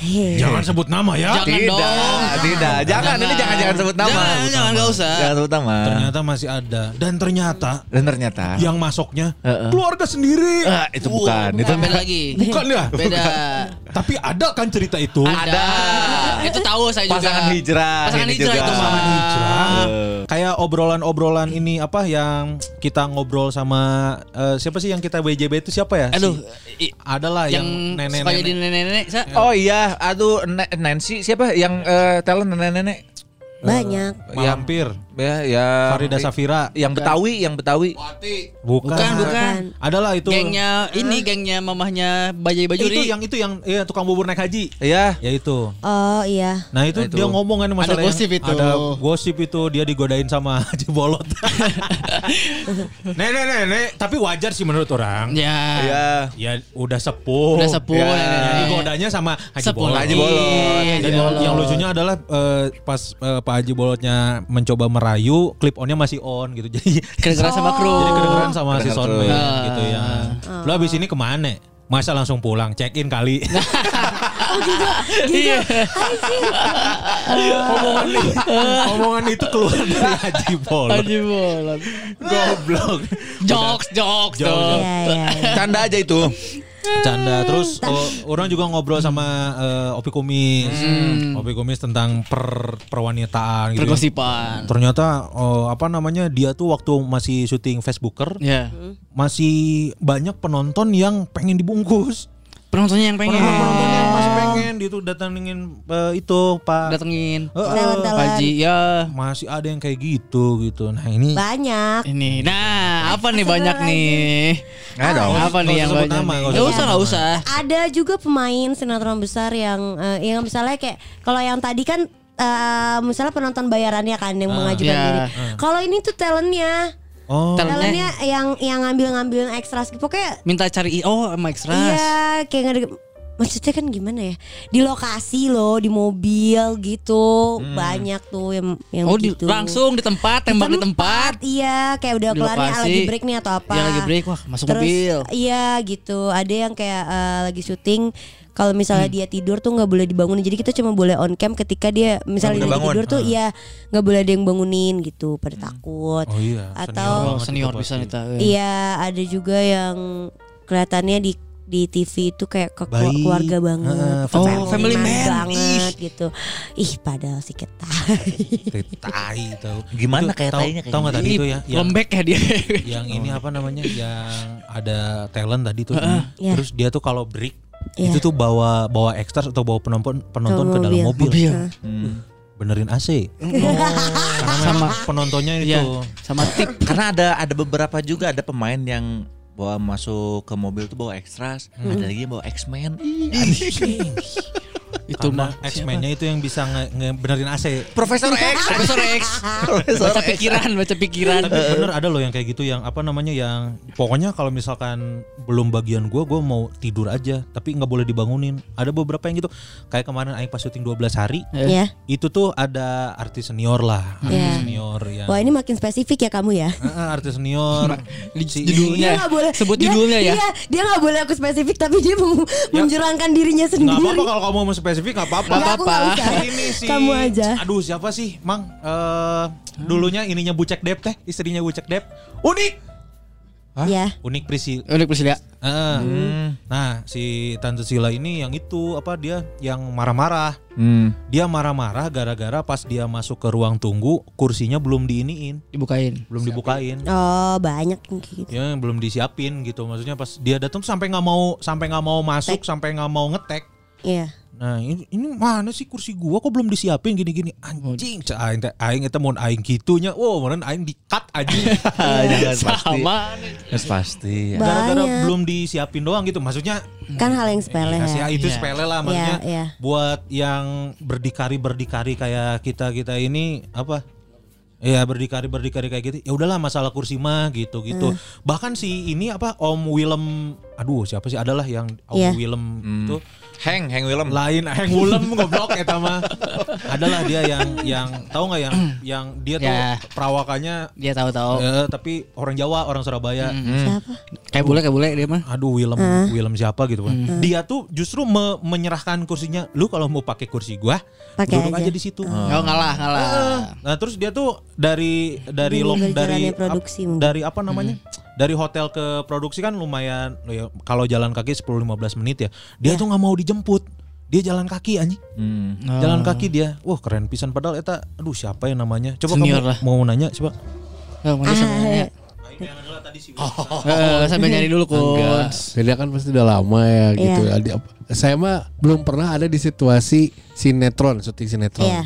Hehe. Jangan sebut nama ya. Jangan tidak, dong. tidak. Jangan, ini jangan jangan sebut nama. Jangan, jangan nggak usah. Jangan sebut nama. Ternyata masih ada dan ternyata Dan ternyata yang masuknya Heeh. keluarga sendiri. Ah, itu bukan, itu Bukan, beda lagi. Bukan ya? Beda. Tapi ada kan cerita itu? Ada. Itu tahu saya juga. pasangan hijrah. Pasangan ini hijrah juga. itu. Pasangan hijrah. Eh. Kayak obrolan-obrolan ini apa yang kita ngobrol sama eh, siapa sih yang kita WJB itu siapa ya? Aduh, Si- i- adalah yang, nenek-nenek. Sa? Oh iya, aduh Nancy siapa yang eh, talent nenek-nenek? Banyak. Malampir, Ya, ya. Farida Safira. Yang Betawi, yang Betawi. Bukan. Bukan, bukan. Adalah itu. Gengnya ini gengnya mamahnya Bajai itu Bajuri. yang itu yang ya, tukang bubur naik haji. Iya. Ya itu. Oh iya. Nah itu, Nah, itu. dia ngomong kan masalah gosip yang- itu. Ada gosip itu dia digodain sama Haji Bolot. nek nek nek nek tapi wajar sih menurut orang. Ya. Iya. Ya udah sepuh. Udah sepuh. Ya. ya, Ya, ya. digodanya sama Haji Sepuh Bolot. Haji Bolot. Iya, Dan Haji yang, Bolot. yang lucunya adalah eh, pas eh, Pak Haji Bolotnya mencoba merayu, clip onnya masih on gitu. Jadi Kedengeran sama kru. jadi kedengeran sama si Kedengeran soundman kru. gitu ya. Lu habis ini ke mana? Masa langsung pulang, check in kali. Iya. omongan, omongan itu keluar dari Haji Bolot. Haji Bolot. Goblok. Jokes, jokes, Jokes, iya. iya. Canda aja itu. Canda terus oh, orang juga ngobrol sama eh, Opi Kumis. Opi Kumis tentang per perwanitaan gitu. ya. Ternyata oh, apa namanya dia tuh waktu masih syuting Facebooker Ya. masih banyak penonton yang pengen dibungkus. Penontonnya yang pengen. Penonton yang pengen dia tuh datengin eh, itu Pak. Datengin. Eh, Talent-talent. Haji ya. masih ada yang kayak gitu gitu. Nah ini Banyak. Ini. Nah, apa nih banyak nih? Nggak dong. Apa nih yang banyak? nama, nih? nggak usah nggak usah. Ada juga pemain sinetron besar yang eh, yang misalnya kayak kalau yang tadi kan eh, misalnya penonton bayarannya kan yang mengajukan Iya. diri. Kalau ini tuh talentnya, oh Talent- talentnya yang yang ngambil-ngambil ekstra. Pokoknya Minta cari oh sama extras. iya kayak ada- Maksudnya kan gimana ya? Di lokasi loh Di mobil gitu. Banyak tuh yang, yang Oh, di, begitu langsung di tempat, tembak di tempat. Iya. Kayak udah Di kelar nih lagi break nih atau apa. Ya lagi break, wah masuk Terus mobil. iya gitu. Ada yang kayak eh, lagi syuting. Kalau misalnya Hmm. dia tidur tuh nggak boleh dibangunin. Jadi kita cuma boleh on cam ketika dia misalnya dia bangun. tidur tuh Ah. iya nggak boleh ada yang bangunin gitu. Pada takut. Oh iya. Atau- senior itu bisa. Iya, ada juga yang kelihatannya di di TV itu kayak ke Baik. keluarga banget, Heeh, Oh, family man. banget gitu. Ih, padahal si ketai. Kayak tai tahu. Gimana kayak tahu- tainya kayak Tahu nggak tadi itu ya? Yang, Lembek ya dia. yang ini apa namanya? Yang ada talent tadi tuh. Iya. Terus dia tuh kalau break Iya. itu tuh bawa bawa extras atau bawa penonton penonton Ke ke dalam mobil. mobil. Mobil. Hmm. Benerin AC. Karena Sama penontonnya Iya, itu. sama tip. Karena ada ada beberapa juga ada pemain yang bawa masuk ke mobil tuh bawa extras, ada lagi yang bawa X-Men. Itu mah X-Men-nya itu yang bisa nge, ngebenerin AC. Profesor X. Profesor X. baca pikiran, baca pikiran. Tapi bener ada loh yang kayak gitu yang apa namanya yang pokoknya kalau misalkan belum bagian gua gua mau tidur aja tapi nggak boleh dibangunin. Ada beberapa yang gitu. Kayak kemarin aing pas syuting 12 hari ya. itu tuh ada artis senior lah, artis Iya. senior yang Wah, ini makin spesifik ya kamu ya. Heeh, artis senior. si judulnya. Dia nggak boleh Sebut dia- judulnya ya. Iya, dia nggak boleh aku spesifik tapi dia meng- menjerangkan dirinya Nggak sendiri. apa-apa kalau kamu mau spesifik nggak apa-apa. Nggak, aku nggak usah. Ini si Kamu aja. Aduh siapa sih, Mang? Eh dulunya ininya Bucek Dep teh, istrinya Bucek Dep. Unik. Ya. Unik Prisi. Udah Priscilia. Heeh. Nah, si Tante Sila ini yang itu apa dia yang marah-marah. Hmm. Dia marah-marah gara-gara pas dia masuk ke ruang tunggu kursinya belum diiniin, Dibukain. belum dibukain. Oh, banyak gitu. Ya belum disiapin gitu. Maksudnya pas dia datang tuh sampai nggak mau sampai nggak mau masuk, sampai nggak mau ngetek. Iya. Nah ini, ini mana sih kursi gua kok belum disiapin gini-gini anjing cek aing teh aing eta mun aing gitunya wow meureun aing di cut aja Jangan pasti. Sama. Yes, pasti. ya. gara-gara belum disiapin doang gitu maksudnya Kan hal yang sepele ya, sih, ya. itu Iya. sepele lah maksudnya Iya, iya. buat yang berdikari-berdikari kayak kita-kita ini apa Ya berdikari berdikari kayak gitu. Ya udahlah masalah kursi mah gitu gitu. Hmm. Bahkan si ini apa Om Willem, aduh siapa sih adalah yang Om Iya. Willem itu Heng, Heng Willem. lain Heng Willem goblok eta mah. Adalah dia yang yang tahu nggak yang yang dia tuh Ya. perawakannya Dia tahu-tahu. eh, tapi orang Jawa, orang Surabaya. Siapa? Kayak bule, kayak bule dia mah. Aduh Willem Willem siapa gitu kan. Dia tuh justru me- menyerahkan kursinya. Lu kalau mau pakai kursi gua, Pakai duduk aja, aja. di situ. Oh, ngalah, ngalah. Nah terus dia tuh dari dari lo dari berjalannya produksi ap- mungkin. dari apa namanya dari hotel ke produksi kan lumayan ya, kalau jalan kaki 10-15 menit ya dia tuh nggak mau dijemput dia jalan kaki anjing Hmm. jalan kaki dia wah keren pisan padahal eta aduh siapa ya namanya coba Senior kamu lah. mau nanya coba Oh, Ah, nanya. Eh, sambil nyari dulu kun. Beda kan pasti udah lama ya gitu. Adi- Saya mah belum pernah ada di situasi sinetron, syuting sinetron. Iya.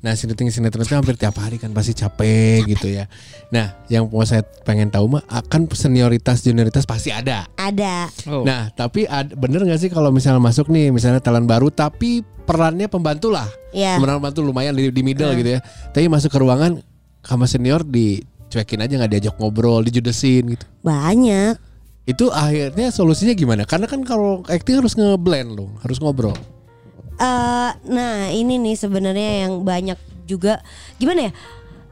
Nah sinetron-sinetron itu hampir tiap hari kan pasti capek gitu ya. Nah yang mau saya pengen tahu mah akan senioritas junioritas pasti ada. Ada. Oh. Nah tapi ad- bener nggak sih kalau misalnya masuk nih misalnya talent baru tapi perannya pembantu lah. Iya. Pemeran pembantu lumayan di, di middle gitu ya. Tapi masuk ke ruangan sama senior dicuekin aja nggak diajak ngobrol, dijudesin gitu. Banyak. Itu akhirnya solusinya gimana? Karena kan kalau acting harus ngeblend loh, harus ngobrol. Eh nah ini nih sebenarnya yang banyak juga. Gimana ya?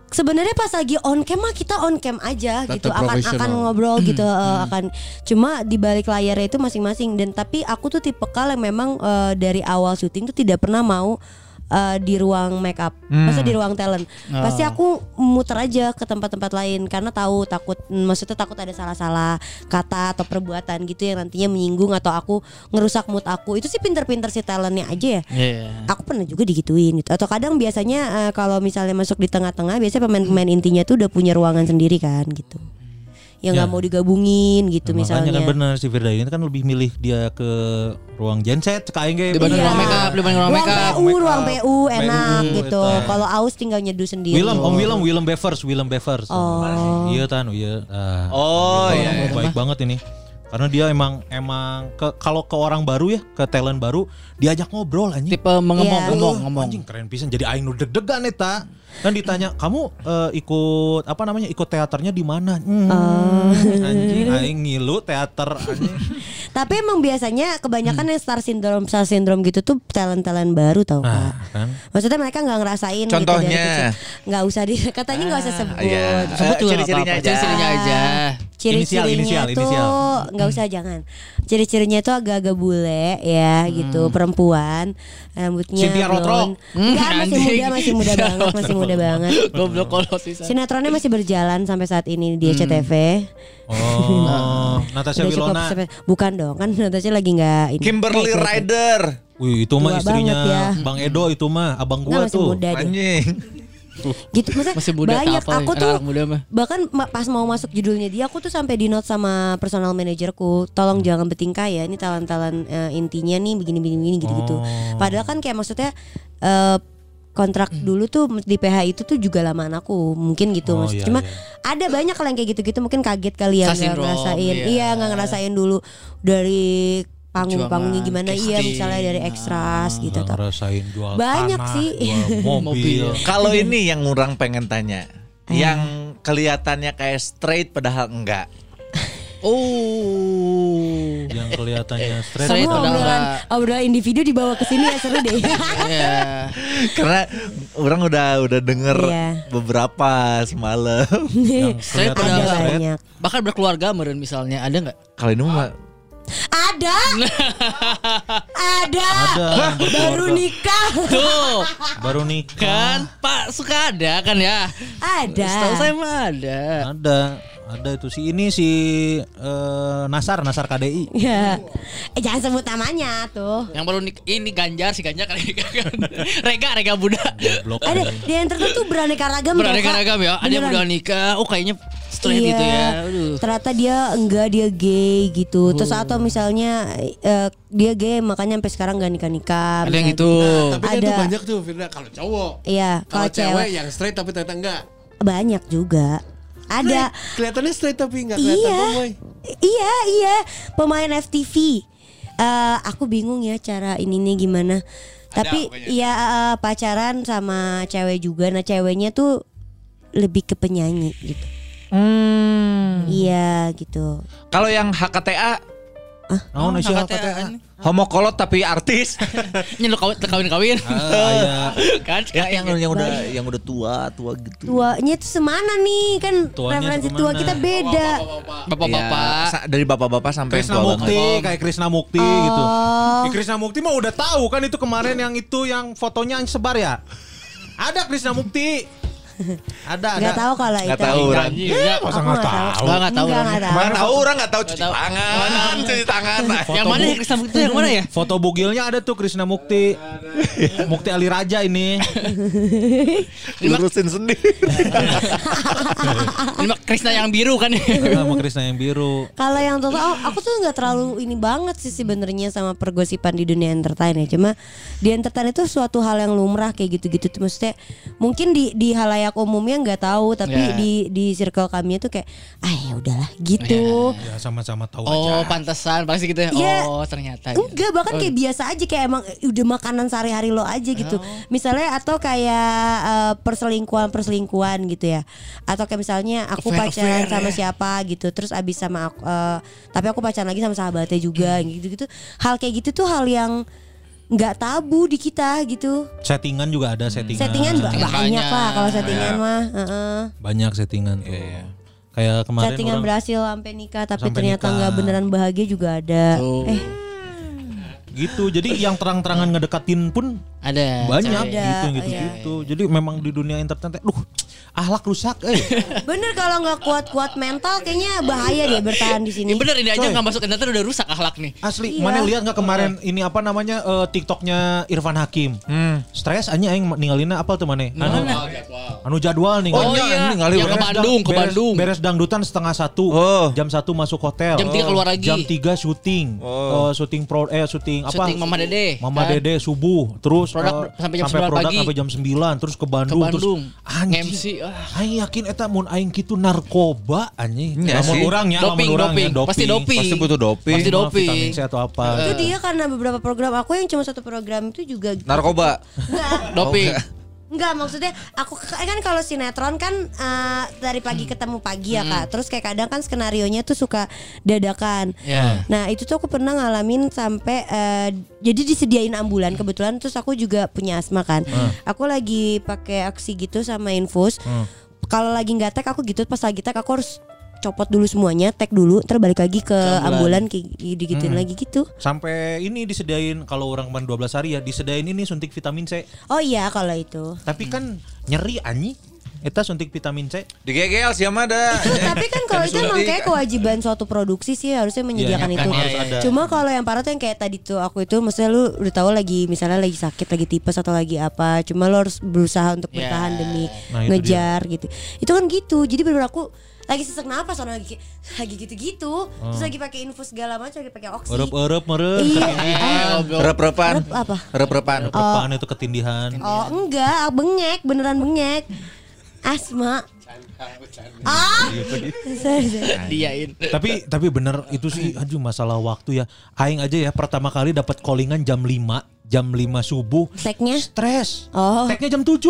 Sebenarnya pas lagi on cam mah kita on cam aja Tetap gitu akan akan ngobrol gitu eh, akan cuma di balik layarnya itu masing-masing. Dan tapi aku tuh tipe kal yang memang eh, dari awal syuting tuh tidak pernah mau eh, di ruang make up, maksudnya di ruang talent. Pasti aku muter aja ke tempat-tempat lain karena tahu takut maksudnya takut ada salah-salah kata atau perbuatan gitu yang nantinya menyinggung atau aku ngerusak mood aku. Itu sih pinter-pinter si talentnya aja ya Iya. aku pernah juga digituin gitu atau kadang biasanya eh, kalau misalnya masuk di tengah-tengah biasanya pemain-pemain intinya tuh udah punya ruangan sendiri kan gitu yang nggak Ya. mau digabungin gitu Nah, misalnya Makanya kan bener si Firda ini kan lebih milih dia ke ruang genset aing ge. Dibanding Iya. ruang make up, dibanding ruang ruang make up. PU ruang PU enak PU, gitu kalau aus tinggal nyeduh sendiri Willem, Om Willem, Willem Bevers, Willem Bevers. Oh. Iya tan, iya. Ah. Oh, Itu iya, iya. Baik banget ini. Karena dia emang emang ke kalau ke orang baru ya, ke talent baru, diajak ngobrol anjing. Tipe mengemong, Iya. ngomong, Uh, ngomong. Anjing keren pisan jadi aing nu deg-degan eta. Kan ditanya, "Kamu eh, ikut apa namanya? Ikut teaternya di mana?" Hmm, Oh. Anjing aing ngilu teater anjing. tapi emang biasanya kebanyakan yang star syndrome star syndrome gitu tuh talent-talent baru tau Nah, kak kan. maksudnya mereka nggak ngerasain gitu Contohnya? nggak usah di katanya nggak usah sebut iya. Sebut juga nggak ciri-cirinya aja. Ciri-cirinya aja. Ciri-cirinya tuh nggak usah jangan. Ciri-cirinya tuh agak-agak bule ya gitu, perempuan, rambutnya Cynthia. Enggak, masih muda, masih muda banget, masih muda banget. Goblok kolot sih. Sinetronnya masih berjalan sampai saat ini di SCTV. Oh, Natasha Udah cukup Wilona. sampai- bukan dong, kan Natasha lagi nggak ini. Kimberly. Ryder. Wih, itu mah istrinya banget ya. Bang Edo itu mah, abang gua masih tuh. muda. Anjing. Gitu maksudnya Masih muda banyak kapal, aku tuh muda mah. bahkan pas mau masuk judulnya dia aku tuh sampai di note sama personal manajerku tolong jangan bertingkah ya ini talent-talent eh, intinya nih begini-begini gitu-gitu Oh. padahal kan kayak maksudnya eh, kontrak dulu tuh di PH itu tuh juga lamaan aku mungkin gitu Oh, Maksud- iya, cuma iya. ada banyak kalau yang kayak gitu-gitu mungkin kaget kali ya nggak ngerasain iya. iya nggak ngerasain dulu dari panggung-panggungnya gimana iya misalnya dari extras gitu Nggak Tapi ngerasain jual Banyak tanah, sih. jual mobil. Kalau ini yang orang pengen tanya. Yang kelihatannya kayak straight padahal enggak. Oh. yang kelihatannya straight. Semua udah obrolan obrolan individu dibawa ke sini ya seru deh Iya. Karena orang udah udah denger Iya. beberapa semalam. yang Straight udah banyak Bahkan berkeluarga meren misalnya ada nggak? Kalau ini mah Ada. ada. Ada, Baru nikah. Tuh Baru nikah. kan Pak suka ada kan ya? Ada. Setahu saya mah ada. Ada, ada itu si ini si eh, Nasar, Nasar KDI. Ya. Eh jangan sebut namanya tuh. Yang baru nik ini Ganjar si Ganjar kan. Rega Rega Buddha. Blok Ada di entertain tuh beraneka ragam. tau, Beraneka ragam ya. Ada yang udah nikah. Oh kayaknya straight Iya. gitu ya. Aduh. Ternyata dia enggak dia gay gitu. Terus atau misalnya eh, dia gay makanya sampai sekarang nggak nikah nikah. Ada yang gitu. Tapi kan itu Ada. banyak tuh Firda kalau cowok. Iya, Kalau kalau cewek cewek yang straight tapi ternyata enggak. banyak juga. Ada. Kelihatannya straight tapi enggak kelihatan Iya. Iya, iya. Pemain FTV. Eh, aku bingung ya cara ininya gimana. Tapi ya eh, pacaran sama cewek juga. Nah, ceweknya tuh lebih ke penyanyi gitu. Iya, gitu. kalau yang HKTA Oh, nasi HKTA. HKTA. homokolot tapi artis. Ini lo kawin kawin kawin. Ah, aya. kan? ya yang yang udah yang udah tua, tua gitu. Tuanya tuh semana nih? Kan Tuanya referensi semana? tua kita beda. Bapak-bapak. Ya, sa- dari bapak-bapak sampai Krisna tua Mukti, banget. kayak Krisna Mukti gitu. Oh. Di Krisna Mukti mah udah tahu kan itu kemarin yang itu yang fotonya yang sebar ya. Ada Krisna Mukti. Ada ada. Nggak tahu kalau Nggak itu. tahu orang. Enggak. Masa Aku nggak nggak tahu? Enggak enggak tahu. Enggak, nggak tahu. Orang nggak tahu cuci tangan, cuci tangan. Yang mana ya Krisna Mukti itu yang mana ya? Foto bugilnya ada tuh Krisna Mukti. Mukti Ali Raja ini. Lurusin sendiri. Ini Krisna yang biru kan. Sama Krisna yang biru. Kalau yang total, oh, aku tuh nggak terlalu ini banget sih sebenarnya sama pergosipan di dunia entertain ya. Cuma di entertain itu suatu hal yang lumrah kayak gitu-gitu tuh maksudnya mungkin di di halayak umumnya nggak tahu, tapi Ya. di di circle kami itu kayak ah ya udahlah gitu. Ya sama-sama tahu Oh, aja. pantesan pasti gitu ya. Iya. Oh, ternyata. gitu. Enggak bahkan kayak biasa aja kayak emang udah makanan sehari-hari lo aja gitu. Misalnya atau kayak eh, perselingkuhan perselingkuhan gitu ya. Atau kayak misalnya aku Affair, pacaran affair, sama ya. siapa gitu. Terus abis sama aku eh, tapi aku pacaran lagi sama sahabatnya juga gitu-gitu. Hal kayak gitu tuh hal yang nggak tabu di kita gitu. Settingan juga ada settingan. Settingan Settingan banyak banyak. lah kalau settingan mah. heeh. Banyak settingan tuh. Kayak kemarin Settingan orang berhasil sampai nikah tapi Sampai ternyata nggak beneran bahagia juga ada. Tuh. Eh gitu. Jadi yang terang-terangan ngedekatin pun Ada. banyak cewek. Ada, gitu iya. gitu-gitu. Jadi memang di dunia entertain teh, duh, ahlak rusak eh. Bener kalau nggak kuat-kuat mental kayaknya bahaya deh bertahan di sini. Ini bener ini aja nggak masuk entertain udah rusak akhlak nih. Asli, Iya. mana lihat nggak kemarin ini apa namanya eh, TikToknya Irfan Hakim. Hmm. Stres aja aing ninggalinnya apa tuh mana? Anu, anu jadwal nih. Oh iya, ninggalin yang ke beres Bandung, ke beres, Bandung. Beres dangdutan setengah satu. Oh. Jam satu masuk hotel. Jam tiga keluar lagi. Jam tiga syuting. Oh. Eh, syuting pro eh syuting apa? Syuting Mama Dede, Mama kan? Dede subuh. Terus Produk eh, sampai jam 9 produk pagi. sampai jam 9 terus ke Bandung, Bandung. terus anjing. MC, ah. Aing yakin eta mun aing kitu narkoba anjing. Iya Lamun urang ya, lamun Doping, urang ya, doping. Pasti doping. Pasti butuh doping. Pasti doping. Vitamin C atau apa. itu dia karena beberapa program aku yang cuma satu program itu juga Narkoba. Doping. Enggak maksudnya aku kan kalau sinetron kan eh, dari pagi ketemu pagi ya kak. Terus kayak kadang kan skenario nya tuh suka dadakan. Ya. nah itu tuh aku pernah ngalamin sampai eh, jadi disediain ambulan kebetulan terus aku juga punya asma kan. Aku lagi pakai aksi gitu sama infus. Kalau lagi nggak tag aku gitu pas lagi tag aku harus copot dulu semuanya tag dulu terbalik lagi ke ambulan kayak digituin lagi gitu Sampai ini disediain kalau orang kemarin 12 hari ya disediain ini suntik vitamin C. oh iya kalau itu Tapi kan nyeri anjing. Eta suntik vitamin C. Di GGL sih sama ada. tapi kan kalau itu emang kayak kewajiban suatu produksi sih harusnya menyediakan Iya, itu. kan harus ada. Cuma kalau yang parah tuh yang kayak tadi tuh aku itu maksudnya lu udah tahu lagi misalnya lagi sakit, lagi tipes atau lagi apa, cuma lu harus berusaha untuk Ya. bertahan demi Nah, itu ngejar gitu. Itu kan gitu. Jadi bener aku lagi sesak napas orang lagi lagi gitu-gitu. Terus lagi pakai infus segala macam, lagi pakai oksi. Erep-erep meren. Iya. Rep-repan. Rep apa? Rep-repan. Erep-erepan itu ketindihan. Oh enggak, bengek, beneran bengek. Asma. Ah. Sorry, sorry. Diain. tapi tapi bener itu sih aduh masalah waktu ya. Aing aja ya pertama kali dapat callingan jam 5, jam 5 subuh. Tagnya? Stres. Oh. Tagnya jam 7.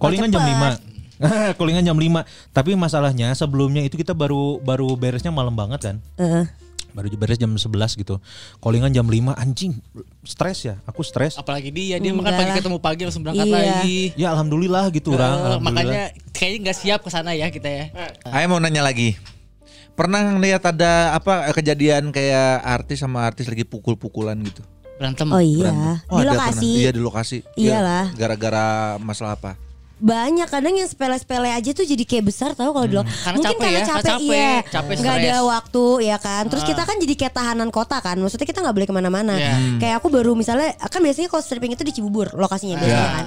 Callingan jam cepet. 5. Callingan jam 5. Tapi masalahnya sebelumnya itu kita baru baru beresnya malam banget kan. Heeh. Baru beres jam 11 gitu. Callingan jam 5 anjing. Stres ya. Aku stres. Apalagi dia, dia Enggak makan pagi ketemu pagi langsung berangkat Iya. lagi. Ya alhamdulillah gitu orang. Eh, alhamdulillah. makanya kayaknya nggak siap ke sana ya kita ya. Ayo mau nanya lagi. Pernah ngeliat ada apa kejadian kayak artis sama artis lagi pukul-pukulan gitu? Berantem. Oh iya, Berantem. Oh, di ada lokasi. pernah. Iya di lokasi. Iyalah. Iya, Gara-gara masalah apa? Banyak kadang yang sepele-sepele aja tuh jadi kayak besar tahu kalau di lo. Karena mungkin capek karena ya, capek, iya. capek, nggak ada waktu ya kan. Terus kita kan jadi kayak tahanan kota kan maksudnya kita nggak boleh ke mana-mana. Iya. kayak aku baru misalnya kan biasanya kalau stripping itu di Cibubur lokasinya biasanya kan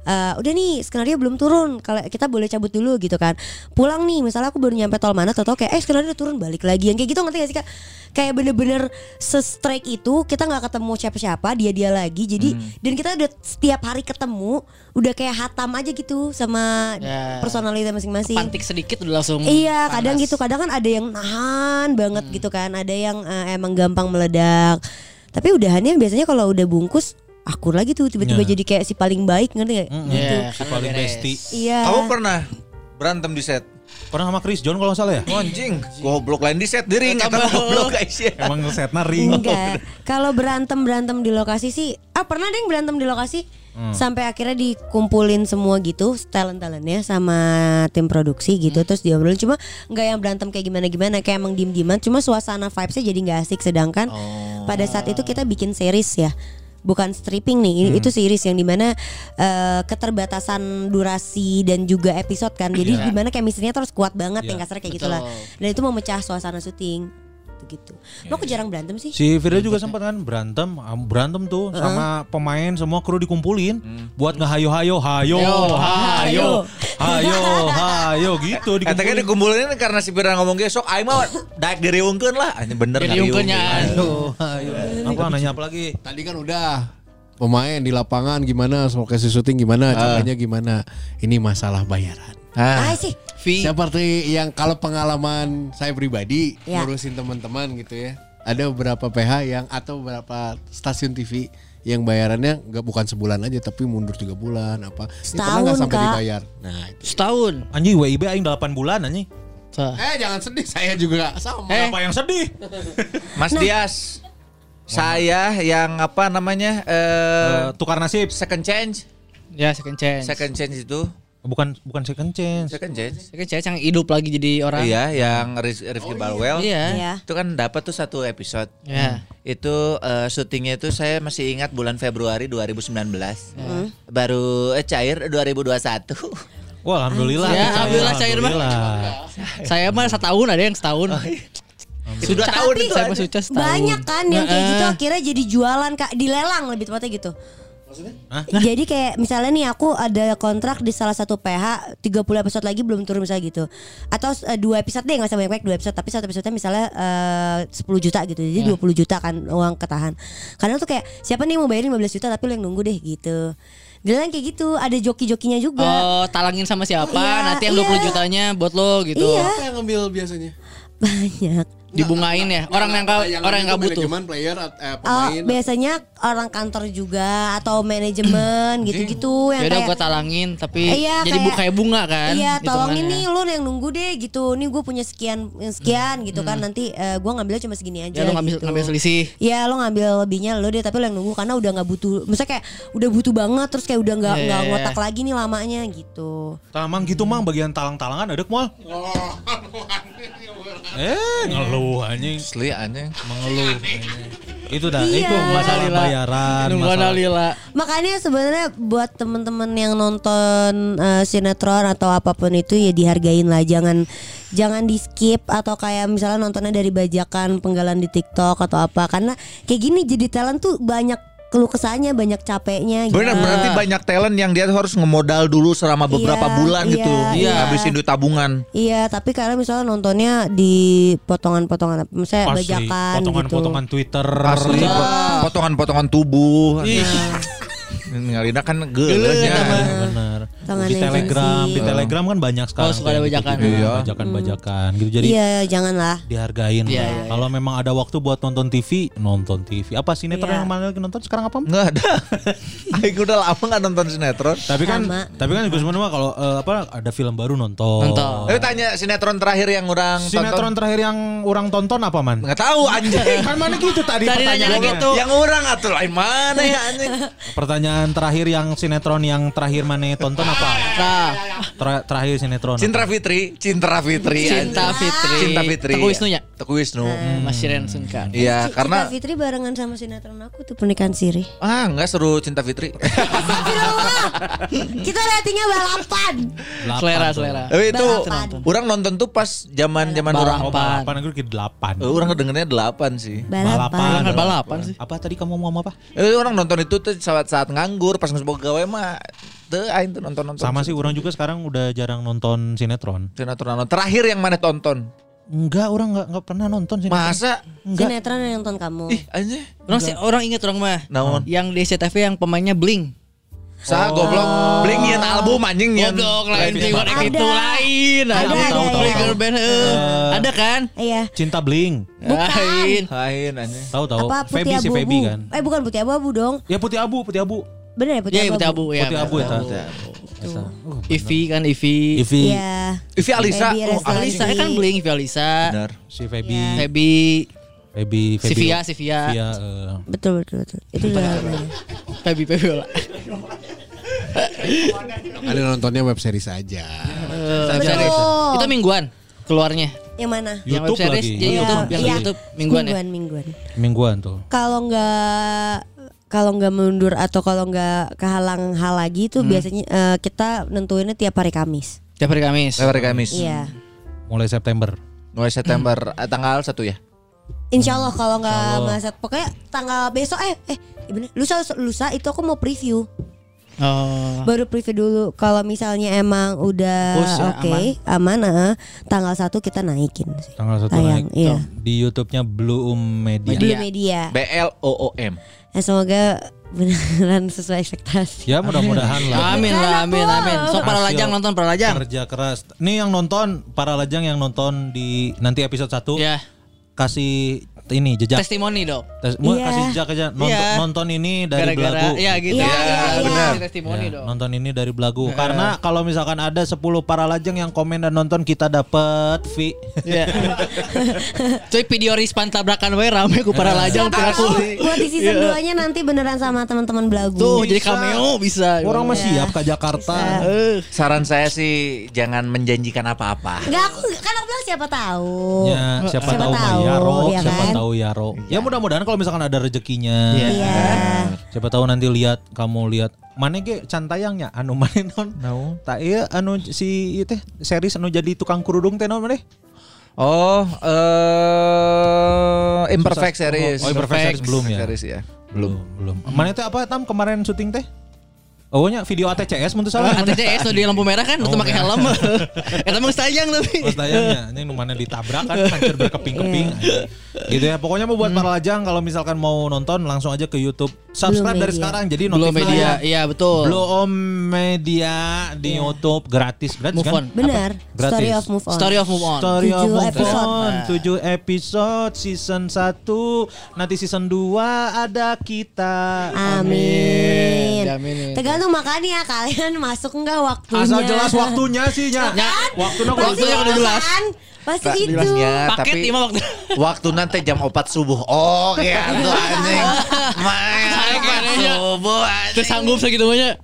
Eh, udah nih skenario belum turun kalau kita boleh cabut dulu gitu kan pulang nih misalnya aku baru nyampe tol mana atau kayak eh skenario udah turun balik lagi yang kayak gitu ngerti gak sih kak kayak bener-bener se-strike itu kita nggak ketemu siapa-siapa dia dia lagi jadi dan kita udah setiap hari ketemu udah kayak hatam aja gitu sama Ya. personalita masing-masing Pantik sedikit udah langsung. Iya, kadang panas. gitu. Kadang kan ada yang nahan banget gitu kan. Ada yang eh, emang gampang meledak. Tapi udahannya biasanya kalau udah bungkus akur lagi tuh tiba-tiba Ya. jadi kayak si paling baik ngerti gak? Iya, Gitu. Si paling bestie. Iya. Kamu pernah berantem di set? Pernah sama Chris John kalau nggak salah ya? Oh, anjing, goblok lain di set di ring atau goblok guys ya. Emang setnya ring. Enggak. Kalau berantem berantem di lokasi sih, ah pernah deh yang berantem di lokasi sampai akhirnya dikumpulin semua gitu talent talentnya sama tim produksi gitu terus diobrolin cuma nggak yang berantem kayak gimana gimana kayak emang diem dieman cuma suasana vibesnya jadi nggak asik sedangkan pada saat itu kita bikin series ya bukan stripping nih. Ini- Itu series yang di mana eh, keterbatasan durasi dan juga episode kan. Jadi Iya. di mana chemistry-nya terus kuat banget yang Iya. kasarnya kayak gitulah. Dan itu memecah suasana syuting. Gitu gitu. Lo kok jarang berantem sih? Si Firda juga sempat kan berantem, berantem tuh sama pemain semua kru dikumpulin buat ngehayo hayo hayo hayo hayo hayo gitu Katanya dikumpulin. dikumpulin karena si Firda ngomong ge sok aing mah daek diriungkeun lah. Anjing bener Diriungkeunnya. Hayo hayo. Apa nanya apa lagi? Tadi kan udah pemain di lapangan gimana, lokasi syuting gimana, capeknya gimana. Ini masalah bayaran. Ah, Ah sih. V Seperti yang kalau pengalaman saya pribadi Ya. ngurusin teman-teman gitu ya. Ada beberapa PH yang atau beberapa stasiun TV yang bayarannya nggak bukan sebulan aja tapi mundur tiga bulan apa. Ini pernah nggak Setahun, sampai Kak. dibayar. Nah, itu. setahun. Anjing WIB aing 8 bulan anjing. Eh jangan sedih saya juga sama. Eh. Apa yang sedih? Mas Dias. Saya yang apa namanya? eh Eh, tukar nasib. second change. Ya second chance. Second change itu. Bukan bukan second chance. Second change. Second chance yang hidup lagi jadi orang. Iya, yang Riz- Rifki Balwell. Iya. Iya. Itu kan dapat tuh satu episode. Ya. Itu eh, syutingnya itu saya masih ingat bulan Februari 2019. Baru eh, cair 2021. Wah, alhamdulillah. Ya, alhamdulillah cair, alhamdulillah. Saya mah setahun ada yang setahun. Sudah tahun itu. Saya mah setahun. Banyak kan yang kayak gitu akhirnya jadi jualan kak dilelang lebih tepatnya gitu. Jadi kayak misalnya nih aku ada kontrak di salah satu PH 30 episode lagi belum turun misalnya gitu. Atau eh, dua episode deh nggak usah banyak-banyak dua episode tapi satu episode misalnya eh, 10 juta gitu. Jadi 20 juta kan uang ketahan. Kadang tuh kayak siapa nih mau bayarin 15 juta tapi lo yang nunggu deh gitu. Dilelang kayak gitu, ada joki-jokinya juga. Oh, talangin sama siapa? Iya, Nanti yang 20 iya. jutanya buat lo gitu. Iya. Apa yang ngambil biasanya? Banyak. Dibungain ya. Orang yang nggak orang yang nggak butuh. Manajemen player eh, Oh, pemain. biasanya orang kantor juga atau manajemen gitu-gitu yang Ya udah kayak gua talangin tapi Iya, jadi kayak- kayak bunga kan. Iya, tolongin nih hitungannya. lu yang nunggu deh gitu. Nih gue punya sekian sekian gitu kan. Nanti eh, gua ngambilnya cuma segini aja. Ya lu ngambil gitu. ngambil selisih. Iya lo ngambil lebihnya lo deh tapi lo yang nunggu karena udah nggak butuh misalnya kayak udah butuh banget terus kayak udah nggak Iya, nggak iya, ngotak lagi nih lamanya gitu. Tamang gitu mang bagian talang-talangan ada mal. Eh, ngeluh anjing. Asli anjing. Mengeluh. Itu dah, Iya. itu masalah bayaran, masalah Alila. Makanya sebenarnya buat temen-temen yang nonton eh, sinetron atau apa pun itu ya dihargain lah jangan jangan di skip atau kayak misalnya nontonnya dari bajakan penggalan di TikTok atau apa karena kayak gini jadi talent tuh banyak keluh kesahnya banyak capeknya gitu. Bener berarti banyak talent yang dia harus ngemodal dulu selama beberapa Iya, bulan iya, gitu. iya. Habisin duit tabungan. Iya, tapi karena misalnya nontonnya di potongan-potongan apa misalnya asli, bajakan potongan-potongan gitu. Twitter. Asli pot- potongan-potongan tubuh. Ngalina kan gelenya. Bener. Potongan Di Telegram, agency. di Telegram kan banyak sekarang. Oh, suka ada kayak bajakan. gitu-gitu. Iya. Bajakan-bajakan gitu. Jadi Iya, janganlah. dihargain. Iya, iya, Kalau memang ada waktu buat nonton TV, nonton TV. Apa sinetron Iya. yang mana lagi nonton sekarang apa? Nggak ada. Aing udah lama nggak nonton sinetron. Tapi kan, Sama. tapi kan juga sebenarnya kalau eh, apa ada film baru nonton. Nonton. Tapi tanya sinetron terakhir yang orang Sinetron tonton. terakhir yang orang tonton apa man? Nggak tahu anjing. kan mana gitu tadi, Tadi nanya pertanyaannya. gitu. Yang orang atuh lain mana ya anjing. Pertanyaan terakhir yang sinetron yang terakhir mana tonton apa? Nah, Ter- terakhir sinetron. Cintra apa? Fitri, Cintra Fitri. Cinta. Fitri. Cinta Fitri. Teguh Wisnu ya? Teguh Wisnu. Mas Shiren Sunkan. Iya, Cinta karena Fitri barengan sama sinetron aku tuh pernikahan siri. ah nggak seru Cinta Fitri. Kita ratingnya balapan. Selera, selera. Tapi itu Balapan. orang nonton tuh pas zaman-zaman orang Oh, balapan aku ke delapan. Eh, orang kedengernya delapan sih. Balapan. Balapan sih. Apa tadi kamu mau ngomong apa? Eh, orang nonton itu tuh saat saat nganggur pas nggak gawe mah aing tuh nonton nonton. Sama sih orang juga sekarang udah jarang nonton sinetron. sinetron nonton. Terakhir yang mana tonton? Enggak, orang enggak enggak pernah nonton sinetron. Masa? Enggak. Sinetron yang nonton kamu. Ih, anjir. Orang sih orang inget orang mah. Naon? Yang di SCTV yang pemainnya Bling. Sa goblok bling nyian album anjing nyian. Goblok lain Ada. itu lain. Ada, Ada, ada. Bling Girl Band. eh. Ada kan? Iya. Cinta Bling. Lain. Lain anjing. Tahu tahu. Apa putih Feby si? Feby kan. Eh bukan putih abu-abu dong. Ya putih abu, putih abu. Bener ya putih Iya, abu-abu. putih abu ya. Putih abu ya. Tuh. Ivi kan Ivi. Ivi, Iya. Ivi Alisa. Oh. Alisa ya kan Bling, Ivi Alisa. Benar. si Feby, Iya. Feby, Feby, Feby. Sivia, Sivia. Sivia, eh, Betul betul betul. Itu udah namanya. Feby Febiola. Ada nontonnya web series aja. Betul. Itu mingguan keluarnya. Yang mana? yang web YouTube series lagi. jadi Iya, YouTube, yang iya. YouTube mingguan ya. Mingguan, mingguan. mingguan tuh. Kalau nggak kalau nggak mundur atau kalau nggak kehalang hal lagi Hmm. tuh biasanya eh, kita nentuinnya tiap hari Kamis. Tiap hari Kamis. Lewat hari Kamis. Iya. Mulai September. Mulai September eh, tanggal 1 ya. Insya Allah kalau nggak meleset pokoknya tanggal besok eh eh bener. lusa lusa itu aku mau preview Oh. baru preview dulu kalau misalnya emang udah ya, oke aman, eh, tanggal satu kita naikin sih Tanggal satu Tayang, naik. iya. Di YouTube-nya Bloom Media. Dulu media B L O O M. ya semoga beneran sesuai ekspektasi Ya mudah-mudahan lah. Amin lah, amin, amin. Sok para lajang nonton para lajang. Kerja keras. Nih yang nonton para lajang yang nonton di nanti episode 1 Ya, kasih ini jejak. testimoni dong. Tes- mau Iya. kasih jejak aja nonton, Iya. nonton ini dari Gara-gara belagu. ya gitu. Iya, iya, iya. benar. Testimoni Ya, dong. nonton ini dari belagu karena kalau misalkan ada 10 para lajang yang komen dan nonton kita dapat fee. Iya. Cuy video rispan tabrakan we rame ku para lajang teu aku. buat di season 2 nya nanti beneran sama teman-teman belagu Tuh jadi cameo bisa. Orang mah siap ke Jakarta. Saran saya sih jangan menjanjikan apa-apa. Enggak aku kan aku bilang siapa tahu Ya, siapa, Siapa tahu mah tahu, Yaro, ya siapa kan? Tahu Yaro. Ya mudah-mudahan kalau misalkan ada rezekinya. Iya. Siapa tahu nanti lihat kamu lihat mana ge can tayangnya anu mana non No. tak iya anu si ieu teh series anu jadi tukang kerudung teh non mana Oh, eh imperfect series. Oh, Imperfect series belum ya? Series ya. belum belum mana teh apa tam kemarin syuting teh Oh nya video ATCS mun teu salah ATCS tuh di lampu merah kan Oh, untuk pakai merah. helm. Eta mah sayang tapi. Terus tayangnya ini nu mana ditabrak kan hancur berkeping-keping. gitu ya. Pokoknya mau buat para lajang kalau misalkan mau nonton langsung aja ke YouTube. Subscribe dari media. sekarang jadi notifnya media, ya. iya betul. Belum media di YouTube gratis gratis Move kan? on. benar Gratis. story of move on Story of move on. Story of Tujuh Move episode. On 7 episode season 1 Nanti season 2 ada kita Amin. Jamin. Tergantung makanya kalian masuk enggak waktunya. Asal jelas waktunya sih nya Waktunya Pasti Waktunya udah itu jelas. kan? Pasti Tak itu. jelasnya, Paket tapi waktu. waktu nanti jam 4 subuh. Oh, ya tuh anjing. Main Saya 4 kayaknya. subuh Terus anjing. sanggup segitu banyak.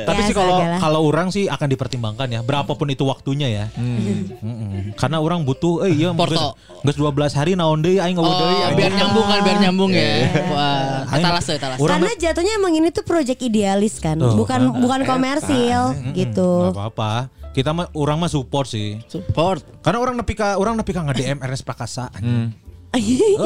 Tapi Ya, sih kalau kalau orang sih akan dipertimbangkan ya berapapun itu waktunya ya. Mm-mm. Karena orang butuh eh iya Porto. geus 12 hari naon deui aing deui. Oh, biar nyambung kan, biar nyambung ya. Wah, Aing- talas tuh, Karena jatuhnya emang ini tuh project idealis kan, bukan kan. bukan komersil gitu. Gak apa-apa. Kita mah orang mah support sih. Support. Karena orang nepi ka orang nepi ka nge-DM Ernest Prakasa. Eh,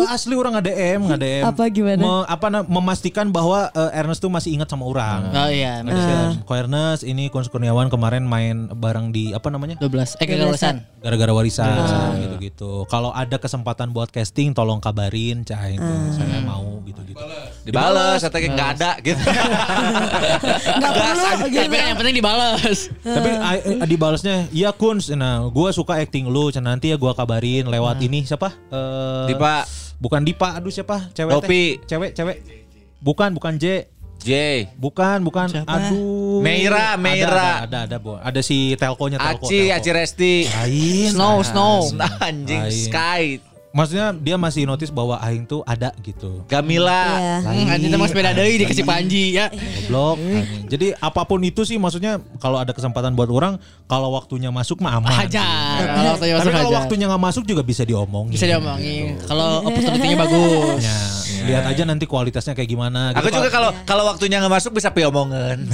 asli orang nge-DM, nge-DM. Apa gimana? Me- apa na- memastikan bahwa eh, Ernest tuh masih ingat sama orang. Oh iya, Jadi saya, Ko Ernest ini Kun Kurniawan kemarin main bareng di apa namanya? 12. Eh kegagalan. Gara-gara warisan gitu-gitu. Kalau ada kesempatan buat casting tolong kabarin cah itu. Saya mau gitu-gitu. Dibales, atau nggak ada gitu. Enggak perlu gitu. Tapi yang penting dibales. Tapi a- a- dibalasnya, iya Kun, nah gue suka acting lu, nanti ya gue kabarin lewat ini siapa? Eh, Dipa. Bukan Dipa, aduh siapa? Cewek Dopi. teh. Cewek, cewek. Bukan, bukan J. J. Bukan, bukan. Siapa? Aduh. Meira, Ada, Meira. Ada, ada, ada, Bu. Ada si telkonya telko. Aci, telko. Aci Resti. Lain. Snow, snow. Anjing Lain. Sky. Maksudnya dia masih notice bahwa Aing tuh ada gitu. Gamila. Iya. Hmm, anjing mah sepeda deui dikasih panji ya. Goblok. Jadi apa pun itu sih maksudnya kalau ada kesempatan buat orang, kalau waktunya masuk mah aman. Hajar. Kalau waktunya Tapi kalau waktunya nggak masuk juga bisa diomongin. Bisa diomongin. Kalau opportunity-nya bagus. Ya, lihat aja nanti kualitasnya kayak gimana. Aku gitu. juga kalau kalau waktunya nggak masuk bisa piomongan.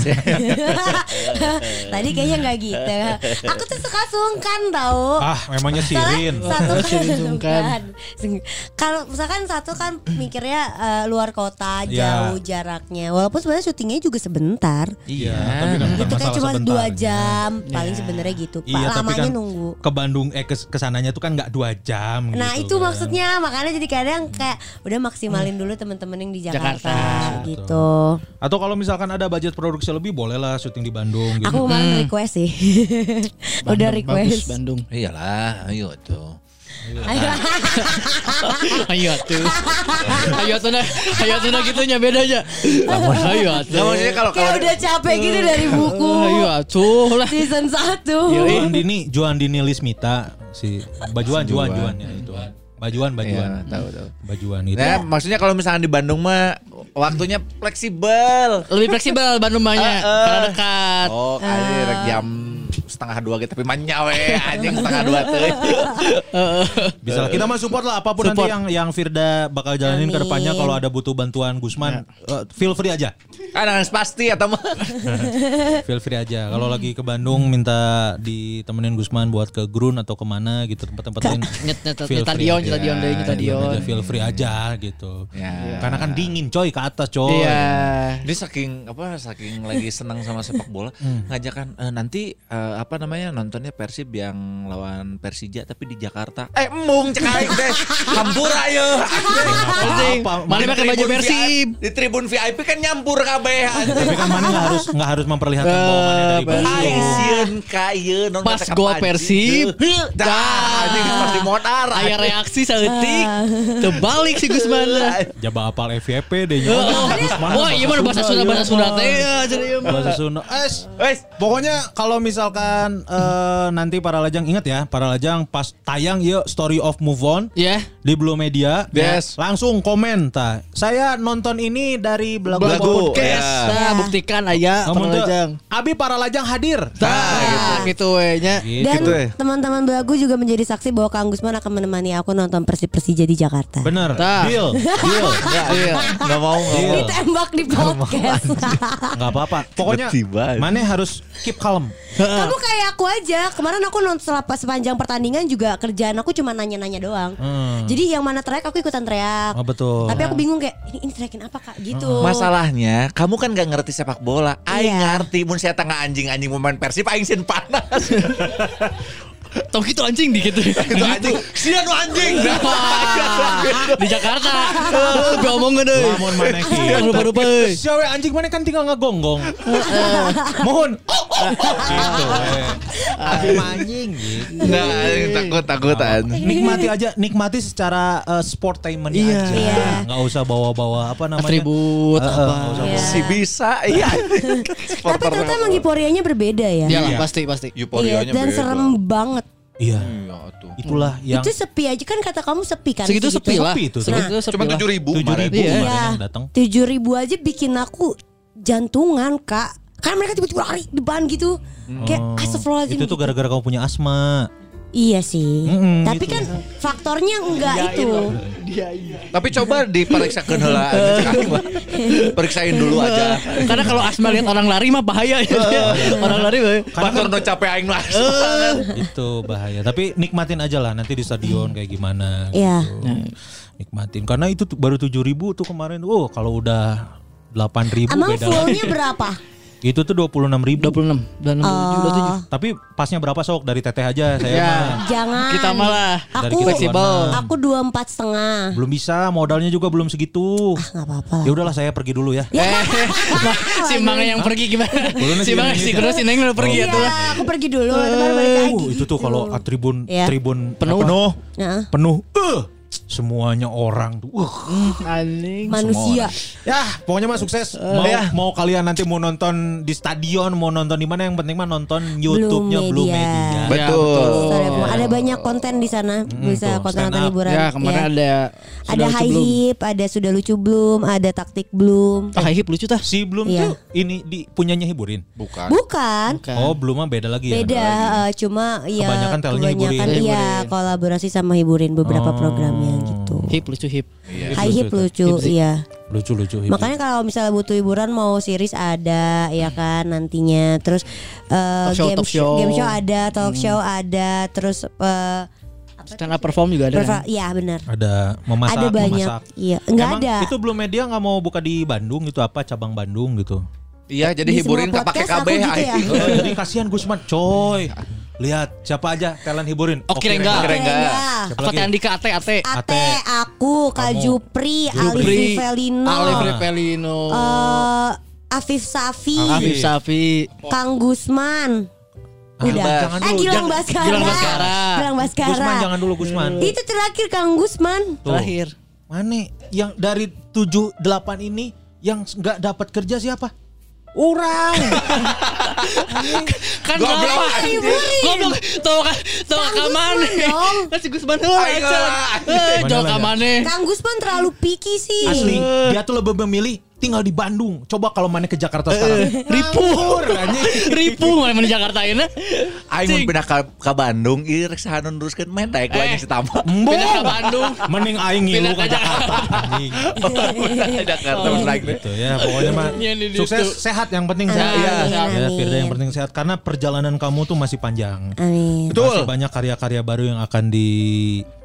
Tadi kayaknya nggak gitu. Aku tuh suka sungkan tau. Ah, memangnya Sirin. Satu kan Sirin sungkan. Sung- Kalau misalkan satu kan mikirnya eh, luar kota Iya. jauh jaraknya. Walaupun sebenarnya syutingnya juga sebentar. Iya, tapi kan Itu cuma dua jam paling sebenarnya gitu. Pak Iya, tapi lamanya kan nunggu. ke Bandung eh ke ke sananya tuh kan nggak dua jam. Nah gitu itu kan. maksudnya makanya jadi kadang kayak udah maksimalin dulu temen-temen yang di Jakarta, Jakarta. gitu. Atau kalau misalkan ada budget produksi lebih bolehlah syuting di Bandung gitu. Aku kemarin request sih. udah Bandung, Bagus request. Bandung. Iyalah, ayo tuh. Ayo tuh. Ayo tuh nah, ayo tuh nah gitunya beda aja. Ayo tuh. maksudnya kalau kalau Kayak udah capek gitu dari buku Ayo tuh lah. season 1 Juan Dini, Juan Dini Lismita si Bajuan, Juan, Juan ya itu. Bajuan, Bajuan. Iya, tahu tahu. Bajuan itu. Nah, maksudnya kalau misalkan di Bandung mah waktunya fleksibel. Lebih fleksibel Bandung banyak Eh, eh. karena dekat. Oh, kali rek jam setengah dua gitu tapi manyawe anjing setengah dua tuh. Bisa lah. Kita mah support lah apa pun Support. nanti yang yang Firda bakal jalanin ke depannya kalau ada butuh bantuan Gusman eh, feel free aja. Kan harus pasti atau mah. Feel free aja. Kalau lagi ke Bandung minta ditemenin Gusman buat ke Grun atau ke mana gitu tempat-tempat lain. Nyet nyet Feel free Dion, nyet Dion deh, nyet Feel Dion. Feel free aja gitu. Ya. Karena kan dingin coy ke atas coy. Iya. Dia saking apa saking lagi senang sama sepak bola ngajakan eh, nanti eh, apa namanya nontonnya Persib yang lawan Persija tapi di Jakarta. Eh embung cek aing teh. Hampura ye. Anjing, mana pakai baju Persib. Di tribun VIP kan nyampur kabeh. Tapi kan mana nggak harus nggak harus memperlihatkan bahwa mana dari. Bandung. Aing ka ieu non Pas gol Persib. Dah, anjing pas di modar. Aya reaksi saeutik. Terbalik si Gusman. Jaba apal FYP deh. Wah, iya mah bahasa Sunda bahasa Sunda teh ya mah. Bahasa Sunda. Es. Wes, Pokoknya kalau misalkan eh, nanti para lajang ingat ya, para lajang pas tayang ya Story of Move On Ya. di Blue Media, Yes. langsung komen ta. Saya nonton ini dari Belagu, Belagu, Podcast. ya. Nah, buktikan aya Namun tuh, penelajang. Abi para lajang hadir. Nah, gitu we nya. Gitu. Dan Gitu ya. teman-teman belagu juga menjadi saksi bahwa Kang Gusman akan menemani aku nonton Persib Persija di Jakarta. Bener. Tah. Deal. Deal. Iya. Enggak mau enggak mau. Ditembak di podcast. Nggak apa-apa. Pokoknya mana harus keep calm. Kamu kayak aku aja. Kemarin aku nonton selapa sepanjang pertandingan juga kerjaan aku cuma nanya-nanya doang. Hmm. Jadi yang mana teriak aku ikutan teriak. Oh, betul. Tapi aku bingung kayak ini, ini teriakin apa kak gitu. Masalahnya, kamu kan gak ngerti sepak bola. Aing Iya. ngerti, mun saya tengah anjing-anjing mau main Persib, aing sin panas. Tong gitu anjing di gitu. Itu anjing, sia nu anjing. di Jakarta. Gue ngomong gede. Lamun mana ki. Rupa-rupa. Siawe anjing mana kan tinggal ngegonggong. Mohon. Gitu. Abi anjing gitu. Nah, takut takutan. nikmati aja nikmati secara uh, sportainment Iya. aja Iya. nggak usah bawa-bawa apa namanya Atribut Eh, eh, apa. nggak usah Iya. bawa- Si bisa, iya. Tapi ternyata emang euforianya berbeda ya. Iya pasti pasti. Iya, dan serem banget. Iya Iya tuh. itulah yang Itu sepi aja kan kata kamu sepi kan. Segitu segitu. sepi lah. Sepi itu, Segitu sepi Cuma tujuh ribu tujuh ribu Iya. Iya. yang datang Tujuh ribu aja bikin aku jantungan kak. Karena mereka tiba-tiba lari depan gitu. Kayak astagfirullahaladzim. itu tuh gitu. gara-gara kamu punya asma Iya sih. Mm-mm, Tapi gitu. kan faktornya enggak itu. Tapi coba diperiksakan heula. Periksain dulu aja. Karena kalau asma lihat orang lari mah bahaya ya. orang lari bahaya. Batur no capek aing lah. itu bahaya tapi nikmatin aja lah nanti di stadion kayak gimana Iya. gitu. nikmatin karena itu baru tujuh ribu tuh kemarin oh kalau udah delapan ribu Emang beda fullnya lagi. berapa? Itu tuh dua puluh enam ribu 26 dan 27 tapi pasnya berapa sok dari teteh aja saya Ya. mah Jangan. Kita malah Dari Aku kita fleksibel. Aku dua empat setengah. belum bisa modalnya juga belum segitu Nggak apa-apa. lah. ya udahlah saya pergi dulu ya Eh, si Manga yang pergi gimana? si Manga si Kudo si Neng udah pergi ya tuh. Iya, aku pergi dulu. Baru balik lagi. Uh, itu tuh gitu. kalau tribun Iya. tribun Penuh. penuh penuh eh semuanya orang tuh uh. Anjing. manusia. ya pokoknya mah sukses mau ya. mau kalian nanti mau nonton di stadion mau nonton di mana yang penting mah nonton YouTube-nya Blue Media. Media, Betul. Of Move. Ada banyak konten di sana. Bisa tuh, konten stand konten up. hiburan. Ya kemarin Iya. ada ada high hip, ada sudah lucu belum, ada taktik belum. Ah, high hip lucu tah. si belum Iya. tuh ini di punyanya hiburin Bukan. Bukan. oh belum mah beda lagi Beda, ya eh, cuma ya Kebanyakan talentnya kebanyakan hiburin. iya kolaborasi sama hiburin beberapa programnya gitu. Hip lucu hip. High hip lucu, iya. lucu lucu hiburin. Makanya kalau misalnya butuh hiburan mau series ada ya kan nantinya. Terus eh, Talk show, game talk show. game show ada, talk show ada, terus eh, Stand up perform juga ada. perfa- kan? iya benar. ada memasak Ada banyak. memasak Iya, enggak Emang ada. itu belum media nggak mau buka di Bandung itu apa cabang Bandung gitu Iya, jadi Di hiburin pakai KB gitu ya. Oh, jadi kasihan Gusman coy lihat siapa aja talent hiburin Oke, enggak. Keren nggak? Siapa Apa lagi? Teh Andika Ate Ate. Ate, aku, Kak Kamu. Jupri, Ali Jupri, Rivelino, Ale Pelino. eh, Afif Safi, Afif Safi. Kang Gusman. Udah. jangan eh Gilang jangan- Baskara. Gilang Baskara. Gilang Baskara. Gusman jangan dulu Gusman Itu terakhir Kang Gusman. Tuh. Terakhir. Mana yang dari 7 8 ini yang nggak dapat kerja siapa? Orang. Kan Goblok, kenapa? anjing. Goblok. Tuh kan tuh Kang ka mana? Gusman dong. Kan si Gusman. Eh, Mana jauh lah, ka mana? Kang Gusman terlalu picky sih. Asli, dia tuh lebih memilih tinggal di Bandung. Coba kalau mana ke Jakarta sekarang. Nganggur, anjing. Ribu mana di Jakarta ini. Aing mun pindah ka, ka Bandung, ieu rek sahanon teruskeun main daek Eh. lagi setama. Pindah ke Bandung. Mending aing ngilu ke ke Jakarta. Jakarta menaik deh. Gitu ya, pokoknya mah Iya, di sukses situ. sehat yang penting sehat. Amin, Ya. Firda yang penting sehat karena perjalanan kamu tuh masih panjang. Amin. Masih banyak karya-karya baru yang akan dibuat.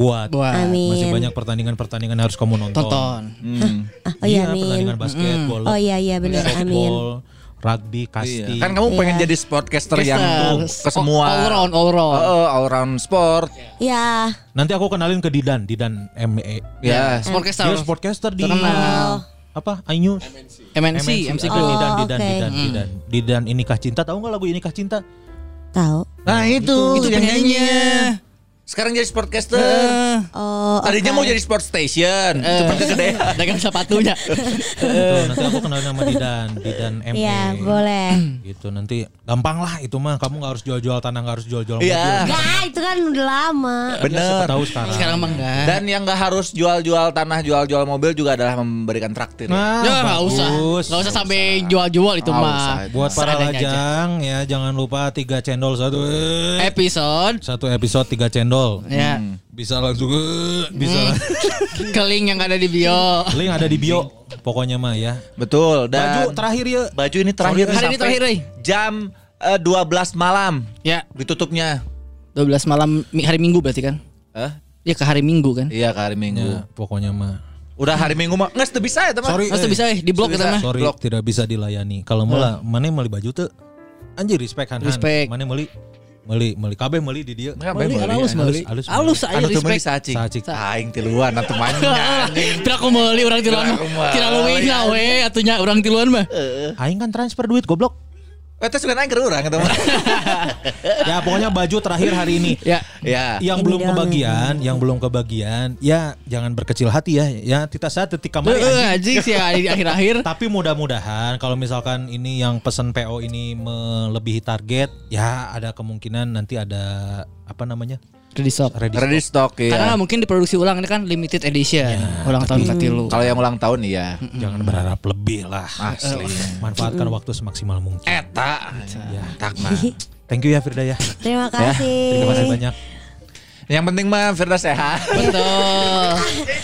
Buat. Amin. Masih banyak pertandingan-pertandingan yang harus kamu nonton. Tonton. Hmm. Ah, oh iya, pertandingan amin. basketball. Oh iya iya benar. Amin. rugby, Iya. kasti. Kan kamu pengen Iya. jadi sportcaster yang ke semua All round, all round. Heeh, all round sport. Ya. Nanti aku kenalin ke Didan, Didan ME. Ya. Sportcaster. Dia sportcaster di Terkenal. apa? iNews. MNC, MC Ah, Group. Didan, Oh, Didan, oke. Didan, Didan, Didan. Inikah cinta? Tahu nggak lagu Inikah cinta? Tahu. Nah, itu, Itu yang penyanyinya. nyanyinya. Sekarang jadi sportcaster. Oh. Tadinya oke. mau jadi sport station, cuma kegedean. Dagang sepatunya. Tuh, nanti aku kenalin sama Didan, Didan ME. Iya boleh. Gitu nanti gampang lah itu mah. Kamu nggak harus jual-jual tanah, nggak harus jual-jual Iya. mobil. Enggak, itu kan udah lama. Siapa Bener. tahu sekarang. Sekarang mah enggak. Dan yang nggak harus jual-jual tanah, jual-jual mobil juga adalah memberikan traktir. Nah, Ya nggak usah, nggak usah sampai jual-jual itu Nggak mah. usah. Buat para lajang ya jangan lupa tiga cendol satu eh. Episode, satu episode tiga cendol. Ya, Bisa langsung eh, bisa. ke link yang ada di bio. Link ada di bio. Pokoknya mah ya. Betul. Baju Dan terakhir ya. baju ini terakhir Hari ini terakhir, jam eh, 12 malam Ya, ditutupnya. 12 malam mi- hari Minggu berarti kan? Eh? Ya ke hari Minggu kan? Iya ke hari Minggu. Ya, pokoknya mah. Udah hari Minggu mah nggak tuh bisa ya teman. Sorry. Tuh bisa eh di blog Bisa. kita mah. Sorry Blok. tidak bisa dilayani. Kalau mula mana yang beli baju tuh anjir respect han. Respect. Mana beli beli beli kabeh beli di dia. Nggak, Meli, beli, alus, alus, meli. alus, Alus aja Anu respect. sacing. Sacing. Aing tiluan atuh mannya anjing. Tidak aku meuli orang tiluan. Tidak leuwih we atunya orang tiluan mah. Aing kan transfer duit goblok. Eh terus keur urang eta mah. ya pokoknya baju terakhir hari ini. Ya, Ya. Yang Ini belum kebagian, yang belum kebagian, ya jangan berkecil hati ya. Ya kita saat ketika Tuh, kemarin eh, anjing sih ya, di akhir-akhir. Tapi mudah-mudahan kalau misalkan ini yang pesan PO ini melebihi target, ya ada kemungkinan nanti ada apa namanya? Ready stock. Ready Ready stock Karena ya. nggak mungkin diproduksi ulang ini kan limited edition. ulang tahun katilu. Kalau yang ulang tahun iya. Jangan berharap lebih lah. Asli. Manfaatkan waktu semaksimal mungkin. Eta. Ya. Tak mah. Thank you ya Firda ya. Terima Ya, kasih. Terima kasih banyak. Yang penting mah Firda sehat. Betul.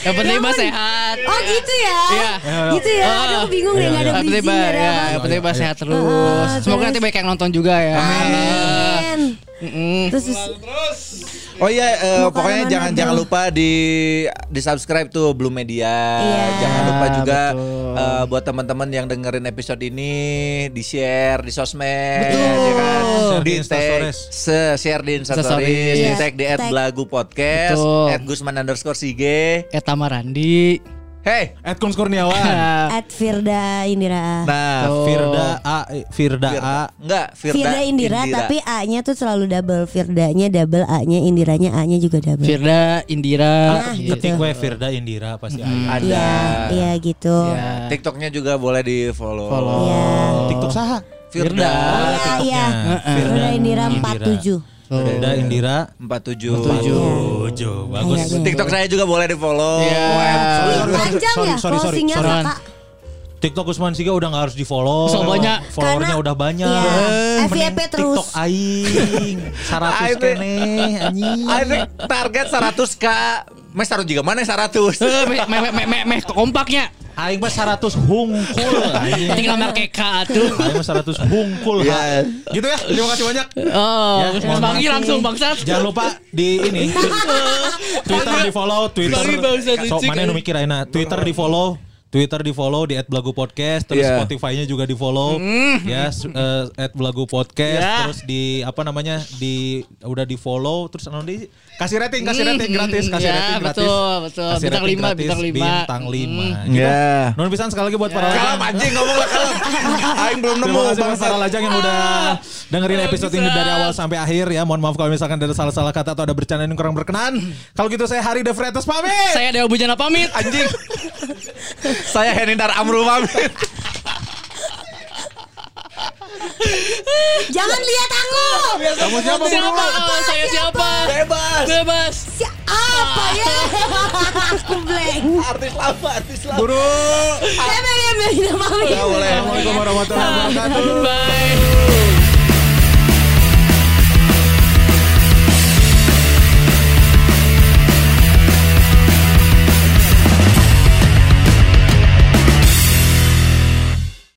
Yang penting mah sehat. Oh gitu ya? Iya. Gitu ya? Aduh aku bingung deh Iya, nggak ada bridging ya, yang penting mah sehat terus. Semoga terus. nanti banyak yang nonton juga ya. Amin. Mm-mm. Terus Oh iya, Mau pokoknya jangan jangan lupa di di subscribe tuh Blue Media. Iya. Jangan lupa juga Betul. eh, buat teman-teman yang dengerin episode ini di share di Betul. sosmed, ya kan? Share di Di tag, share di Instastories, di tag di Tag. @belagu podcast, Betul. @gusman underscore sige. Eta Marandi. Hey, Ed Kuns Kurniawan. at Firda Indira. nah, Tuh. Firda A eh, Firda A enggak Firda, Firda Indira, tapi A-nya tuh selalu double. Firdanya double, A-nya Indiranya A-nya juga double. Firda Indira. Nah, ketik gitu. gue Firda Indira pasti ada. ada. Iya, iya gitu. Ya. TikToknya juga boleh di follow. Follow. Iya. TikTok saha? Firda. Iya, iya. Firda Indira 47. Firda Indira 47. 7. Bagus. Iya, iya. TikTok saya juga boleh di follow. Iya. Panjang sorry, ya sorry, sorry, closingnya sorry. TikTok Usman Siga udah gak harus di follow. So banyak. Followernya Karena- udah banyak. Iya. Mending FYP terus. TikTok aing 100 Aing- kene anjing. Ada target 100 k. Mas taruh juga mana 100? Eh, meh meh meh meh meh kompaknya. Aing mah 100 hungkul anjing. Tinggal make K tuh. Aing mah 100 hungkul. Iya. ha. Gitu ya. Terima kasih banyak. Oh, Ya, langsung bangsat. Jangan lupa di ini Twitter di follow Twitter bangsat, so, mana yang aing. mikir Aina Twitter di follow Twitter di follow di @belagu podcast terus Iya. Spotify-nya juga di follow ya s- eh, @belagu podcast Ya. terus di apa namanya di udah di follow terus anu di kasih rating kasih rating gratis kasih Ya, rating gratis betul, betul. Kasih Bintang rating lima, gratis, bintang lima. bintang lima Hmm. gitu. Ya. Nuhun pisan sekali lagi buat para Kalem lajang. anjing ngomong lah kalem. Aing belum nemu bangsa. para lajang yang udah dengerin episode ini dari awal sampai akhir ya. Mohon maaf kalau misalkan ada salah-salah kata atau ada bercanda yang kurang berkenan. Kalau gitu saya Hari De Fretes pamit. Saya Dewa Bujana pamit. Anjing. Saya Henindar Amrul pamit. Jangan lihat aku. Kamu siapa? Siapa? Oh, saya siapa? Bebas. Bebas. Siapa ya? aku blank. Artis lama, artis lama. Guru. Saya Meriam Melina Mami. boleh. Assalamualaikum warahmatullahi wabarakatuh. Bye.